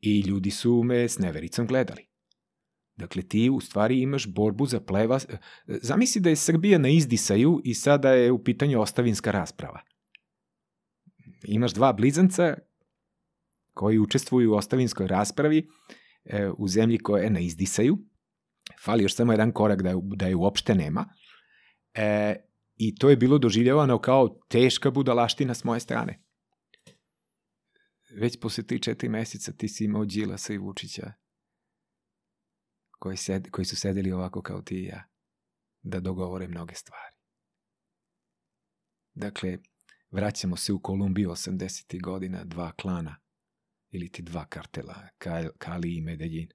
I ljudi su me s nevericom gledali. Dakle, ti u stvari imaš borbu za pleva. E, zamisli da je Srbija na izdisaju i sada je u pitanju ostavinska rasprava. Imaš dva blizanca koji učestvuju u ostavinskoj raspravi e, u zemlji koja je na izdisaju fali još samo jedan korak da je, da je uopšte nema. E, I to je bilo doživljavano kao teška budalaština s moje strane. Već posle 3-4 meseca ti si imao Đilasa i Vučića koji, sed, koji su sedeli ovako kao ti i ja da dogovore mnoge stvari. Dakle, vraćamo se u Kolumbiju 80. godina, dva klana ili ti dva kartela, Kali i Medellin.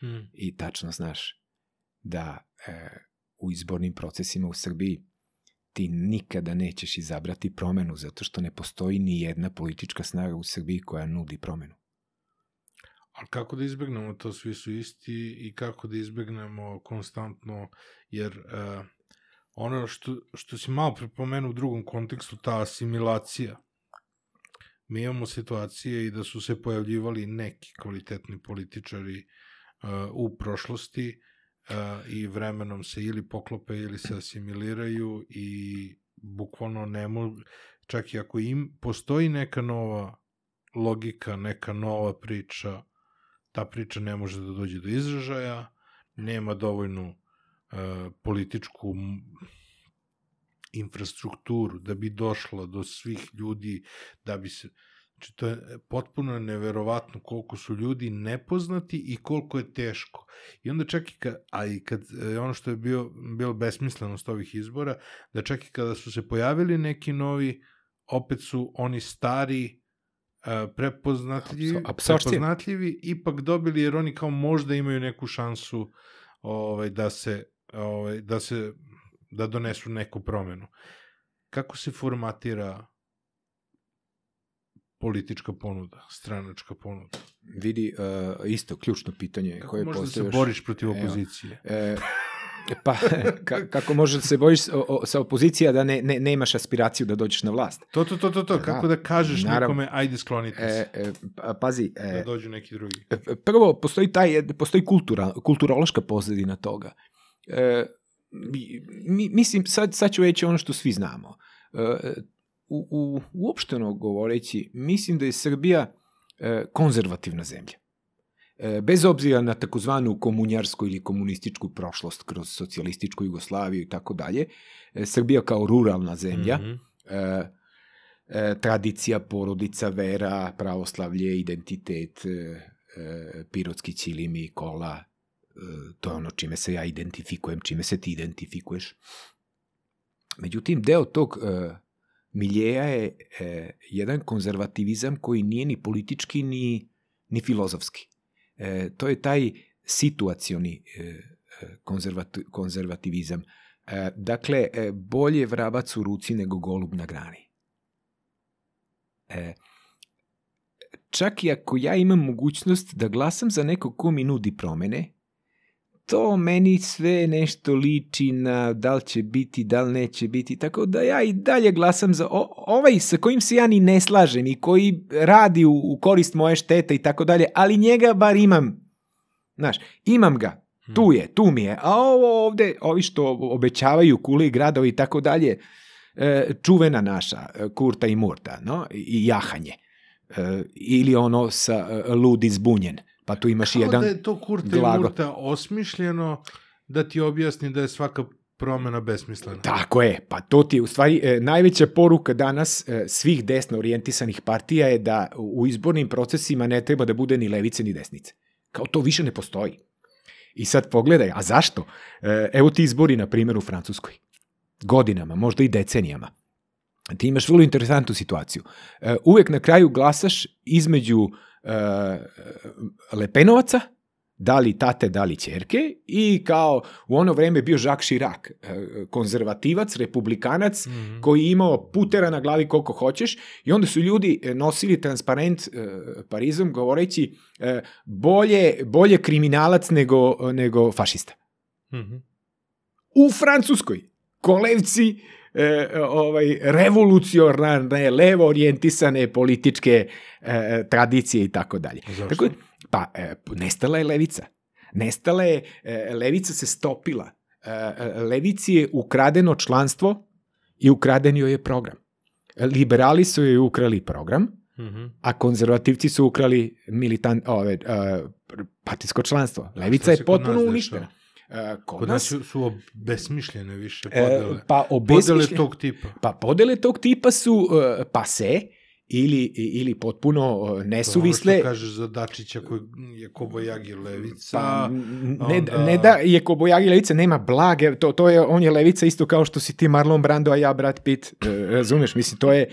Hmm. I tačno znaš da e, u izbornim procesima u Srbiji ti nikada nećeš izabrati promenu zato što ne postoji ni jedna politička snaga u Srbiji koja nudi promenu. Ali kako da izbegnemo to, svi su isti i kako da izbegnemo konstantno, jer uh, ono što, što si malo prepomenuo u drugom kontekstu, ta asimilacija, mi imamo situacije i da su se pojavljivali neki kvalitetni političari uh, u prošlosti, i vremenom se ili poklope ili se asimiliraju i bukvalno ne mogu, čak i ako im postoji neka nova logika, neka nova priča, ta priča ne može da dođe do izražaja, nema dovoljnu uh, političku infrastrukturu da bi došla do svih ljudi, da bi se Znači, to je potpuno neverovatno koliko su ljudi nepoznati i koliko je teško. I onda čak i kad, a i kad, e, ono što je bio, bilo besmislenost ovih izbora, da čak i kada su se pojavili neki novi, opet su oni stari, e, prepoznatljivi, prepoznatljivi ipak dobili jer oni kao možda imaju neku šansu ovaj, da se ovaj, da se da donesu neku promenu. Kako se formatira politička ponuda, stranačka ponuda? Vidi, uh, isto, ključno pitanje Kako koje možeš da se postavljaš. boriš protiv Evo. opozicije? E, pa, ka, kako možeš da se bojiš s- o, o, sa opozicija da ne, ne, nemaš aspiraciju da dođeš na vlast? To, to, to, to, to. Da, kako da kažeš naravno. nekome, ajde sklonite se, E, e, pa- pazi, da e, dođu neki drugi. prvo, postoji, taj, postoji kultura, kulturološka pozadina toga. E, mi, mi- mislim, sad, sad ću reći ono što svi znamo. E, u, u, uopšteno govoreći, mislim da je Srbija e, konzervativna zemlja. E, bez obzira na takozvanu komunjarsku ili komunističku prošlost kroz socijalističku Jugoslaviju i tako dalje, e, Srbija kao ruralna zemlja, Mhm. e, e, tradicija, porodica, vera, pravoslavlje, identitet, e, e, pirotski ćilimi, kola, e, to je ono čime se ja identifikujem, čime se ti identifikuješ. Međutim, deo tog e, miljeja je e, jedan konzervativizam koji nije ni politički ni, ni filozofski. E, to je taj situacioni e, e, konzervat, konzervativizam. E, dakle, e, bolje vrabac u ruci nego golub na grani. E, čak i ako ja imam mogućnost da glasam za nekog ko mi nudi promene, to meni sve nešto liči na da li će biti, da li neće biti, tako da ja i dalje glasam za o, ovaj sa kojim se ja ni ne slažem i koji radi u, u korist moje štete i tako dalje, ali njega bar imam, znaš, imam ga, tu je, tu mi je, a ovo ovde, ovi što obećavaju kule i gradovi i tako dalje, e, čuvena naša, e, kurta i murta, no, i jahanje. E, ili ono sa ludi zbunjen, pa tu imaš Kao jedan... da je to kurta glagol. i murta osmišljeno da ti objasni da je svaka promena besmislena. Tako je, pa to ti je u stvari e, najveća poruka danas e, svih desno orijentisanih partija je da u izbornim procesima ne treba da bude ni levice ni desnice. Kao to više ne postoji. I sad pogledaj, a zašto? E, evo ti izbori, na primjer, u Francuskoj. Godinama, možda i decenijama. Ti imaš vrlo interesantnu situaciju. E, uvek na kraju glasaš između Lepenovaca, da li tate, da li ćerke, i kao u ono vreme bio Jacques Chirac, e, konzervativac, republikanac, Mhm. koji je imao putera na glavi koliko hoćeš i onda su ljudi e, nosili transparent Parizom govoreći bolje, bolje kriminalac nego, nego fašista. Mhm. U Francuskoj kolevci e, ovaj, revolucionarne, levo orijentisane političke e, tradicije i tako dalje. Tako, pa, e, nestala je levica. Nestala je, e, levica se stopila. E, e, levici je ukradeno članstvo i ukraden joj je program. Liberali su joj ukrali program, Mhm. a konzervativci su ukrali militant, ove, e, partijsko članstvo. Levica je potpuno uništena. E, kod, Kod nas, nas su, su besmišljene više e, podele. pa podele obesmišljene, tog tipa. pa podele tog tipa su e, pase ili, ili potpuno nesuvisle. Ono što kažeš za Dačića koji je Kobojagi levica. Pa, ne, onda- ne da je Kobojagi levica, nema blage, to, to je, on je levica isto kao što si ti Marlon Brando, a ja Brad Pitt, razumeš, mislim, to je,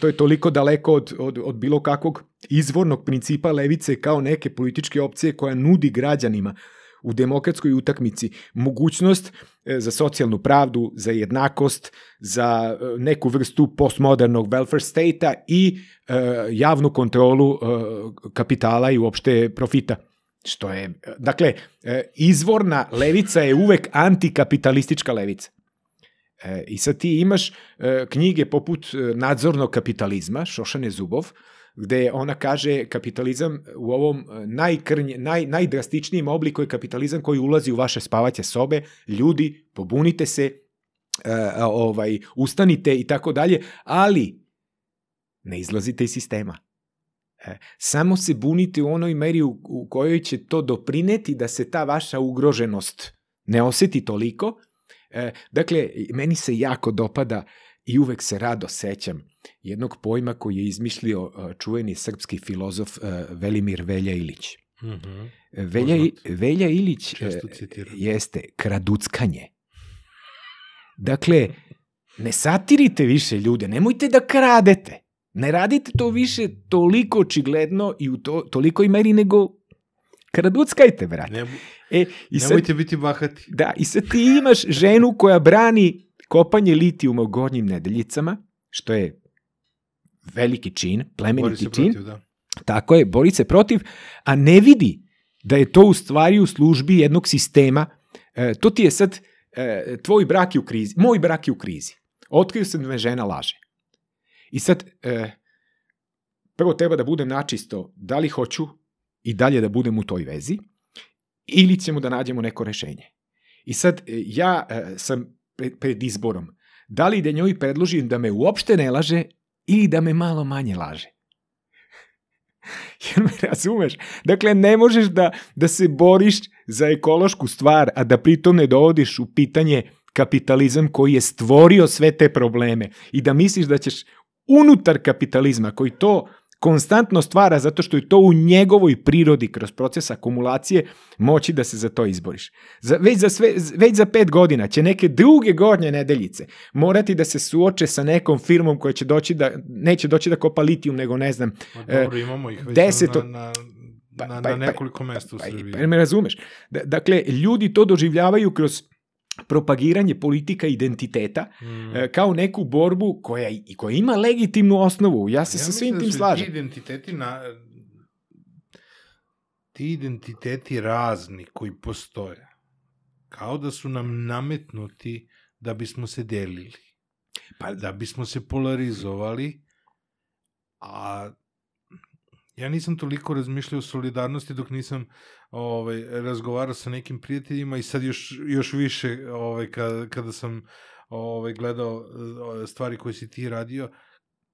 to je toliko daleko od, od, od bilo kakvog izvornog principa levice kao neke političke opcije koja nudi građanima u demokratskoj utakmici mogućnost e, za socijalnu pravdu, za jednakost, za e, neku vrstu postmodernog welfare state-a i e, javnu kontrolu kapitala i uopšte profita. Što je, dakle, izvorna levica je uvek antikapitalistička levica. I sad ti imaš knjige poput nadzornog kapitalizma, Šošane Zubov, gde ona kaže kapitalizam u ovom e, najkrnje, naj, najdrastičnijem obliku je kapitalizam koji ulazi u vaše spavaće sobe, ljudi, pobunite se, e, ovaj, ustanite i tako dalje, ali ne izlazite iz sistema. E, samo se bunite u onoj meri u, u kojoj će to doprineti da se ta vaša ugroženost ne oseti toliko. Dakle, meni se jako dopada i uvek se rado sećam jednog pojma koji je izmišljio e, čuveni srpski filozof e, Velimir Velja Ilić. Mhm. E, Velja, Poznat. Velja Ilić jeste kraduckanje. Dakle, ne satirite više ljude, nemojte da kradete. Ne radite to više toliko očigledno i u to, tolikoj meri nego kraduckajte, brate. Ne, E, i sad, nemojte biti bahati. da, i sad ti imaš ženu koja brani kopanje litijuma u gornjim nedeljicama, što je veliki čin, plemeniti čin, protiv, da. tako je, bori se protiv, a ne vidi da je to u stvari u službi jednog sistema. E, to ti je sad, e, tvoj brak je u krizi, moj brak je u krizi. Otkrio sam da me žena laže. I sad, e, prvo treba da budem načisto da li hoću i dalje da budem u toj vezi, ili ćemo da nađemo neko rešenje. I sad, e, ja e, sam pred, pred izborom. Da li da njoj predložim da me uopšte ne laže ili da me malo manje laže. Jer me razumeš? Dakle, ne možeš da, da se boriš za ekološku stvar, a da pritom ne dovodiš u pitanje kapitalizam koji je stvorio sve te probleme i da misliš da ćeš unutar kapitalizma koji to konstantno stvara zato što je to u njegovoj prirodi kroz proces akumulacije moći da se za to izboriš. Za, već, za sve, već za pet godina će neke druge gornje nedeljice morati da se suoče sa nekom firmom koja će doći da, neće doći da kopa litijum, nego ne znam, Ma dobro, imamo ih već deseto- na, na, Pa- na, pa- na pa- nekoliko mesta u Pa, Srbiji. pa me razumeš. Da- Dakle, ljudi to doživljavaju kroz propagiranje politika identiteta Mm. e, kao neku borbu koja, i koja ima legitimnu osnovu. Ja se Ja sa svim da tim slažem. Ti identiteti na ti identiteti razni koji postoje kao da su nam nametnuti da bismo se delili, Pa, da bismo se polarizovali, a ja nisam toliko razmišljao o solidarnosti dok nisam ovaj, razgovarao sa nekim prijateljima i sad još, još više ovaj, kada, kada sam ovaj, gledao eh, stvari koje si ti radio,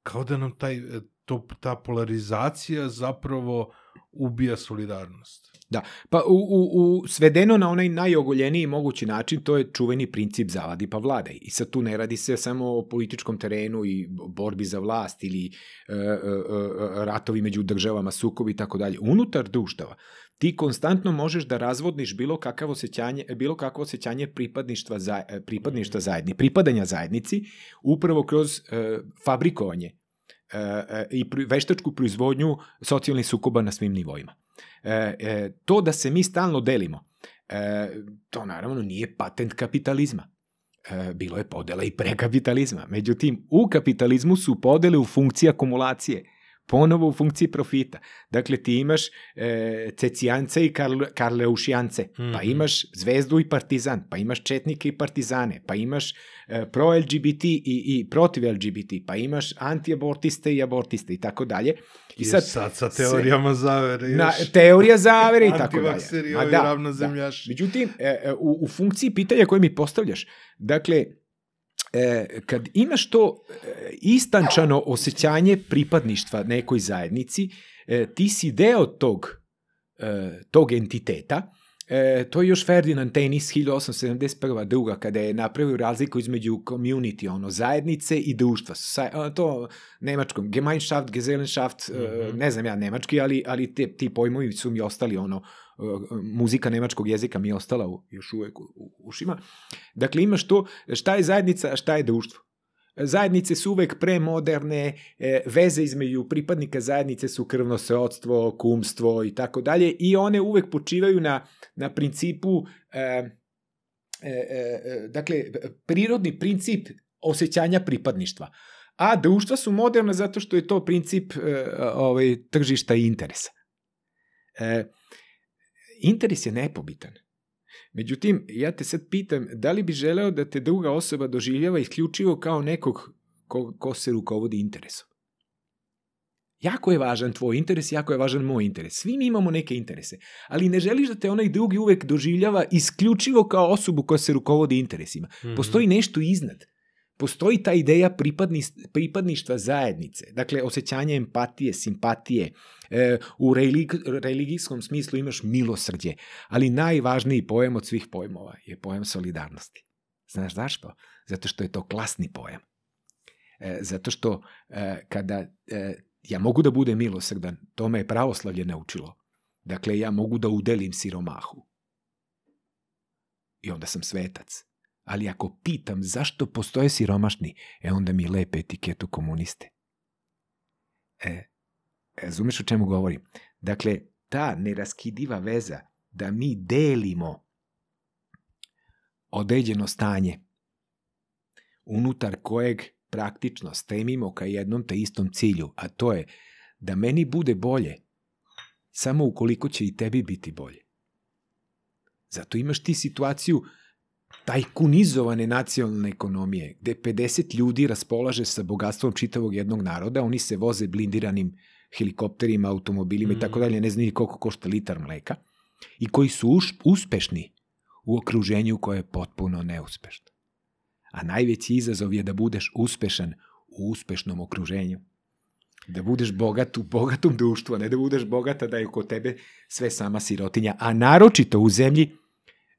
kao da nam taj, eh, to, ta polarizacija zapravo ubija solidarnost. Pa u, u, u svedeno na onaj najogoljeniji mogući način, to je čuveni princip zavadi pa vladaj. I sad tu ne radi se samo o političkom terenu i borbi za vlast ili e, e, e, ratovi među državama, sukobi i tako dalje. Unutar društava ti konstantno možeš da razvodniš bilo kakav osjećanje, bilo kakvo osjećanje pripadništva, za, e, pripadništva zajedni, pripadanja zajednici, upravo kroz e, fabrikovanje e, e, i veštačku proizvodnju socijalnih sukoba na svim nivoima. E, e, to da se mi stalno delimo, e, to naravno nije patent kapitalizma. E, bilo je podela i pre kapitalizma. Međutim, u kapitalizmu su podele u funkciji akumulacije, ponovo u funkciji profita. Dakle, ti imaš e, cecijance i karle, karleušijance, pa Mhm. imaš zvezdu i partizan, pa imaš četnike i partizane, pa imaš e, pro-LGBT i, i protiv-LGBT, pa imaš anti-abortiste i abortiste i tako dalje. I sad, sad sa teorijama zavere još. na, teorija zavere i tako dalje. Antivakseri, Ma da, ravnozemljaši. Međutim, e, e, u, u funkciji pitanja koje mi postavljaš, dakle, e, kad imaš to e, istančano osjećanje pripadništva nekoj zajednici, e, ti si deo tog, e, tog entiteta, E, to je još Ferdinand Tenis 1871. druga kada je napravio razliku između community, ono, zajednice i društva. Sa, a, to nemačkom, Gemeinschaft, Gesellschaft, mm -hmm. Mhm. ne znam ja nemački, ali, ali te, ti pojmovi su mi ostali, ono, e, muzika nemačkog jezika mi je ostala u, još uvek u, u ušima. Dakle, imaš to, šta je zajednica, šta je društvo. Zajednice su uvek premoderne, e, veze između pripadnika zajednice su krvno srodstvo, kumstvo i tako dalje i one uvek počivaju na, na principu, e, e, e, dakle, prirodni princip osjećanja pripadništva. A društva su moderna zato što je to princip e, ovaj, tržišta i interesa. E, interes je nepobitan. Međutim, ja te sad pitam, da li bi želeo da te druga osoba doživljava isključivo kao nekog ko, ko se rukovodi interesom? Jako je važan tvoj interes, jako je važan moj interes. Svi mi imamo neke interese, ali ne želiš da te onaj drugi uvek doživljava isključivo kao osobu koja se rukovodi interesima. Mm -hmm. Postoji nešto iznad. Postoji ta ideja pripadni, pripadništva zajednice, dakle osjećanje empatije, simpatije, e, u religi, religijskom smislu imaš milosrđe, ali najvažniji pojam od svih pojmova je pojam solidarnosti. Znaš zašto? Zato što je to klasni pojam. E, zato što e, kada e, ja mogu da budem milosrdan, to me je pravoslavlje naučilo. Dakle, ja mogu da udelim siromahu. I onda sam svetac. Ali ako pitam zašto postoje siromašni, e onda mi lepe etiketu komuniste. E, razumeš o čemu govorim? Dakle, ta neraskidiva veza da mi delimo određeno stanje unutar kojeg praktično stremimo ka jednom te istom cilju, a to je da meni bude bolje, samo ukoliko će i tebi biti bolje. Zato imaš ti situaciju tajkunizovane nacionalne ekonomije, gde 50 ljudi raspolaže sa bogatstvom čitavog jednog naroda, oni se voze blindiranim helikopterima, automobilima mm. i tako dalje, ne znam ni koliko košta litar mleka, i koji su už, uspešni u okruženju koje je potpuno neuspešno. A najveći izazov je da budeš uspešan u uspešnom okruženju. Da budeš bogat u bogatom društvu, a ne da budeš bogata da je kod tebe sve sama sirotinja. A naročito u zemlji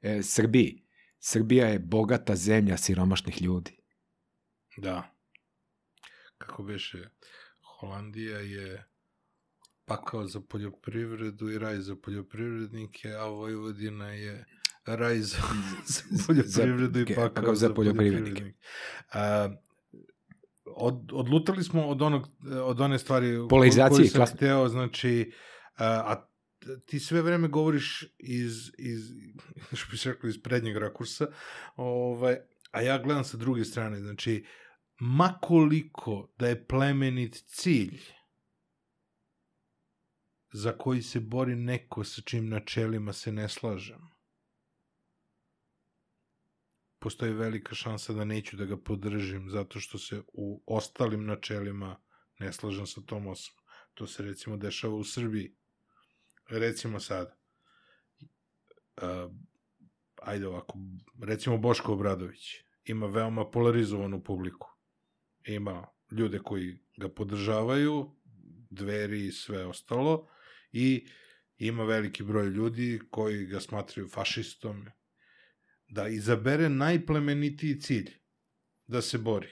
e, Srbiji. Srbija je bogata zemlja siromašnih ljudi. Da. Kako beše, Holandija je pakao za poljoprivredu i raj za poljoprivrednike, a Vojvodina je raj za, za poljoprivredu i pakao, pakao za, za poljoprivrednike. A, od, odlutali smo od, onog, od one stvari Polarizacije, koju sam klas... hteo, znači, a, a ti sve vreme govoriš iz, iz što bi se rekao, iz prednjeg rakursa, ovaj, a ja gledam sa druge strane, znači, makoliko da je plemenit cilj za koji se bori neko sa čim načelima se ne slažem, postoji velika šansa da neću da ga podržim zato što se u ostalim načelima ne slažem sa tom osobom. To se recimo dešava u Srbiji. Recimo sad, uh, ajde ovako, recimo Boško Obradović ima veoma polarizovanu publiku. Ima ljude koji ga podržavaju, dveri i sve ostalo, i ima veliki broj ljudi koji ga smatraju fašistom, da izabere najplemenitiji cilj da se bori,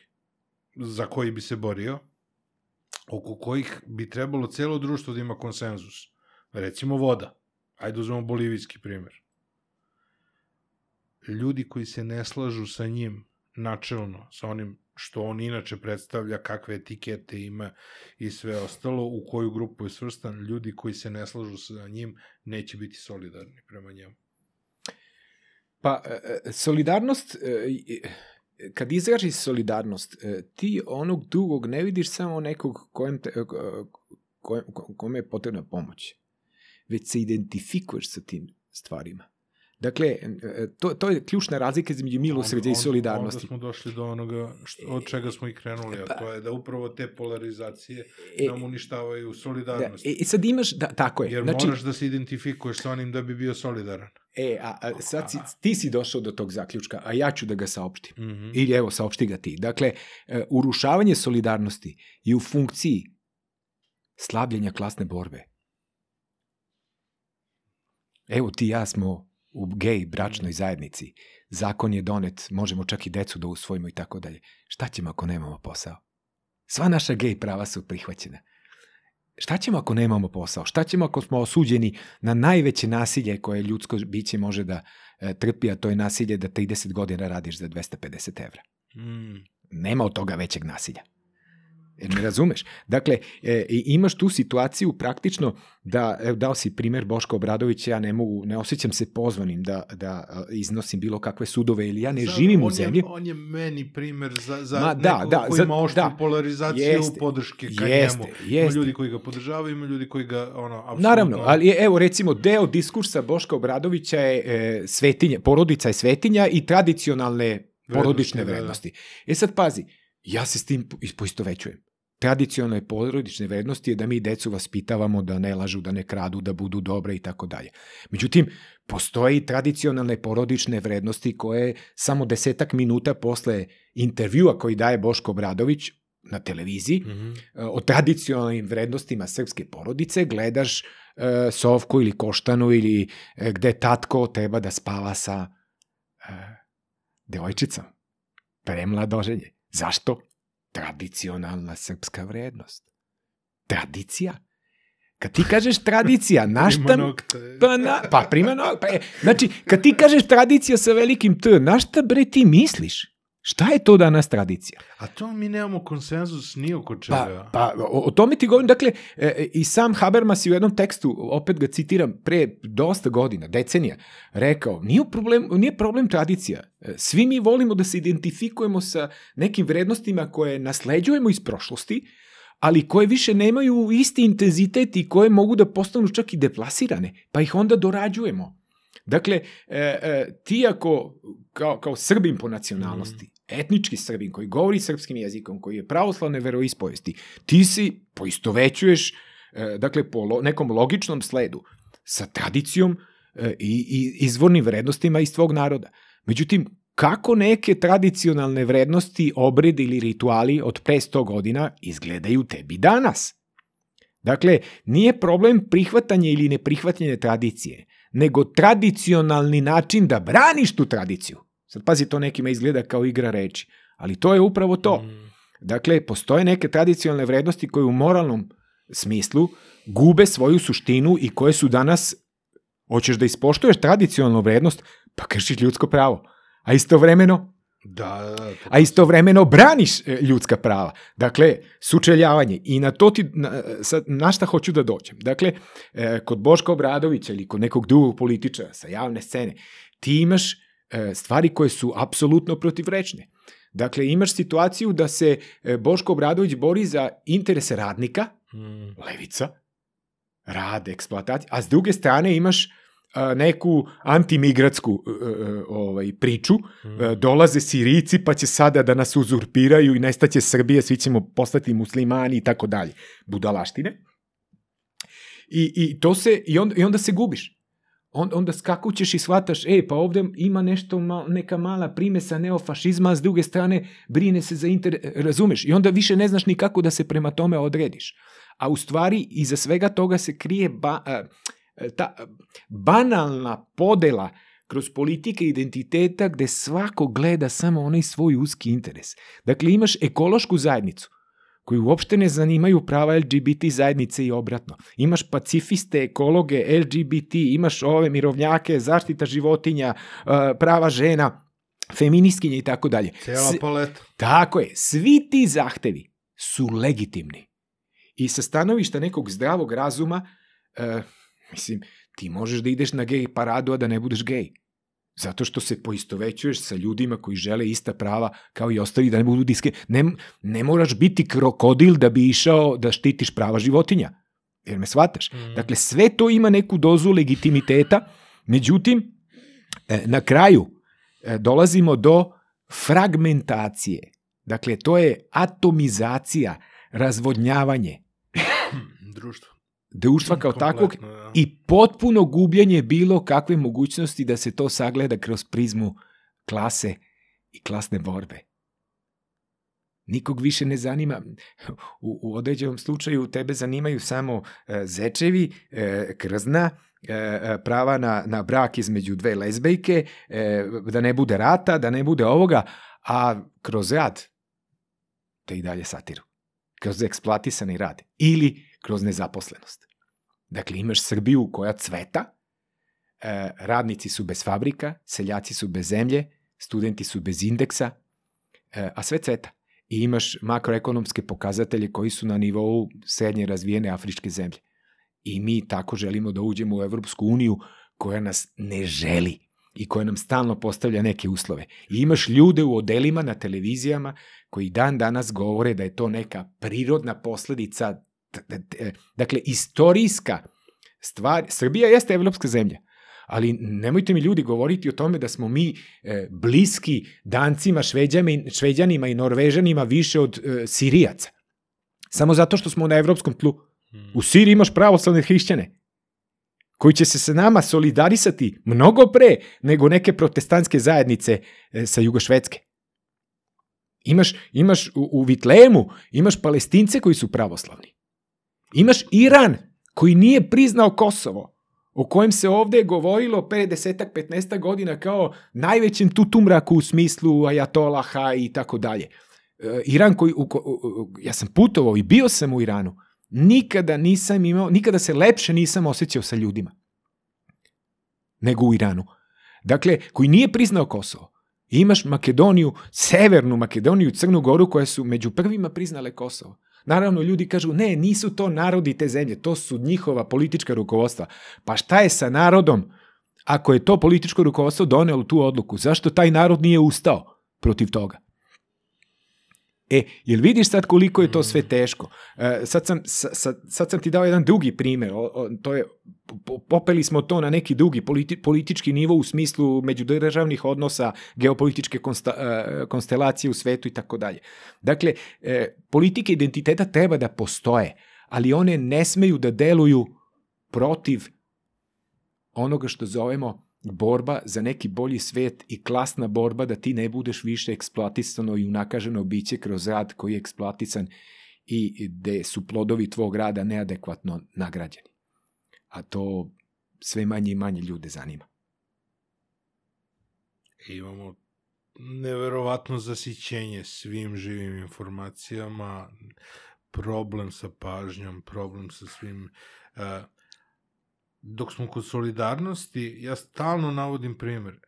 za koji bi se borio, oko kojih bi trebalo celo društvo da ima konsenzus. Recimo voda. Ajde uzmemo bolivijski primer. Ljudi koji se ne slažu sa njim načelno, sa onim što on inače predstavlja, kakve etikete ima i sve ostalo, u koju grupu je svrstan, ljudi koji se ne slažu sa njim neće biti solidarni prema njemu. Pa, e, e, solidarnost, e, kad izražiš solidarnost, ti onog drugog ne vidiš samo nekog kojem, te, kojem, kojem je potrebna pomoć, već se identifikuješ sa tim stvarima. Dakle, to, to je ključna razlika između milosrđa i solidarnosti. Onda smo došli do onoga što, od čega smo i krenuli, a pa- to je da upravo te polarizacije e, nam uništavaju solidarnost. Da, e, sad imaš, da, tako je. Jer znači, moraš da se identifikuješ sa onim da bi bio solidaran. E, a, a sad si, ti si došao do tog zaključka, a ja ću da ga saopštim. Mm -hmm. Ili evo, saopšti ga ti. Dakle, e, urušavanje solidarnosti je u funkciji slabljenja klasne borbe. Evo ti ja smo u gej bračnoj zajednici. Zakon je donet, možemo čak i decu da usvojimo i tako dalje. Šta ćemo ako nemamo posao? Sva naša gej prava su prihvaćena. Šta ćemo ako nemamo posao? Šta ćemo ako smo osuđeni na najveće nasilje koje ljudsko biće može da e, trpi, a to je nasilje da 30 godina radiš za 250 evra? Mm. Nema od toga većeg nasilja. Jer me razumeš? Dakle, e, imaš tu situaciju praktično da, evo, dao si primer Boško Obradović, ja ne mogu, ne osjećam se pozvanim da, da iznosim bilo kakve sudove ili ja ne Sad, živim u zemlji. Je, on je meni primer za, za Ma, da, da, koji za, ima oštru da, polarizaciju jeste, podrške ka jeste, njemu. Jeste. Ima ljudi koji ga podržavaju, ima ljudi koji ga, ono, apsolutno... Naravno, ali evo recimo deo diskursa Boška Obradovića je e, svetinja, porodica je svetinja i tradicionalne porodične vrednosti. Da, da. E sad pazi, ja se s tim poistovećujem tradicionalne porodične vrednosti je da mi decu vaspitavamo da ne lažu, da ne kradu, da budu dobre i tako dalje. Međutim, postoje i tradicionalne porodične vrednosti koje samo desetak minuta posle intervjua koji daje Boško Bradović na televiziji mm -hmm. o tradicionalnim vrednostima srpske porodice gledaš e, Sovku ili Koštanu ili e, gde tatko treba da spava sa e, devojčicom. Premladoženje. Zašto? tradicionalna srpska vrednost. Tradicija. Kad ti kažeš tradicija, na šta... Pa, na, pa prima nokta. Pa, znači, kad ti kažeš tradicija sa velikim T, na šta bre ti misliš? Šta je to danas tradicija? A to mi nemamo konsenzus ni oko čega. Pa, pa o, o tome ti govorim, dakle, e, e, i sam Habermas je u jednom tekstu, opet ga citiram, pre dosta godina, decenija, rekao, nije problem, nije problem tradicija. E, Svi mi volimo da se identifikujemo sa nekim vrednostima koje nasleđujemo iz prošlosti, ali koje više nemaju isti intenzitet i koje mogu da postanu čak i deplasirane, pa ih onda dorađujemo. Dakle, e, e, ti ako, kao, kao Srbin po nacionalnosti, etnički Srbin koji govori srpskim jezikom, koji je pravoslavne veroispovesti, ti si poistovećuješ, e, dakle, po lo, nekom logičnom sledu sa tradicijom e, i, i izvornim vrednostima iz tvog naroda. Međutim, kako neke tradicionalne vrednosti, obredi ili rituali od pre 100 godina izgledaju tebi danas? Dakle, nije problem prihvatanje ili neprihvatanje tradicije, nego tradicionalni način da braniš tu tradiciju. Sad pazi, to nekima izgleda kao igra reči, ali to je upravo to. Dakle, postoje neke tradicionalne vrednosti koje u moralnom smislu gube svoju suštinu i koje su danas, hoćeš da ispoštuješ tradicionalnu vrednost, pa kršiš ljudsko pravo. A istovremeno, Da, da, da. a istovremeno braniš e, ljudska prava. Dakle, sučeljavanje. I na to ti, na, sad, na šta hoću da dođem? Dakle, e, kod Boška Obradovića ili kod nekog drugog političara sa javne scene, ti imaš stvari koje su apsolutno protivrečne. Dakle, imaš situaciju da se e, Boško Obradović bori za interese radnika, Mm. levica, rad, eksploatacija, a s druge strane imaš a, neku antimigratsku e, e, ovaj, priču, E, dolaze Sirici pa će sada da nas uzurpiraju i nestaće Srbije, svi ćemo postati muslimani i tako dalje. Budalaštine. I, i, to se, i, onda, I onda se gubiš. On, onda skakućeš i shvataš, e, pa ovde ima nešto, ma, neka mala primesa neofašizma, a s druge strane brine se za inter... Razumeš? I onda više ne znaš ni kako da se prema tome odrediš. A u stvari, iza svega toga se krije ba, ta banalna podela kroz politike identiteta gde svako gleda samo onaj svoj uski interes. Dakle, imaš ekološku zajednicu koju uopšte ne zanimaju prava LGBT zajednice i obratno. Imaš pacifiste, ekologe, LGBT, imaš ove mirovnjake, zaštita životinja, eh, prava žena, feminiskinje i tako dalje. Cijela paleta. Tako je, svi ti zahtevi su legitimni. I sa stanovišta nekog zdravog razuma, e, mislim, ti možeš da ideš na gej paradu, a da ne budeš gej. Zato što se poistovećuješ sa ljudima koji žele ista prava kao i ostali da ne budu diske. Ne, ne moraš biti krokodil da bi išao da štitiš prava životinja. Jer me shvataš? Mm. Dakle, sve to ima neku dozu legitimiteta, međutim, e, na kraju e, dolazimo do fragmentacije. Dakle, to je atomizacija, razvodnjavanje Društvo. Društva kao takvog Kompletno, da. i potpuno gubljenje bilo kakve mogućnosti da se to sagleda kroz prizmu klase i klasne borbe. Nikog više ne zanima, u, u određenom slučaju tebe zanimaju samo e, zečevi, e, krzna, e, e, prava na, na brak između dve lezbejke, e, da ne bude rata, da ne bude ovoga, a kroz rad te i dalje satiru. Kroz eksploatisani rad. Ili kroz nezaposlenost. Dakle, imaš Srbiju koja cveta, e, radnici su bez fabrika, seljaci su bez zemlje, studenti su bez indeksa, e, a sve cveta. I imaš makroekonomske pokazatelje koji su na nivou srednje razvijene afričke zemlje. I mi tako želimo da uđemo u Evropsku uniju koja nas ne želi i koja nam stalno postavlja neke uslove. I imaš ljude u odelima na televizijama koji dan danas govore da je to neka prirodna posledica dakle, istorijska stvar, Srbija jeste evropska zemlja, ali nemojte mi ljudi govoriti o tome da smo mi e, bliski Dancima, Šveđanima, Šveđanima i Norvežanima više od e, Sirijaca. Samo zato što smo na evropskom tlu. U Siriji imaš pravoslavne hrišćane koji će se sa nama solidarisati mnogo pre nego neke protestantske zajednice e, sa Jugošvedske. Imaš, imaš u, u Vitlemu, imaš palestince koji su pravoslavni. Imaš Iran koji nije priznao Kosovo, o kojem se ovde govorilo pre desetak, 15 godina kao najvećem tutumraku u smislu ajatolaha i tako dalje. E, Iran koji, u, u, u, ja sam putovao i bio sam u Iranu, nikada nisam imao, nikada se lepše nisam osjećao sa ljudima nego u Iranu. Dakle, koji nije priznao Kosovo. Imaš Makedoniju, Severnu Makedoniju, Crnu Goru koje su među prvima priznale Kosovo. Naravno, ljudi kažu, ne, nisu to narodi te zemlje, to su njihova politička rukovodstva. Pa šta je sa narodom ako je to političko rukovodstvo donelo tu odluku? Zašto taj narod nije ustao protiv toga? E, jel vidiš sad koliko je to sve teško? E, sad, sam, sad, sad sam ti dao jedan drugi primer, o, o, to je, popeli smo to na neki drugi politi, politički nivo u smislu međudržavnih odnosa, geopolitičke konsta, e, konstelacije u svetu i tako dalje. Dakle, e, politike identiteta treba da postoje, ali one ne smeju da deluju protiv onoga što zovemo borba za neki bolji svet i klasna borba da ti ne budeš više eksploatisano i unakaženo biće kroz rad koji je eksploatisan i gde su plodovi tvog rada neadekvatno nagrađeni. A to sve manje i manje ljude zanima. Imamo neverovatno zasićenje svim živim informacijama, problem sa pažnjom, problem sa svim... Uh, dok smo kod solidarnosti, ja stalno navodim primjer.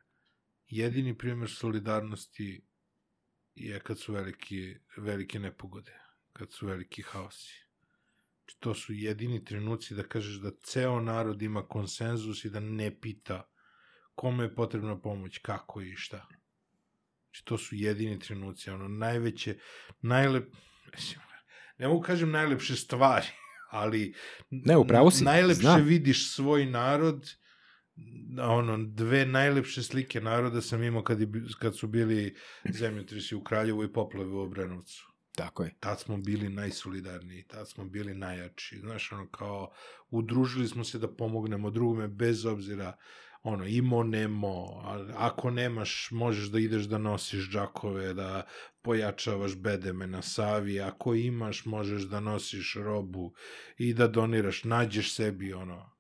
Jedini primjer solidarnosti je kad su veliki, velike nepogode, kad su veliki haosi. Znači, to su jedini trenuci da kažeš da ceo narod ima konsenzus i da ne pita kome je potrebna pomoć, kako i šta. Znači, to su jedini trenuci, ono, najveće, najlep... Ne mogu kažem najlepše stvari, ali ne, upravo si. najlepše Zna. vidiš svoj narod ono, dve najlepše slike naroda sam imao kad, je, kad su bili zemljotresi u Kraljevu i poplave u Obrenovcu. Tako je. Tad smo bili najsolidarniji, tad smo bili najjači. Znaš, ono, kao, udružili smo se da pomognemo drugome bez obzira ono, imo, nemo, ako nemaš, možeš da ideš da nosiš džakove, da pojačavaš bedeme na Savi, ako imaš, možeš da nosiš robu i da doniraš, nađeš sebi, ono,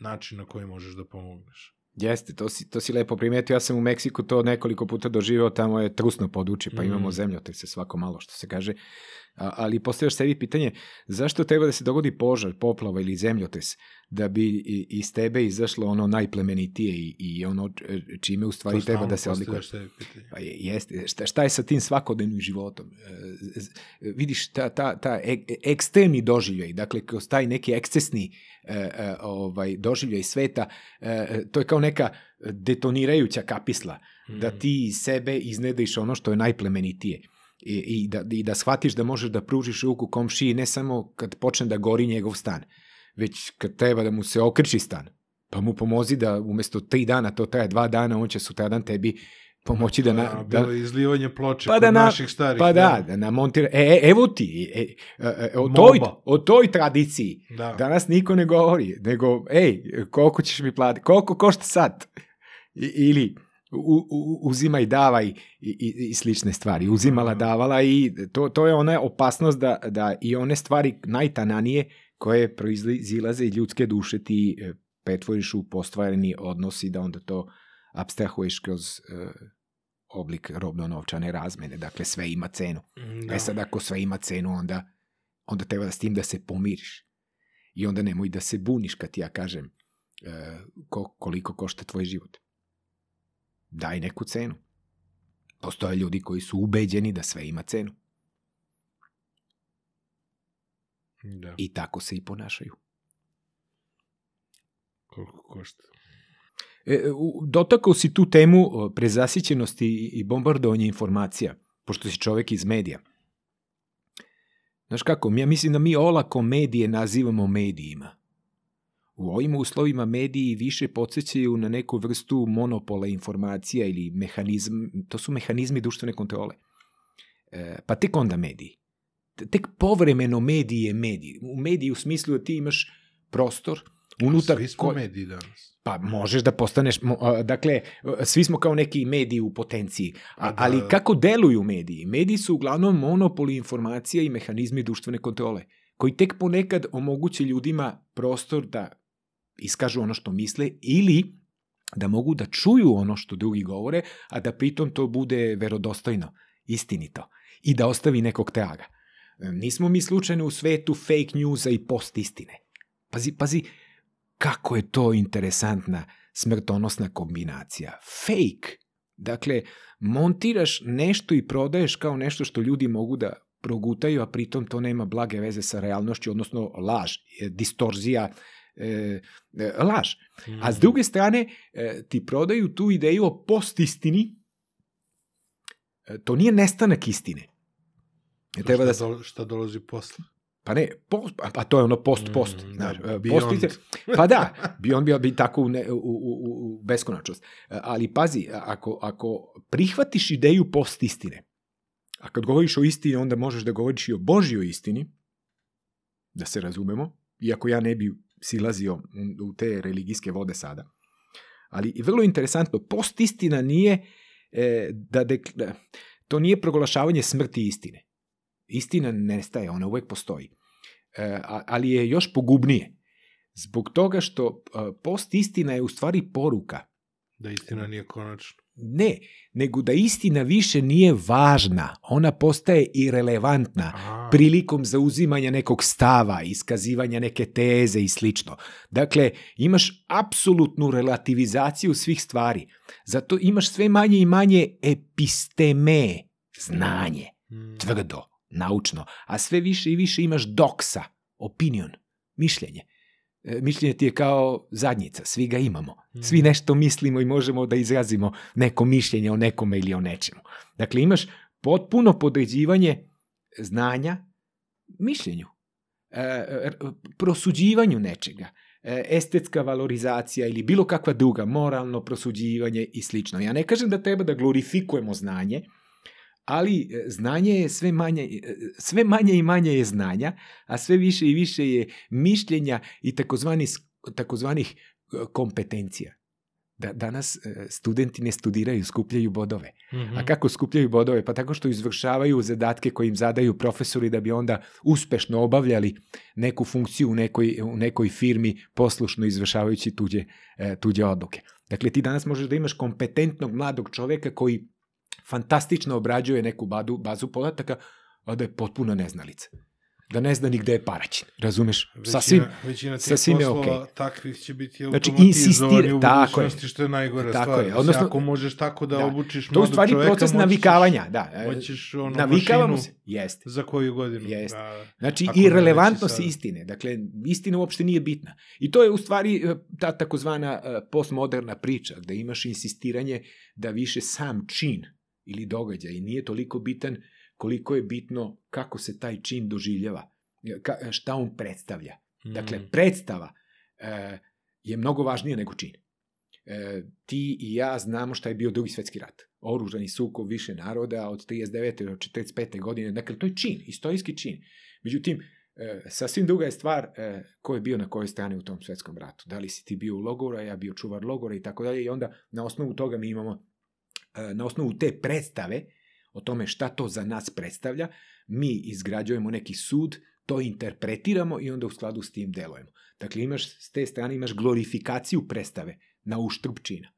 način na koji možeš da pomogneš. Jeste, to si, to si lepo primetio. Ja sam u Meksiku to nekoliko puta doživao, tamo je trusno područje, pa mm. imamo se svako malo, što se kaže. Ali postavljaš sebi pitanje, zašto treba da se dogodi požar, poplava ili zemljotres, da bi iz tebe izašlo ono najplemenitije i, i ono čime u stvari treba da se odlikuje. Pa je, jeste, šta, šta je sa tim svakodnevnim životom? E, vidiš, ta, ta, ta ek, ekstremni doživljaj, dakle, kroz taj neki ekscesni e, e, ovaj, doživljaj sveta, e, to je kao neka detonirajuća kapisla, mm. da ti iz sebe iznediš ono što je najplemenitije i, i, da, i da shvatiš da možeš da pružiš ruku komšiji ne samo kad počne da gori njegov stan, već kad treba da mu se okriči stan, pa mu pomozi da umesto tri dana, to traje dva dana, on će sutradan tebi pomoći da... Na, da, da izlivanje ploče pa kod da na, naših starih. Pa da, da namontira... E, e, evo ti, e, e, e, o, toj, o toj tradiciji da. danas niko ne govori, nego, ej, koliko ćeš mi platiti, koliko košta sad? I, ili, u, u, uzima i davaj i, i, i slične stvari. Uzimala, davala i to, to je ona opasnost da, da i one stvari najtananije koje proizilaze iz ljudske duše ti e, pretvoriš u postvareni odnos i da onda to abstrahuješ kroz uh, oblik robno-novčane razmene. Dakle, sve ima cenu. Mm, da. E sad, ako sve ima cenu, onda, onda treba da s tim da se pomiriš. I onda nemoj da se buniš kad ja kažem uh, koliko košta tvoj život daj neku cenu. Postoje ljudi koji su ubeđeni da sve ima cenu. Da. I tako se i ponašaju. Koliko košta? E, dotakao si tu temu prezasićenosti i bombardovanja informacija, pošto si čovek iz medija. Znaš kako, ja mislim da mi olako medije nazivamo medijima. U ovim uslovima mediji više podsjećaju na neku vrstu monopola informacija ili mehanizm, to su mehanizmi društvene kontrole. E, pa tek onda mediji. Tek povremeno mediji je mediji. U mediji u smislu da ti imaš prostor unutar... Svi smo ko... mediji danas. Pa možeš da postaneš, dakle, svi smo kao neki mediji u potenciji, a, da, ali kako deluju mediji? Mediji su uglavnom monopoli informacija i mehanizmi društvene kontrole, koji tek ponekad omoguće ljudima prostor da iskažu ono što misle ili da mogu da čuju ono što drugi govore, a da pritom to bude verodostojno, istinito i da ostavi nekog traga. Nismo mi slučajno u svetu fake newsa i post istine. Pazi, pazi, kako je to interesantna smrtonosna kombinacija. Fake, dakle, montiraš nešto i prodaješ kao nešto što ljudi mogu da progutaju, a pritom to nema blage veze sa realnošću, odnosno laž, distorzija, e, e, laž. A s Mhm. druge strane, e, ti prodaju tu ideju o postistini, E, to nije nestanak istine. E, Treba da šta, se, dol, šta dolazi posle? pa ne, post, pa- to je ono post-post. Mm, znaš, da, e, post- pa da, bi on bio bi tako u, ne, u, u, u- beskonačnost. E, Ali pazi, ako, ako prihvatiš ideju post-istine, a kad govoriš o istini, onda možeš da govoriš i o Božjoj istini, da se razumemo, iako ja ne bi silazio u- te religijske vode sada. Ali vrlo interesantno, post-istina nije e, da, dek, da to nije proglašavanje smrti istine. Istina nestaje, ona uvek postoji. E, ali je još pogubnije. Zbog toga što e, post-istina je u stvari poruka. Da istina nije konačna. Ne, nego da istina više nije važna. Ona postaje irelevantna A, prilikom zauzimanja nekog stava, iskazivanja neke teze i slično. Dakle, imaš apsolutnu relativizaciju svih stvari. Zato imaš sve manje i manje episteme, znanje, mm, tvrdo, naučno, a sve više i više imaš doksa, opinion, mišljenje. E, mišljenje ti je kao zadnjica, svi ga imamo. Svi nešto mislimo i možemo da izrazimo neko mišljenje o nekome ili o nečemu. Dakle, imaš potpuno podređivanje znanja mišljenju, e, prosuđivanju nečega, e, estetska valorizacija ili bilo kakva druga, moralno prosuđivanje i slično. Ja ne kažem da treba da glorifikujemo znanje, ali e, znanje je sve manje, e, sve manje i manje je znanja, a sve više i više je mišljenja i takozvani, takozvanih e, kompetencija. Da, danas e, studenti ne studiraju, skupljaju bodove. mhm. A kako skupljaju bodove? Pa tako što izvršavaju zadatke koje im zadaju profesori da bi onda uspešno obavljali neku funkciju u nekoj, u nekoj firmi poslušno izvršavajući tuđe, e, tuđe odluke. Dakle, ti danas možeš da imaš kompetentnog mladog čoveka koji fantastično obrađuje neku badu, bazu podataka, a da je potpuno neznalica. Da ne zna ni gde je paraćin. Razumeš? Većina, Sasvim, većina tih sasvim je poslova okej. takvih će biti Znači, insistira- u tako je. što je najgora Tako stvar. je, odnosno- ako možeš tako da, da. obučiš to je u mladog stvari čoveka, proces moći ćeš- navikavanja. Da. Hoćeš ono Navikavamo mašinu se. Jeste. za koju godinu. Jeste. Da, da. Znači, ne i relevantnost sad. istine. Dakle, istina uopšte nije bitna. I to je u stvari e, ta takozvana e, postmoderna priča, gde imaš insistiranje da više sam čin ili događaj nije toliko bitan koliko je bitno kako se taj čin doživljava, ka, šta on predstavlja. Dakle, Mm. predstava e, je mnogo važnija nego čin. E, ti i ja znamo šta je bio drugi svetski rat. Oružani sukob više naroda od 39. do 45. godine. Dakle, to je čin, istorijski čin. Međutim, e, sasvim druga je stvar e, ko je bio na kojoj strani u tom svetskom ratu. Da li si ti bio u logora, ja bio čuvar logora i tako dalje. I onda na osnovu toga mi imamo, na osnovu te predstave o tome šta to za nas predstavlja, mi izgrađujemo neki sud, to interpretiramo i onda u skladu s tim delujemo. Dakle, imaš, s te strane imaš glorifikaciju predstave na uštrb čina.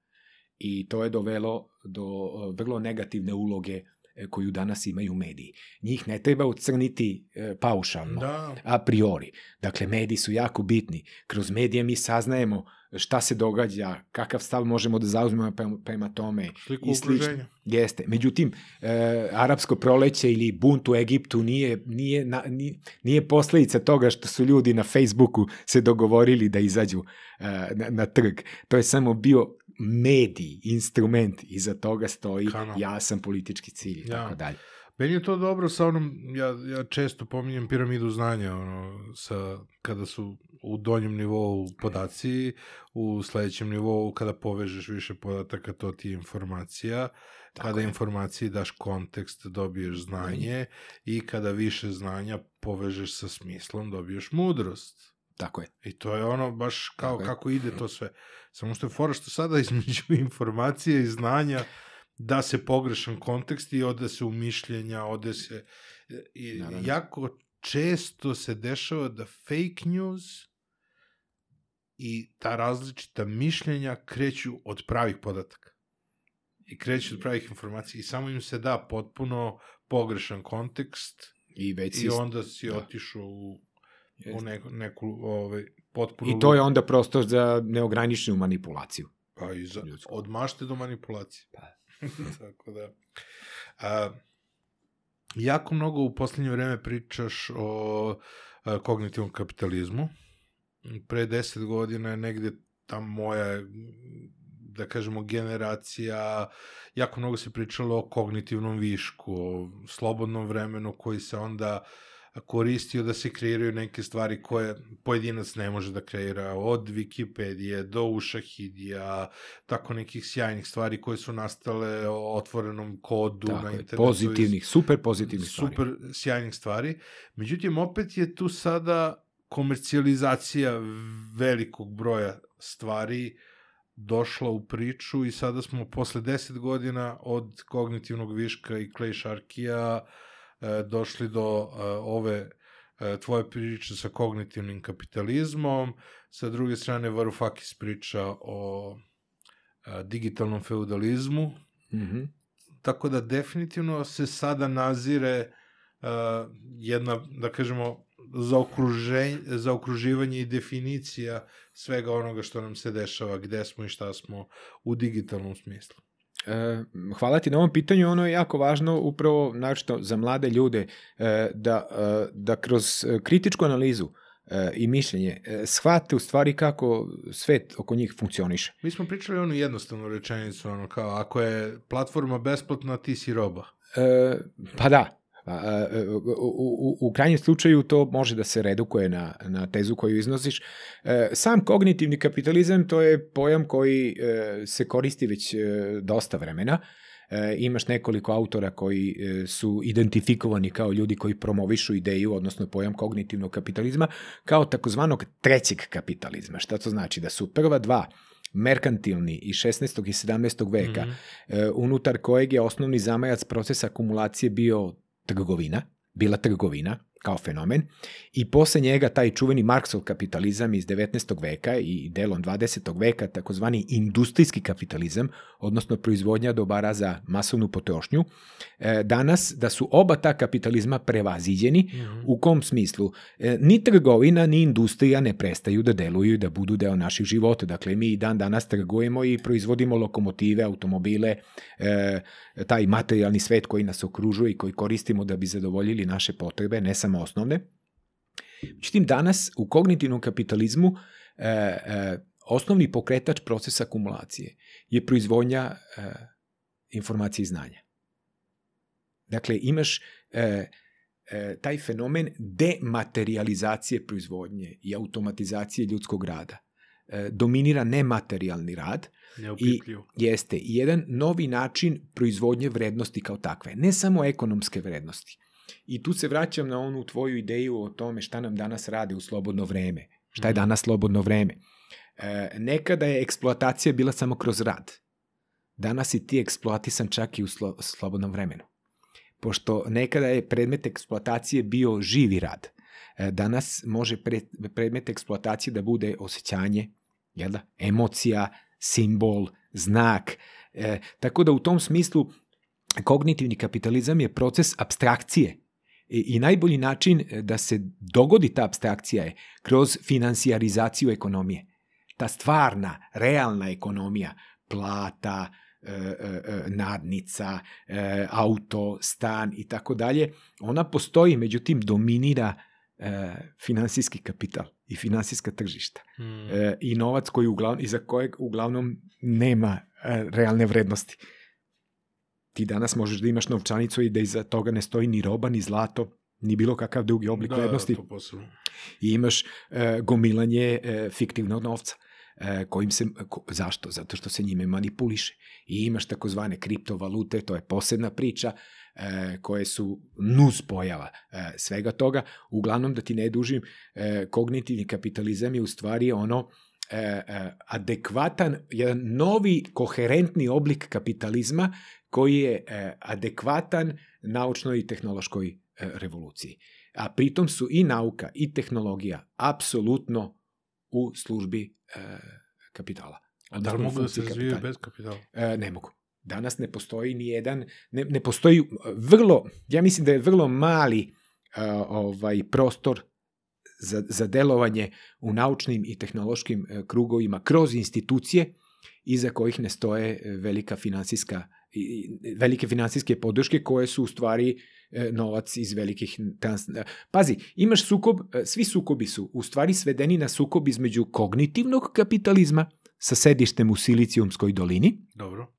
I to je dovelo do e, vrlo negativne uloge e, koju danas imaju mediji. Njih ne treba ocrniti e, paušalno, Da, a priori. Dakle, mediji su jako bitni. Kroz medije mi saznajemo šta se događa, kakav stav možemo da zauzmemo prema, tome. sliku i slično. okruženja. Jeste. Međutim, e, arapsko proleće ili bunt u Egiptu nije, nije, na, nije, nije posledica toga što su ljudi na Facebooku se dogovorili da izađu e, na, na trg. To je samo bio medij, instrument, iza toga stoji Kanal. jasan politički cilj i Ja. tako dalje. Meni je to dobro sa onom, ja, ja često pominjem piramidu znanja, ono, sa, kada su u donjem nivou podaci, u sledećem nivou kada povežeš više podataka, to ti je informacija, Tako kada je. informaciji daš kontekst, dobiješ znanje i kada više znanja povežeš sa smislom, dobiješ mudrost. Tako je. I to je ono baš kao Tako je. kako ide to sve. Samo što je fora što sada između informacije i znanja da se pogrešan kontekst i ode se u mišljenja, ode se... I Naravno. jako često se dešava da fake news i ta različita mišljenja kreću od pravih podataka. I kreću od pravih informacija i samo im se da potpuno pogrešan kontekst I već i onda si da. otišao u, u neku, neku ovaj, potpuno... I to je onda prostor za neograničenu manipulaciju. Pa i za, od mašte do manipulacije. Tako da. A, jako mnogo u poslednje vreme pričaš o a, kognitivnom kapitalizmu. Pre deset godina je negde ta moja da kažemo, generacija, jako mnogo se pričalo o kognitivnom višku, o slobodnom vremenu koji se onda koristio da se kreiraju neke stvari koje pojedinac ne može da kreira, od Wikipedije do Ušahidija, tako nekih sjajnih stvari koje su nastale o otvorenom kodu Tako na je, internetu. pozitivnih, super pozitivnih stvari. super sjajnih stvari. Međutim, opet je tu sada komercijalizacija velikog broja stvari došla u priču i sada smo posle 10 godina od kognitivnog viška i klejšarkija e, došli do e, ove e, tvoje priče sa kognitivnim kapitalizmom, sa druge strane Varoufakis priča o e, digitalnom feudalizmu, Mhm. tako da definitivno se sada nazire jedna, da kažemo, zaokruženje, zaokruživanje i definicija svega onoga što nam se dešava, gde smo i šta smo u digitalnom smislu. E, hvala ti na ovom pitanju, ono je jako važno upravo naročito za mlade ljude e, da, e, da kroz kritičku analizu i mišljenje shvate u stvari kako svet oko njih funkcioniše. Mi smo pričali onu jednostavnu rečenicu, ono kao, ako je platforma besplatna, ti si roba. E, pa da, u, u, u krajnjem slučaju to može da se redukuje na, na tezu koju iznosiš. E, Sam kognitivni kapitalizam to je pojam koji e, se koristi već e, dosta vremena. E, Imaš nekoliko autora koji e, su identifikovani kao ljudi koji promovišu ideju, odnosno pojam kognitivnog kapitalizma, kao takozvanog trećeg kapitalizma. Šta to znači? Da su prva dva merkantilni iz 16. i 17. veka, Mhm. e, unutar kojeg je osnovni zamajac procesa akumulacije bio trgovina, bila trgovina kao fenomen i posle njega taj čuveni Marksov kapitalizam iz 19. veka i delom 20. veka, takozvani industrijski kapitalizam, odnosno proizvodnja dobara za masovnu potrošnju, e, danas da su oba ta kapitalizma prevaziđeni, Mhm. u kom smislu? E, ni trgovina, ni industrija ne prestaju da deluju i da budu deo naših života. Dakle, mi dan danas trgujemo i proizvodimo lokomotive, automobile, e, taj materijalni svet koji nas okružuje i koji koristimo da bi zadovoljili naše potrebe, ne samo osnovne. Međutim, danas u kognitivnom kapitalizmu e, e, osnovni pokretač procesa akumulacije je proizvodnja e, informacije i znanja. Dakle, imaš e, e, taj fenomen dematerializacije proizvodnje i automatizacije ljudskog rada. E, dominira nematerijalni rad, Neopipljivo. jeste i jedan novi način proizvodnje vrednosti kao takve, ne samo ekonomske vrednosti. I tu se vraćam na onu tvoju ideju o tome šta nam danas rade u slobodno vreme. Šta je Mhm. danas slobodno vreme? E, nekada je eksploatacija bila samo kroz rad. Danas si ti eksploatisan čak i u slo, slobodnom vremenu. Pošto nekada je predmet eksploatacije bio živi rad. E, danas može pre, predmet eksploatacije da bude osjećanje, jel da? emocija, simbol, znak. E, tako da u tom smislu kognitivni kapitalizam je proces abstrakcije I, i najbolji način e, da se dogodi ta abstrakcija je kroz financijarizaciju ekonomije. Ta stvarna, realna ekonomija, plata, e, e, e, nadnica, e, auto, stan i tako dalje, ona postoji, međutim dominira e, finansijski kapital i finansijska tržišta Mm. e, i novac koji uglavnom, iza kojeg uglavnom nema e, realne vrednosti. Ti danas možeš da imaš novčanicu i da iza toga ne stoji ni roba, ni zlato, ni bilo kakav drugi oblik da, vrednosti. Da, to. I imaš e, gomilanje e, fiktivnog novca. E, kojim se, ko, zašto? Zato što se njime manipuliše. I imaš takozvane kriptovalute, to je posebna priča, e, koje su nus pojava e, svega toga. Uglavnom, da ti ne dužim, e, kognitivni kapitalizam je u stvari ono e, e, adekvatan, jedan novi koherentni oblik kapitalizma koji je e, adekvatan naučnoj i tehnološkoj e, revoluciji. A pritom su i nauka i tehnologija apsolutno u službi e, kapitala. A da li mogu da se razvijaju bez kapitala? Ne mogu. Danas ne postoji ni jedan, ne, ne postoji vrlo, ja mislim da je vrlo mali ovaj prostor za, za delovanje u naučnim i tehnološkim krugovima kroz institucije iza kojih ne stoje velika finansijska velike finansijske podrške koje su u stvari e, novac iz velikih trans... e, Pazi, imaš sukob, e, svi sukobi su u stvari svedeni na sukob između kognitivnog kapitalizma sa sedištem u Silicijumskoj dolini Dobro.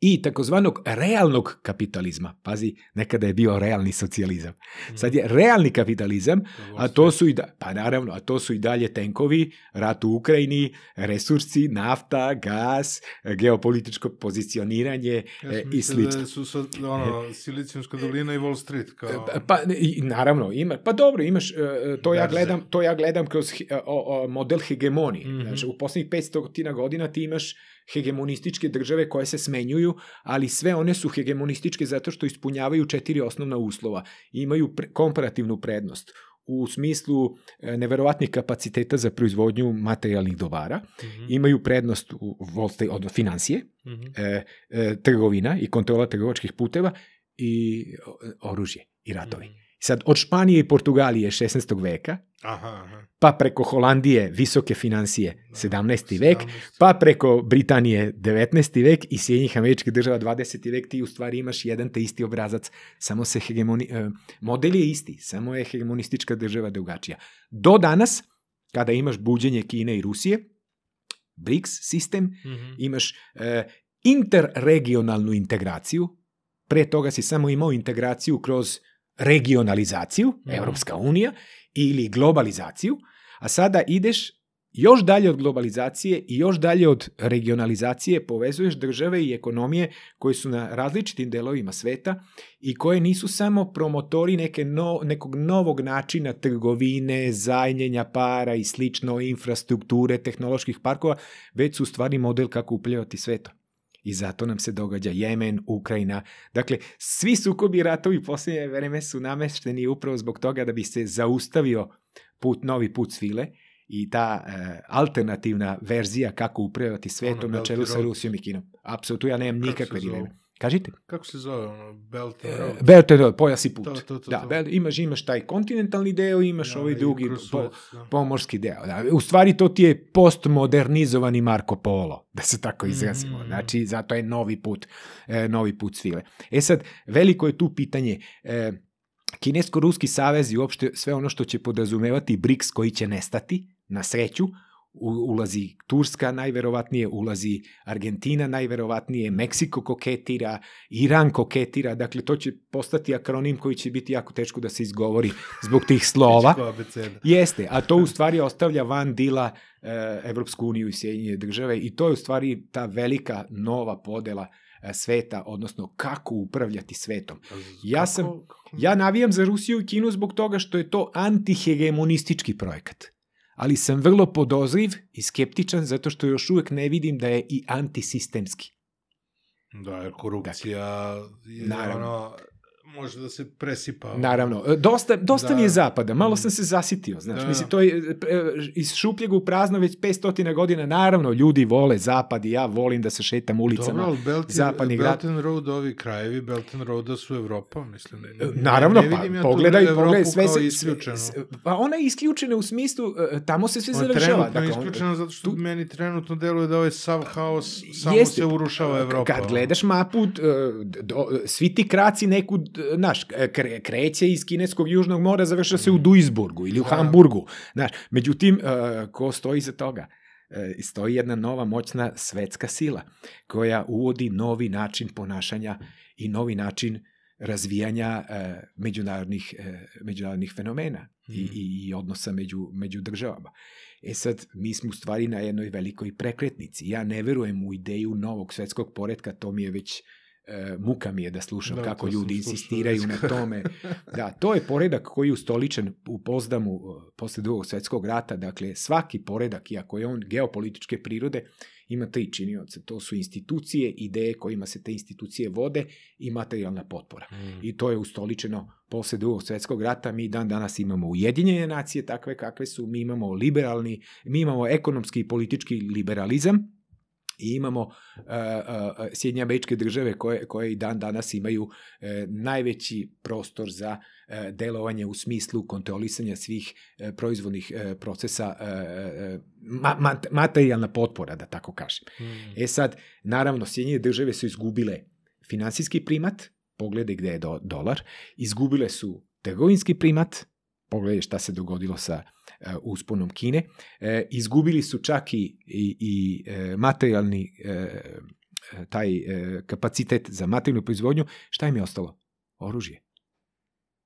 I takozvanog realnog kapitalizma. Pazi, nekada je bio realni socijalizam. Sad je realni kapitalizam, a to su i da, pa naravno, a to su i dalje tenkovi, rat u Ukrajini, resursi, nafta, gas, geopolitičko pozicioniranje Ja e, i slično. da su sad, ono, Silicijumska dolina i Wall Street, kao... Pa i, naravno ima pa dobro imaš e, e, to ja gledam to ja gledam kroz o, o, model hegemonije. Mhm. Znači u poslednjih 500 tina godina ti imaš hegemonističke države koje se smenjuju, ali sve one su hegemonističke zato što ispunjavaju četiri osnovna uslova. Imaju pre, komparativnu prednost u smislu e, neverovatnih kapaciteta za proizvodnju materijalnih dobara, Mhm, imaju prednost u volte od financije, mhm. e, e, trgovina i kontrola trgovačkih puteva i o- oružje i ratovi. Mhm. Sad, od Španije i Portugalije 16. veka, Aha, aha. pa preko Holandije visoke financije Da, 17. vek, 17.. pa preko Britanije 19. vek i Sjedinjih američkih država 20. vek, ti u stvari imaš jedan te isti obrazac, samo se hegemoni, e, model je isti, samo je hegemonistička država drugačija. Do danas, kada imaš buđenje Kine i Rusije, BRICS sistem, Mhm. imaš e, interregionalnu integraciju, pre toga si samo imao integraciju kroz regionalizaciju, Mhm. Evropska unija, ili globalizaciju, a sada ideš još dalje od globalizacije i još dalje od regionalizacije povezuješ države i ekonomije koje su na različitim delovima sveta i koje nisu samo promotori neke no, nekog novog načina trgovine, zajednjenja para i slično, infrastrukture, tehnoloških parkova, već su stvari model kako upravljati svetom. I zato nam se događa Jemen, Ukrajina. Dakle, svi sukobi i ratovi u posljednje vreme su namešteni upravo zbog toga da bi se zaustavio put, novi put svile i ta e, alternativna verzija kako upravljati svetom Ono, na čelu sa. Rusijom i Kinom. Apsolutno, ja nemam nikakve dileme. Kažite? Kako se zove ono? Belt and E, Road? Belt and Road, pojas i put. To, to, to, da, to. Belt- imaš, imaš taj kontinentalni deo, imaš Ja, ovaj i drugi po, da. pomorski deo. Da. U stvari to ti je postmodernizovani Marko Polo, da se tako izrazimo. Mhm. Znači, zato je novi put, e, novi put svile. E sad, veliko je tu pitanje, e, Kinesko-Ruski savez i uopšte sve ono što će podrazumevati BRICS koji će nestati, na sreću, ulazi Turska najverovatnije, ulazi Argentina najverovatnije, Meksiko koketira, Iran koketira, dakle to će postati akronim koji će biti jako teško da se izgovori zbog tih slova. Jeste, a to u stvari ostavlja van dila e, Evropsku uniju i Sjedinjene države i to je u stvari ta velika nova podela e, sveta, odnosno kako upravljati svetom. Ja sam- Ja navijam za Rusiju i Kinu zbog toga što je to antihegemonistički projekat. Ali sam vrlo podozriv i skeptičan zato što još uvek ne vidim da je i antisistemski. Da, jer korupcija je Naravno. ono, može da se presipa. Naravno, e, dosta, dosta Da. mi je zapada, malo Mm. sam se zasitio, znaš, Da. mislim, to je e, e, iz šupljeg u prazno već 500 godina, naravno, ljudi vole zapad i ja volim da se šetam ulicama. Dobro, ali Belt, zapadni Belt and Road, ovi krajevi Belt and Roada su Evropa, mislim. Ne, ne, Naravno, ne pa vidim ja tu pogledaj, pogledaj, sve se, isključeno. s- Pa ona je isključena u smislu, tamo se sve Ona je završava. trenutno on- isključeno zato što tu- meni trenutno deluje da ovaj sav haos samo Jeste. se urušava Evropa. Kad gledaš mapu, do, svi ti kraci neku, znaš, kre, kreće iz kineskog južnog mora, završa se u Duisburgu ili u Mm. Da. Hamburgu. Znaš, međutim, e, ko stoji iza toga? E, stoji jedna nova moćna svetska sila koja uvodi novi način ponašanja i novi način razvijanja e, međunarodnih, e, međunarodnih fenomena i, Mhm. i, i odnosa među, među državama. E sad, mi smo u stvari na jednoj velikoj prekretnici. Ja ne verujem u ideju novog svetskog poretka, to mi je već e, muka mi je da slušam Da, kako ljudi insistiraju već. na tome. Da, to je poredak koji je ustoličen u Pozdamu e, posle drugog svetskog rata. Dakle, svaki poredak, iako je on geopolitičke prirode, ima tri činioce. To su institucije, ideje kojima se te institucije vode i materijalna potpora. Mm. I to je ustoličeno posle drugog svetskog rata. Mi dan danas imamo ujedinjene nacije takve kakve su, mi imamo liberalni, mi imamo ekonomski i politički liberalizam i imamo uh, uh, Sjedinje američke države koje, koje i dan danas imaju uh, najveći prostor za uh, delovanje u smislu kontrolisanja svih uh, proizvodnih uh, procesa, uh, ma, mat, materijalna potpora, da tako kažem. Mm. E sad, naravno, Sjedinjene države su izgubile finansijski primat, pogledaj gde je do, dolar, izgubile su trgovinski primat, pogledaj šta se dogodilo sa usponom Kine, uh, izgubili su čak i, i, i uh, materijalni taj kapacitet za materijalnu proizvodnju, šta im je ostalo? Oružje.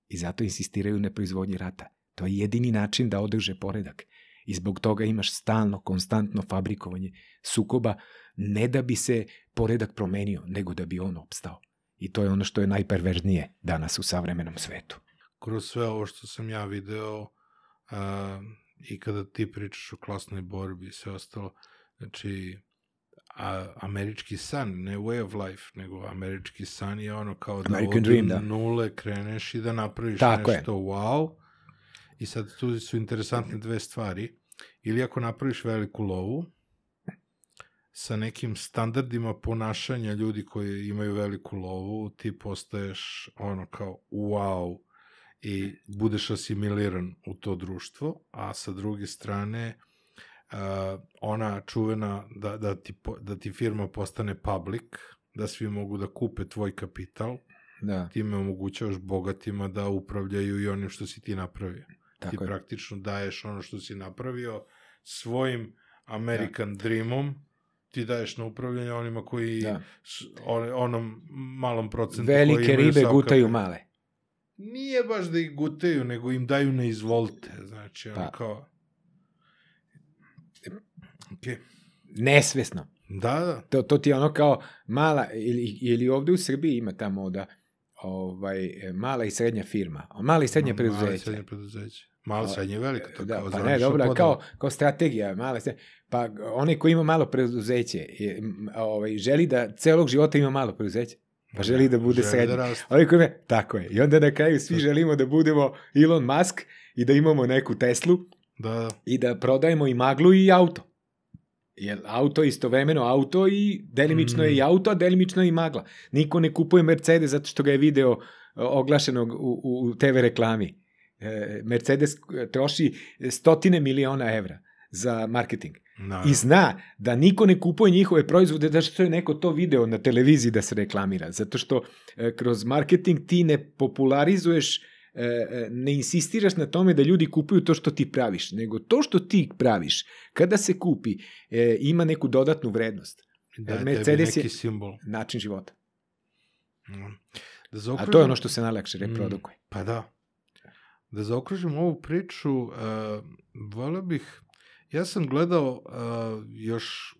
I zato insistiraju na proizvodnji rata. To je jedini način da održe poredak. I zbog toga imaš stalno, konstantno fabrikovanje sukoba, ne da bi se poredak promenio, nego da bi on opstao. I to je ono što je najperverznije danas u savremenom svetu. Kroz sve ovo što sam ja video a, i kada ti pričaš o klasnoj borbi i sve ostalo, znači a, američki san, ne way of life, nego američki san je ono kao da American od dream, da. nule kreneš i da napraviš Tako nešto wow. I sad tu su interesantne dve stvari. Ili ako napraviš veliku lovu, sa nekim standardima ponašanja ljudi koji imaju veliku lovu, ti postaješ ono kao wow i budeš asimiliran u to društvo, a sa druge strane uh, ona čuvena da, da, ti, da ti firma postane public, da svi mogu da kupe tvoj kapital, Da, time omogućavaš bogatima da upravljaju i onim što si ti napravio. ti tako je. praktično daješ ono što si napravio svojim American da. dreamom, ti daješ na upravljanje onima koji Da. s, on, onom malom procentu koji Velike imaju ribe gutaju kapital. male. Nije baš da ih gutaju, nego im daju na izvolte. Znači, Pa. kao... Okay. Nesvesno. Da, da. To, to ti je ono kao mala, ili, ili ovde u Srbiji ima ta moda, ovaj, mala i srednja firma. Mala i srednja preduzeća. srednje preduzeće. Malo srednje velika, to da, kao pa ne, dobro, podela. kao, kao strategija, mala se, pa onaj ko ima malo preduzeće, je, ovaj, želi da celog života ima malo preduzeće, pa želi da bude Želi srednji. Da raste. Ovaj ko ima, tako je. I onda na kraju svi želimo da budemo Elon Musk i da imamo neku Teslu Da, da. i da prodajemo i maglu i auto. Jer auto je istovremeno auto i delimično je i Mm. auto, a delimično je i magla. Niko ne kupuje Mercedes zato što ga je video oglašenog u, u, TV reklami. E, Mercedes troši stotine miliona evra za marketing. Da, I zna da niko ne kupuje njihove proizvode da što je neko to video na televiziji da se reklamira. Zato što e, kroz marketing ti ne popularizuješ, e, e, ne insistiraš na tome da ljudi kupuju to što ti praviš, nego to što ti praviš, kada se kupi, e, ima neku dodatnu vrednost. da Mercedes je- neki simbol. Način života. Mm. Da A zaokružim, to je ono što se najlakše reprodukuje. Pa da. Da zaokružim ovu priču, uh, volio bih, ja sam gledao uh, još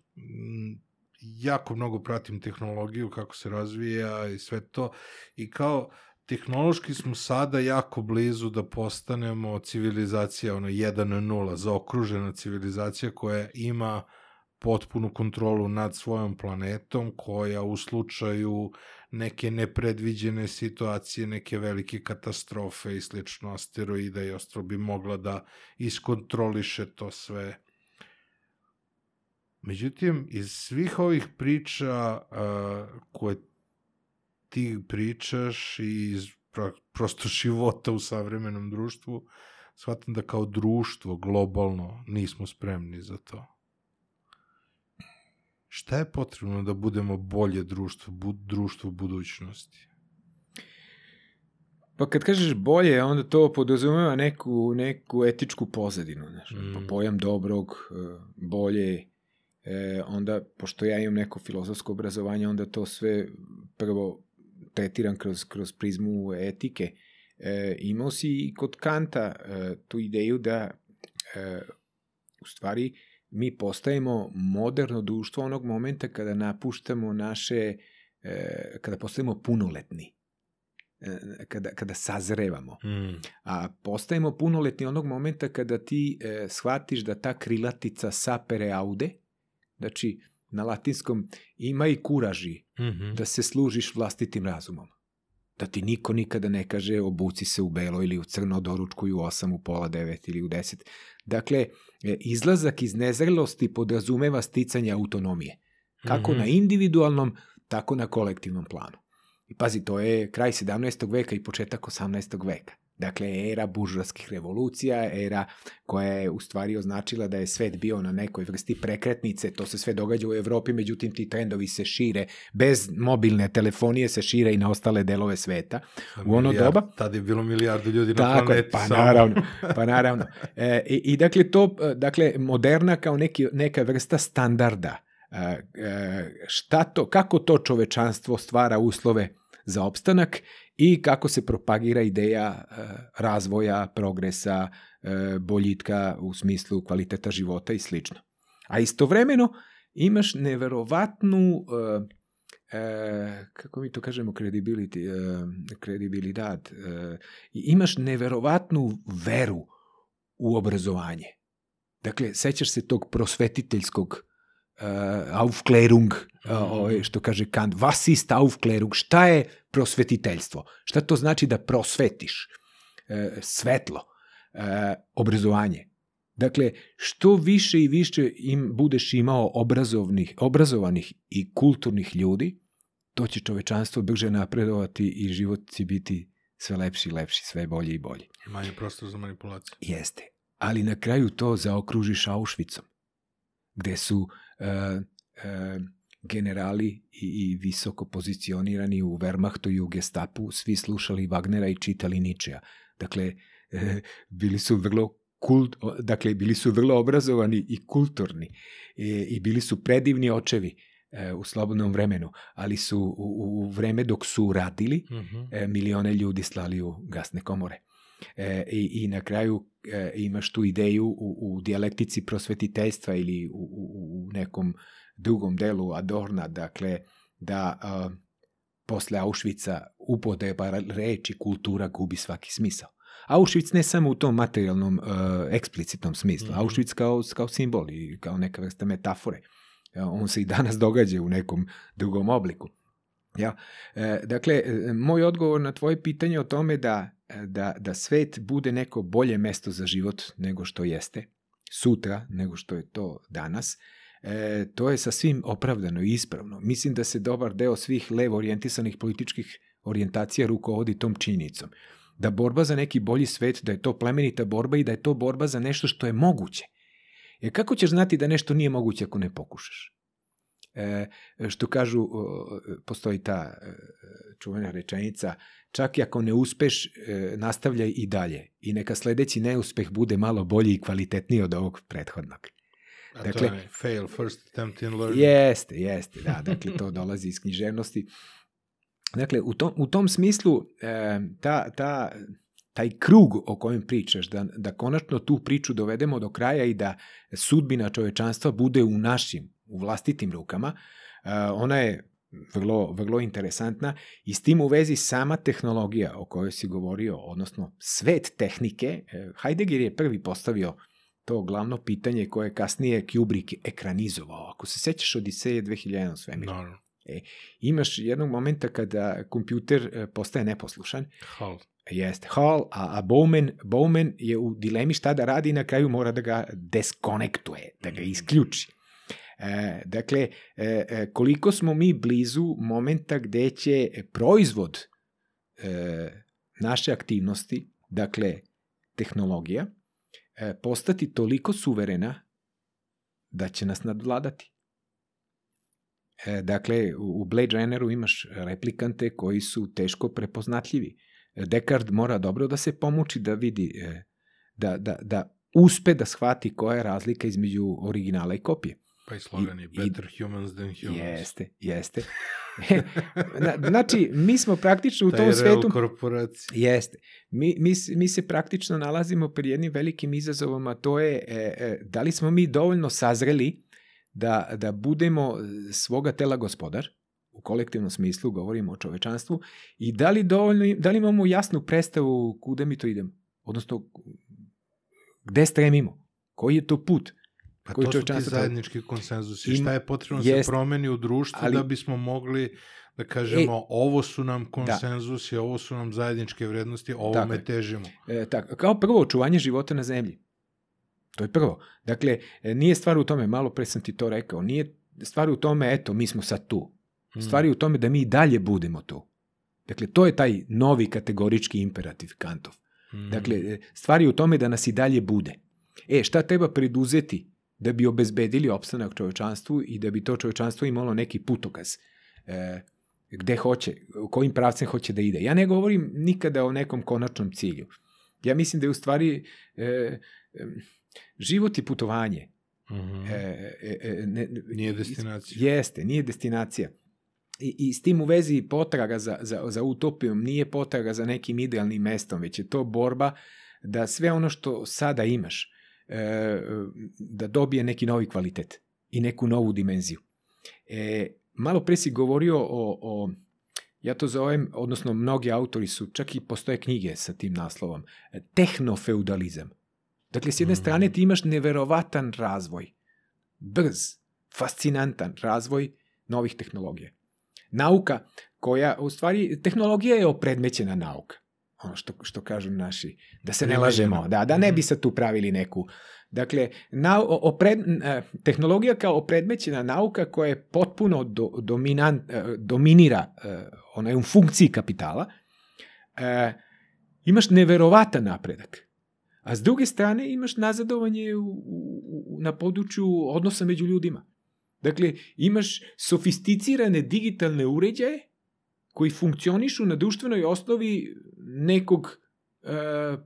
jako mnogo pratim tehnologiju, kako se razvija i sve to, i kao tehnološki smo sada jako blizu da postanemo civilizacija, ono 1.0, zaokružena civilizacija koja ima potpunu kontrolu nad svojom planetom, koja u slučaju neke nepredviđene situacije, neke velike katastrofe i slično asteroida i ostalo bi mogla da iskontroliše to sve. Međutim, iz svih ovih priča uh, koje ti pričaš i iz pro, prosto života u savremenom društvu, shvatam da kao društvo globalno nismo spremni za to. Šta je potrebno da budemo bolje društvo, bu, društvo budućnosti? Pa kad kažeš bolje, onda to podrazumeva neku, neku etičku pozadinu. Znaš, Mm. mm. pojam dobrog, e, bolje, e, onda, pošto ja imam neko filozofsko obrazovanje, onda to sve prvo tretiram kroz, kroz prizmu etike. E, imao si i kod Kanta e, tu ideju da e, u stvari mi postajemo moderno društvo onog momenta kada napuštamo naše, e, kada postajemo punoletni e, kada, kada sazrevamo. Mm. A postajemo punoletni onog momenta kada ti e, shvatiš da ta krilatica sapere aude, znači na latinskom ima i kuraži Mm -hmm. da se služiš vlastitim razumom. Da ti niko nikada ne kaže obuci se u belo ili u crno, doručkuj u 8, u pola 9 ili u 10. Dakle, e, izlazak iz nezrelosti podrazumeva sticanje autonomije. Kako Mhm. na individualnom, tako na kolektivnom planu. I pazi, to je kraj 17. veka i početak 18. veka. Dakle, era buržovskih revolucija, era koja je u stvari označila da je svet bio na nekoj vrsti prekretnice, to se sve događa u Evropi, međutim ti trendovi se šire, bez mobilne telefonije se šire i na ostale delove sveta. U ono Milijard- doba, Tad je bilo milijardu ljudi na Tako je, planeti. pa samo. naravno, pa naravno. E, i, I dakle, to, dakle, moderna kao neki, neka vrsta standarda. E, e, šta to, kako to čovečanstvo stvara uslove za opstanak i kako se propagira ideja e, razvoja, progresa, e, boljitka u smislu kvaliteta života i slično. A istovremeno imaš neverovatnu e, e, kako mi to kažemo credibility, e, e, imaš neverovatnu veru u obrazovanje. Dakle, sećaš se tog prosvetiteljskog Aufklärung, uh, ovaj, što kaže Kant, was ist Aufklärung, šta je prosvetiteljstvo? Šta to znači da prosvetiš? Uh, svetlo, uh, obrazovanje. Dakle, što više i više im budeš imao obrazovnih, obrazovanih i kulturnih ljudi, to će čovečanstvo brže napredovati i život će biti sve lepši i lepši, sve bolji i bolji. Manje prostor za manipulaciju. Jeste. Ali na kraju to zaokružiš Auschwitzom, gde su uh, generali i, i visoko pozicionirani u Wehrmachtu i u Gestapu svi slušali Wagnera i čitali Ničeja. Dakle, e, bili su vrlo kult, dakle, bili su vrlo obrazovani i kulturni e, i bili su predivni očevi u slobodnom vremenu, ali su u, u vreme dok su radili, Mhm. e, milione ljudi slali u gasne komore. E, i, I na kraju e, imaš tu ideju u, u dijalektici prosvetiteljstva ili u, u, u nekom drugom delu Adorna, dakle, da a, posle Auschwitza upodeba reči kultura gubi svaki smisao. Auschwitz ne samo u tom materijalnom, uh, eksplicitnom smislu, Mhm. Auschwitz kao, kao simbol i kao neka vrsta metafore. E, On se i danas događa u nekom drugom obliku. Ja, e, dakle, e, moj odgovor na tvoje pitanje o tome da, e, da, da svet bude neko bolje mesto za život nego što jeste, sutra nego što je to danas, e, to je sasvim opravdano i ispravno. Mislim da se dobar deo svih levo orijentisanih političkih orijentacija rukovodi tom činjenicom. Da borba za neki bolji svet, da je to plemenita borba i da je to borba za nešto što je moguće. Jer kako ćeš znati da nešto nije moguće ako ne pokušaš? E, što kažu, o, postoji ta e, čuvena rečenica, čak i ako ne uspeš, e, nastavljaj i dalje. I neka sledeći neuspeh bude malo bolji i kvalitetniji od ovog prethodnog. A Dakle- to je fail first attempt in learning. Jeste, jeste, da, dakle to dolazi iz književnosti. Dakle, u tom, u tom smislu e, ta, ta, taj krug o kojem pričaš, da, da konačno tu priču dovedemo do kraja i da sudbina čovečanstva bude u našim, u vlastitim rukama, e, ona je vrlo, vrlo interesantna i s tim u vezi sama tehnologija o kojoj si govorio, odnosno svet tehnike, e, Heidegger je prvi postavio to glavno pitanje koje je kasnije Kubrick ekranizovao. Ako se sećaš Odiseje 2001 svemir, Naravno. imaš jednog momenta kada kompjuter e, postaje neposlušan, Hal. Jeste, Hall, a, a Bowman, Bowman je u dilemi šta da radi i na kraju mora da ga deskonektuje, da ga isključi. E, dakle, e, e, koliko smo mi blizu momenta gde će proizvod e, naše aktivnosti, dakle, tehnologija, e, postati toliko suverena da će nas nadvladati. E, dakle, u Blade Runneru imaš replikante koji su teško prepoznatljivi. Descartes mora dobro da se pomuči da vidi, e, da, da, da uspe da shvati koja je razlika između originala i kopije. Pa i slogan je I- better humans than humans. Jeste, jeste. Na- znači, mi smo praktično u tom svetu... korporacija. Jeste. Mi, mi, mi se praktično nalazimo pred jednim velikim izazovom, a to je e, e, da li smo mi dovoljno sazreli da, da budemo svoga tela gospodar, u kolektivnom smislu govorimo o čovečanstvu, i da li, dovoljno, da li imamo jasnu predstavu kuda mi to idemo? Odnosno, gde stremimo? Koji je to put? Pa koji to su ti zajednički konsenzusi. Im- Šta je potrebno da jest. se promeni u društvu Ali- da bismo mogli da kažemo E, ovo su nam konsenzusi, ovo su nam zajedničke vrednosti, ovome je. težimo. E, tako, kao prvo, očuvanje života na zemlji. To je prvo. Dakle, e, nije stvar u tome, malo pre sam ti to rekao, nije stvar u tome, eto, mi smo sad tu. Mm. Stvar je u tome da mi i dalje budemo tu. Dakle, to je taj novi kategorički imperativ Kantov. Mhm. Dakle, e, stvari u tome da nas i dalje bude. E, šta treba preduzeti da bi obezbedili opstanak čovečanstvu i da bi to čovečanstvo imalo neki putokaz? E, gde hoće, u kojim pravcem hoće da ide. Ja ne govorim nikada o nekom konačnom cilju. Ja mislim da je u stvari e, e, život i putovanje. Mhm. E, e, e, ne, Nije destinacija. Jeste, nije destinacija. I, I s tim u vezi potraga za, za, za utopijom nije potraga za nekim idealnim mestom, već je to borba da sve ono što sada imaš, da dobije neki novi kvalitet i neku novu dimenziju. E, malo pre si govorio o, o ja to zovem, odnosno mnogi autori su, čak i postoje knjige sa tim naslovom, tehnofeudalizam. Dakle, s jedne Mhm. strane ti imaš neverovatan razvoj, brz, fascinantan razvoj novih tehnologija. Nauka koja, u stvari, tehnologija je opredmećena nauka. Ono što, što kažu naši, da se ne lažemo, da, da ne bi Mhm. sad tu pravili neku Dakle, na, opred, e, tehnologija kao opredmećena nauka koja je potpuno do, dominant, e, dominira, e, ona je u funkciji kapitala, imaš neverovatan napredak. A s druge strane imaš nazadovanje u, u- na području odnosa među ljudima. Dakle, imaš sofisticirane digitalne uređaje koji funkcionišu na društvenoj osnovi nekog e,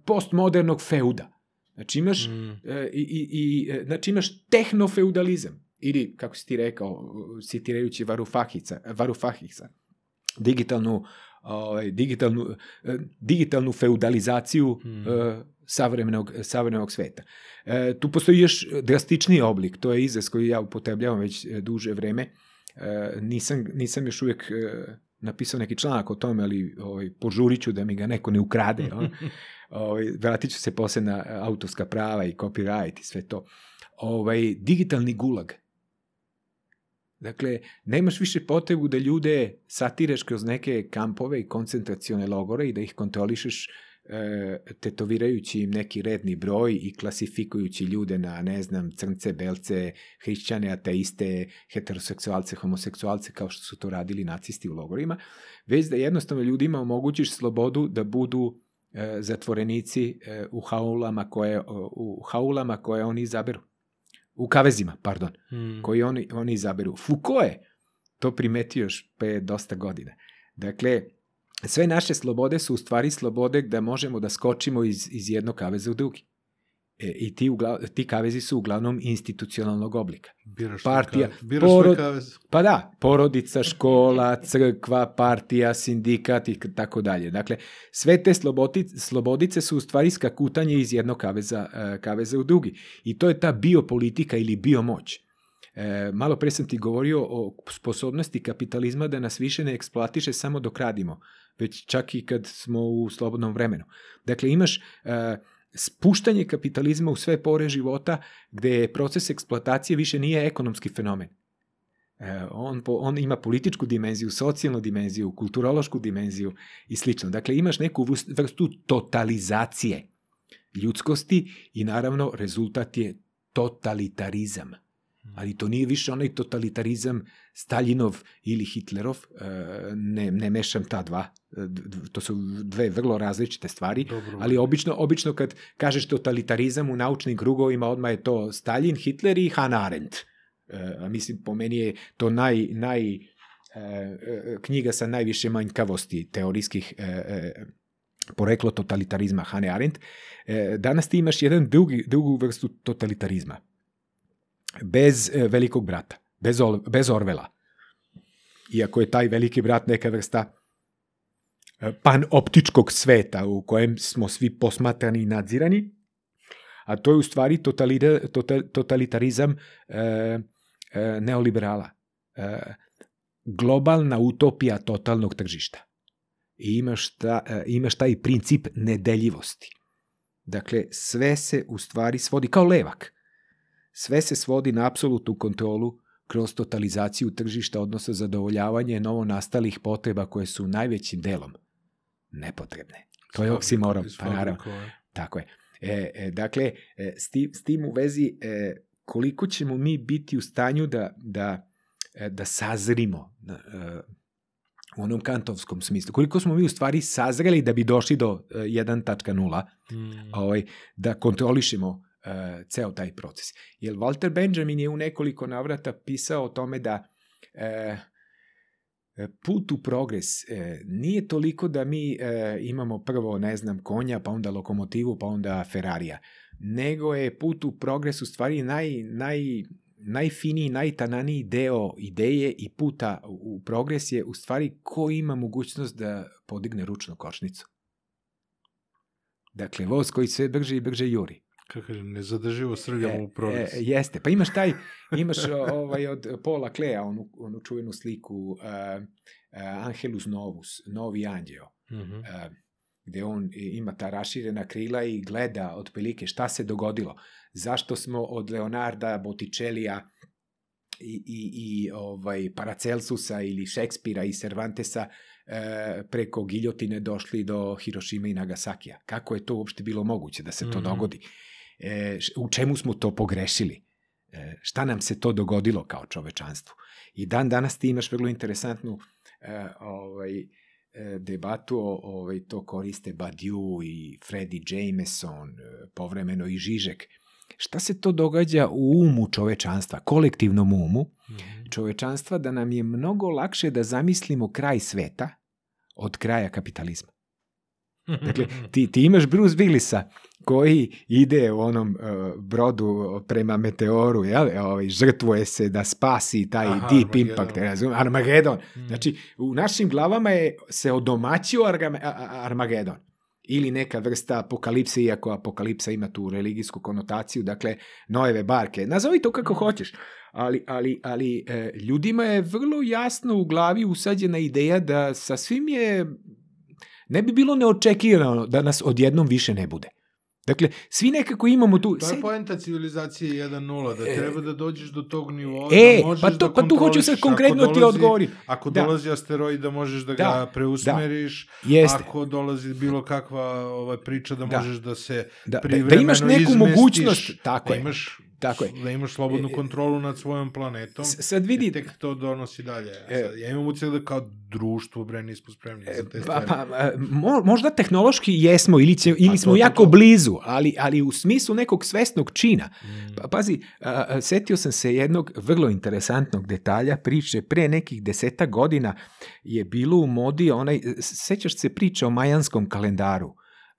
postmodernog feuda. Znači imaš Mhm. E, i, i, i, e, znači imaš tehnofeudalizam ili, kako si ti rekao, citirajući Varufahica, Varufahica digitalnu, ovaj, digitalnu, e, digitalnu feudalizaciju Mhm. e, savremenog, savremenog sveta. E, tu postoji još drastičniji oblik, to je izraz koji ja upotrebljavam već duže vreme. E, nisam, nisam još uvijek e, napisao neki članak o tome, ali ovaj, požurit ću da mi ga neko ne ukrade. jel? ovaj, vratit ću se posle na e, autorska prava i copyright i sve to. Ovaj, digitalni gulag. Dakle, nemaš više potrebu da ljude satireš kroz neke kampove i koncentracione logore i da ih kontrolišeš tetovirajući im neki redni broj i klasifikujući ljude na, ne znam, crnce, belce, hrišćane, ateiste, heteroseksualce, homoseksualce, kao što su to radili nacisti u logorima, već da jednostavno ljudima omogućiš slobodu da budu e, zatvorenici e, u haulama koje, u haulama koje oni izaberu. U kavezima, pardon Mhm. koji oni, oni izaberu. Foucault je to primetio još pre dosta godina. Dakle, sve naše slobode su u stvari slobode da možemo da skočimo iz, iz jednog kaveza u drugi. E, I ti, ugla, ti kavezi su uglavnom institucionalnog oblika. Biraš Partija, kavez. Biraš porod- kavez. Pa da, porodica, škola, crkva, partija, sindikat i tako dalje. Dakle, sve te slobodice, slobodice su u stvari skakutanje iz jednog kaveza, e, kaveza u drugi. I to je ta biopolitika ili biomoć. E, malo pre sam ti govorio o sposobnosti kapitalizma da nas više ne eksploatiše samo dok radimo, već čak i kad smo u slobodnom vremenu. Dakle, imaš e, spuštanje kapitalizma u sve pore života gde proces eksploatacije više nije ekonomski fenomen. E, on, po, on ima političku dimenziju, socijalnu dimenziju, kulturološku dimenziju i slično. Dakle, imaš neku vrst- vrstu totalizacije ljudskosti i naravno rezultat je totalitarizam. Ali to nije više onaj totalitarizam Staljinov ili Hitlerov, e, ne, ne mešam ta dva, e, to su dve vrlo različite stvari, Dobro. ali obično, obično kad kažeš totalitarizam u naučnim krugovima, odmah je to Stalin, Hitler i Hannah Arendt. E, a mislim, po meni je to naj, naj, knjiga sa najviše manjkavosti teorijskih poreklo totalitarizma Hannah Arendt. Danas ti imaš jedan drugi, drugu vrstu totalitarizma. Bez e, velikog brata, bez, Ol, bez Orvela. Iako je taj veliki brat neka vrsta e, panoptičkog sveta u kojem smo svi posmatrani i nadzirani, a to je u stvari totalida, total, totalitarizam e, e, neoliberala. E, globalna utopija totalnog tržišta. I imaš, ta, e, imaš taj princip nedeljivosti. Dakle, sve se u stvari svodi kao levak. Sve se svodi na apsolutnu kontrolu kroz totalizaciju tržišta, odnosno zadovoljavanje novo nastalih potreba koje su najvećim delom nepotrebne. To je oksimoron, pa naravno. Tako je. E, e, dakle, e, s, tim, s tim u vezi, e, koliko ćemo mi biti u stanju da, da, e, da sazrimo, e, u onom kantovskom smislu, koliko smo mi u stvari sazreli da bi došli do uh, 1.0, Mm. ovaj, da kontrolišemo uh, ceo taj proces. Jer Walter Benjamin je u nekoliko navrata pisao o tome da uh, put u progres e, nije toliko da mi e, imamo prvo, ne znam, konja, pa onda lokomotivu, pa onda Ferrarija, nego je put u progres u stvari naj, naj, najfiniji, najtananiji deo ideje i puta u progres je u stvari ko ima mogućnost da podigne ručnu kočnicu. Dakle, voz koji sve brže i brže juri. Kako kažem, nezadrživo srljamo u progres. E, jeste, pa imaš taj, imaš ovaj od Paula Kleja, onu, onu čuvenu sliku uh, uh, Angelus Novus, Novi anđeo, Mm -hmm. uh, gde on ima ta raširena krila i gleda otprilike šta se dogodilo. Zašto smo od Leonarda Botticelija i, i, i ovaj Paracelsusa ili Šekspira i Cervantesa e, preko giljotine došli do Hirošima i Nagasakija. Kako je to uopšte bilo moguće da se to Mhm. dogodi? E, u čemu smo to pogrešili? E, šta nam se to dogodilo kao čovečanstvu? I dan danas ti imaš vrlo interesantnu e, ovaj, e, debatu, o- ovaj, to koriste Badiou i Freddy Jameson, povremeno i Žižek. Šta se to događa u umu čovečanstva, kolektivnom umu, Mhm. čovečanstva da nam je mnogo lakše da zamislimo kraj sveta od kraja kapitalizma. Dakle, ti, ti imaš Bruce Willisa koji ide u onom uh, brodu prema meteoru, jel? Ovaj, žrtvuje se da spasi taj Aha, Deep Armagedon. Impact, razum? Armagedon. Mm. Znači, u našim glavama je se odomaćio Armagedon. Ili neka vrsta apokalipse, iako apokalipsa ima tu religijsku konotaciju, dakle, Noeve barke. Nazovi to kako hoćeš. Ali, ali, ali e, ljudima je vrlo jasno u glavi usađena ideja da sa svim je ne bi bilo neočekirano da nas odjednom više ne bude. Dakle, svi nekako imamo tu... To je poenta civilizacije 1.0, da E, treba da dođeš do tog nivoa, E, da možeš pa, to, da pa tu hoću sad konkretno Ako ti dolazi- odgovorim. Ako Da. dolazi asteroid da možeš da, Da, ga preusmeriš, Jeste. ako dolazi bilo kakva ovaj, priča da, Da. možeš da se Da, da, privremeno da imaš neku izmestiš, mogućnost, tako da imaš, Tako je. da imaš slobodnu E, kontrolu nad svojom planetom, S- Sad vidi, tek to donosi dalje. E, sad, ja imam utisak da kao društvo, bre, nismo spremni za te Pa, stvari. pa, a, mo, možda tehnološki jesmo ili, će, ili A smo to, jako to. blizu, ali, ali u smislu nekog svesnog čina. Mm. Pa, pazi, a, setio sam se jednog vrlo interesantnog detalja priče. Pre nekih deseta godina je bilo u modi onaj, sećaš se priče o majanskom kalendaru.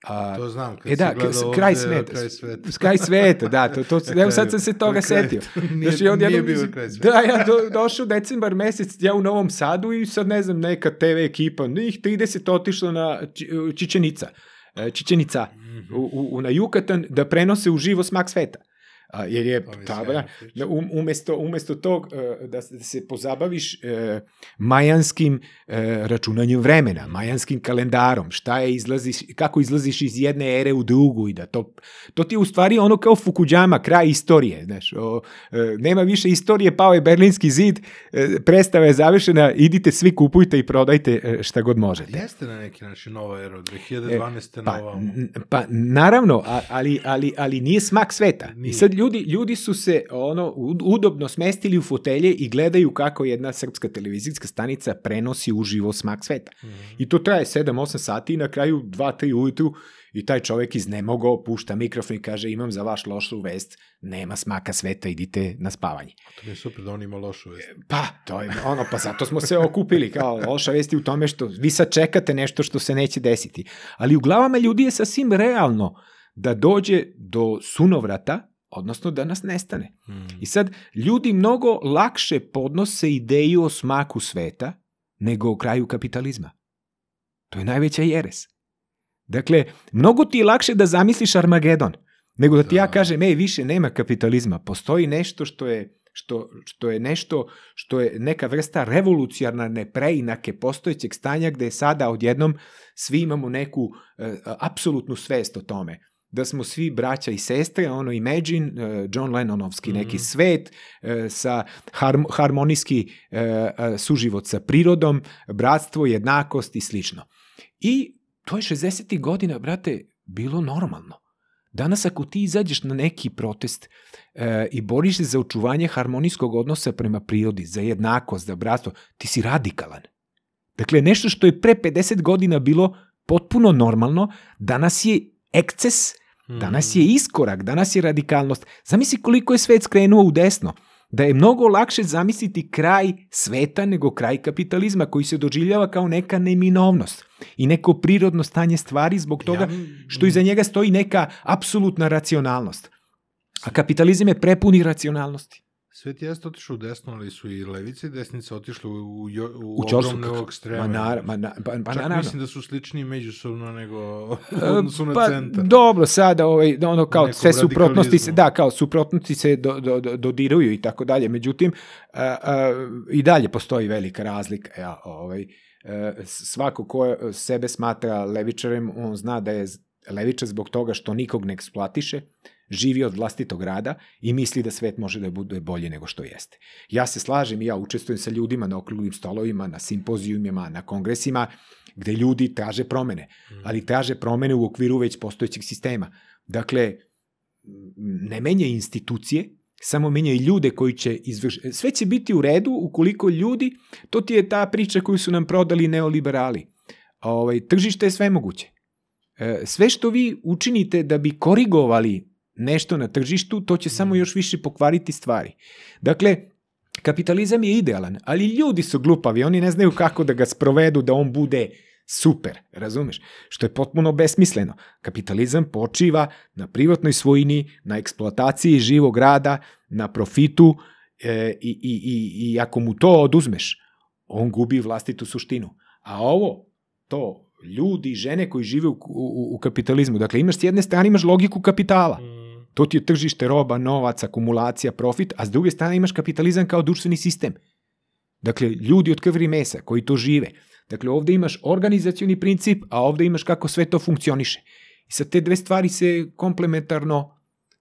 A, To znam, kad e da, gledao kraj sveta. Kraj sveta. Kraj sveta, da, to, to, evo sad sam se toga Kraj- setio. Nije, Znači, on nije jednom bio kraj sveta. Da, ja do, došao decembar mesec, ja u Novom Sadu i sad ne znam, neka TV ekipa, njih 30 otišlo na Či- Čičenica, e, Čičenica, Mhm. u, u, na Jukatan da prenose u živo smak sveta. A, jer je, Pa mi ta, sjajna da, priča. um, umesto, umesto tog e, da, se- da se pozabaviš e, majanskim e, računanjem vremena, majanskim kalendarom, šta je izlaziš, kako izlaziš iz jedne ere u drugu i da to, to ti je u stvari ono kao Fukujama, kraj istorije, znaš, o, e, nema više istorije, pao je Berlinski zid, e, predstava je završena, idite svi kupujte i prodajte e, šta god možete. Jeste na neki način nova era, od 2012. Pa, na ovamo. pa naravno, ali, ali, ali nije smak sveta. I Nije. sad ljudi, ljudi su se ono ud- udobno smestili u fotelje i gledaju kako jedna srpska televizijska stanica prenosi uživo smak sveta. Mhm. I to traje 7-8 sati i na kraju 2-3 ujutru i taj čovek iznemogao, pušta mikrofon i kaže imam za vaš lošu vest, nema smaka sveta, idite na spavanje. To mi je super da on ima lošu vest. Pa, to je ono, pa zato smo se okupili, kao loša vest je u tome što vi sad čekate nešto što se neće desiti. Ali u glavama ljudi je sasvim realno da dođe do sunovrata, odnosno da nas nestane. Mm. I sad, ljudi mnogo lakše podnose ideju o smaku sveta nego o kraju kapitalizma. To je najveća jeres. Dakle, mnogo ti je lakše da zamisliš Armagedon, nego da ti ja Da. kažem, ej, više nema kapitalizma. Postoji nešto što je što, što je nešto što je neka vrsta revolucionarne preinake postojećeg stanja gde sada odjednom svi imamo neku e, apsolutnu svest o tome da smo svi braća i sestre, ono Imagine, e, John Lennonovski neki Mhm. svet e, sa harm, harmonijski e, suživot sa prirodom, bratstvo, jednakost i slično. I to je 60. godina, brate, bilo normalno. Danas ako ti izađeš na neki protest e, i boriš se za očuvanje harmonijskog odnosa prema prirodi, za jednakost, za bratstvo, ti si radikalan. Dakle, nešto što je pre 50 godina bilo potpuno normalno, danas je ekces, danas je iskorak, danas je radikalnost. Zamisli koliko je svet skrenuo u desno. Da je mnogo lakše zamisliti kraj sveta nego kraj kapitalizma koji se doživljava kao neka neminovnost i neko prirodno stanje stvari zbog toga što iza njega stoji neka apsolutna racionalnost. A kapitalizam je prepun iracionalnosti. Svet jeste otišao u desno, ali su i levice i desnice otišle u, u, u, U ogromne ekstreme. Ma, nar, ma, na, pa, pa Čak naravno. mislim da su sličniji međusobno nego E, odnosu na pa, centar. Dobro, sada ovaj, ono kao sve suprotnosti se, da, kao suprotnosti se do, do, do, dodiruju i tako dalje. Međutim, a, a, i dalje postoji velika razlika. Ja, ovaj, e, svako ko sebe smatra levičarem, on zna da je levičar zbog toga što nikog ne eksploatiše, živi od vlastitog rada i misli da svet može da bude bolje nego što jeste. Ja se slažem i ja učestvujem sa ljudima na okruglim stolovima, na simpozijumima, na kongresima, gde ljudi traže promene ali traže promene u okviru već postojećeg sistema. Dakle, ne menja institucije, samo menja i ljude koji će izvršiti. Sve će biti u redu ukoliko ljudi, to ti je ta priča koju su nam prodali neoliberali. Ovaj, tržište je sve moguće. E, Sve što vi učinite da bi korigovali nešto na tržištu, to će samo još više pokvariti stvari. Dakle, kapitalizam je idealan, ali ljudi su glupavi, oni ne znaju kako da ga sprovedu, da on bude super, razumeš? Što je potpuno besmisleno. Kapitalizam počiva na privatnoj svojini, na eksploataciji živog rada, na profitu e, i, i, i, i ako mu to oduzmeš, on gubi vlastitu suštinu. A ovo, to, ljudi i žene koji žive u, u, u kapitalizmu, dakle imaš s jedne strane imaš logiku kapitala, Mm. To ti je tržište roba, novac, akumulacija, profit, a s druge strane imaš kapitalizam kao društveni sistem. Dakle, ljudi od krvi mesa koji to žive. Dakle, ovde imaš organizacioni princip, a ovde imaš kako sve to funkcioniše. I sad te dve stvari se komplementarno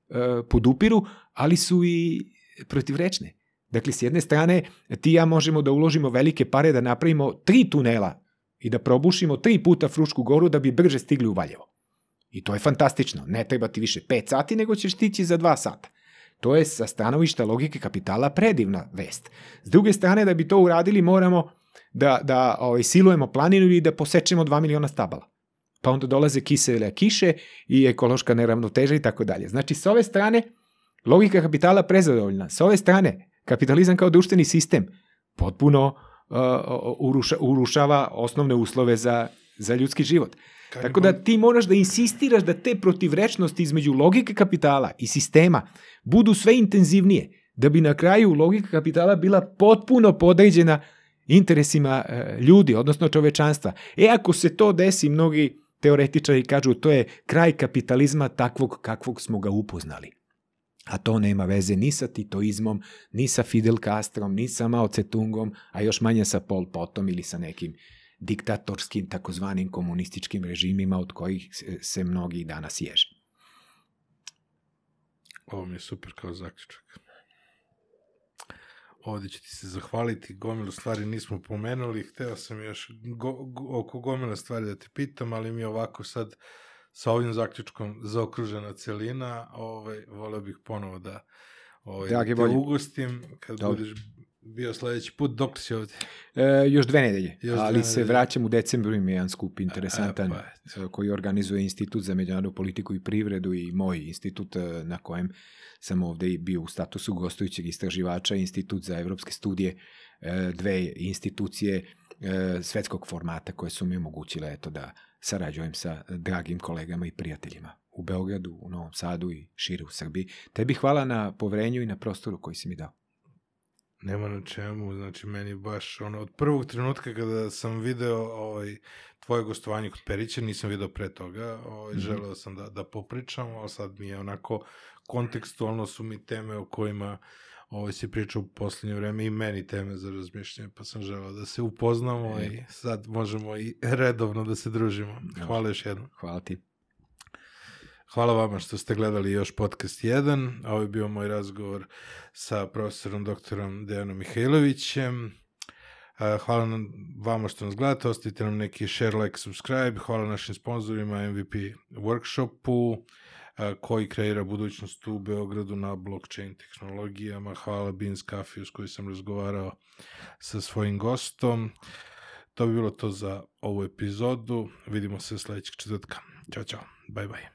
e, podupiru, ali su i protivrečne. Dakle, s jedne strane, ti ja možemo da uložimo velike pare da napravimo tri tunela i da probušimo tri puta Frušku goru da bi brže stigli u Valjevo. I to je fantastično. Ne treba ti više 5 sati, nego ćeš stići za 2 sata. To je sa stanovišta logike kapitala predivna vest. S druge strane, da bi to uradili, moramo da, da ovaj, silujemo planinu i da posečemo 2 miliona stabala. Pa onda dolaze kisele kiše i ekološka neravnoteža i tako dalje. Znači, s ove strane, logika kapitala prezadovoljna. S ove strane, kapitalizam kao društveni sistem potpuno uruša, urušava osnovne uslove za, za ljudski život. Tako da ti moraš da insistiraš da te protivrečnosti između logike kapitala i sistema budu sve intenzivnije, da bi na kraju logika kapitala bila potpuno podređena interesima e, ljudi, odnosno čovečanstva. E ako se to desi, mnogi teoretičari kažu to je kraj kapitalizma takvog kakvog smo ga upoznali. A to nema veze ni sa titoizmom, ni sa Fidel Castrom, ni sa Mao Tse-tungom, a još manje sa Pol Potom ili sa nekim diktatorskim takozvanim komunističkim režimima od kojih se, mnogi danas ježe. Ovo mi je super kao zaključak. Ovde ću ti se zahvaliti, gomilu stvari nismo pomenuli, hteo sam još go, go, oko gomile stvari da te pitam, ali mi ovako sad sa ovim zaključkom zaokružena celina, ovaj, voleo bih ponovo da ovaj, Dragi te volje. ugostim kad Dobro. budeš bio sledeći put, dok si ovde. E, još dve nedelje, Još ali dve se nedelje. vraćam u decembru, ima jedan skup interesantan E, pa e, koji organizuje Institut za međunarodnu politiku i privredu i moj institut e, na kojem sam ovde i bio u statusu gostujućeg istraživača, Institut za evropske studije, e, dve institucije e, svetskog formata koje su mi omogućile eto, da sarađujem sa dragim kolegama i prijateljima u Beogradu, u Novom Sadu i šire u Srbiji. Tebi hvala na poverenju i na prostoru koji si mi dao. Nema na čemu, znači meni baš ono, od prvog trenutka kada sam video ovaj, tvoje gostovanje kod Perića, nisam video pre toga, ovaj, Mhm. želeo sam da, da popričam, a sad mi je onako kontekstualno su mi teme o kojima ovaj, si pričao u poslednje vreme i meni teme za razmišljanje, pa sam želeo da se upoznamo E. i sad možemo i redovno da se družimo. Hvala još jednom. Hvala ti. Hvala vama što ste gledali još podcast 1. Ovo je bio moj razgovor sa profesorom doktorom Dejanom Mihajlovićem. Hvala nam vama što nas gledate, ostavite nam neki share, like, subscribe. Hvala našim sponsorima MVP workshopu koji kreira budućnost u Beogradu na blockchain tehnologijama. Hvala Beans Coffee s kojoj sam razgovarao sa svojim gostom. To bi bilo to za ovu epizodu. Vidimo se sledećeg četvrtka. Ćao, čao. Bye, bye.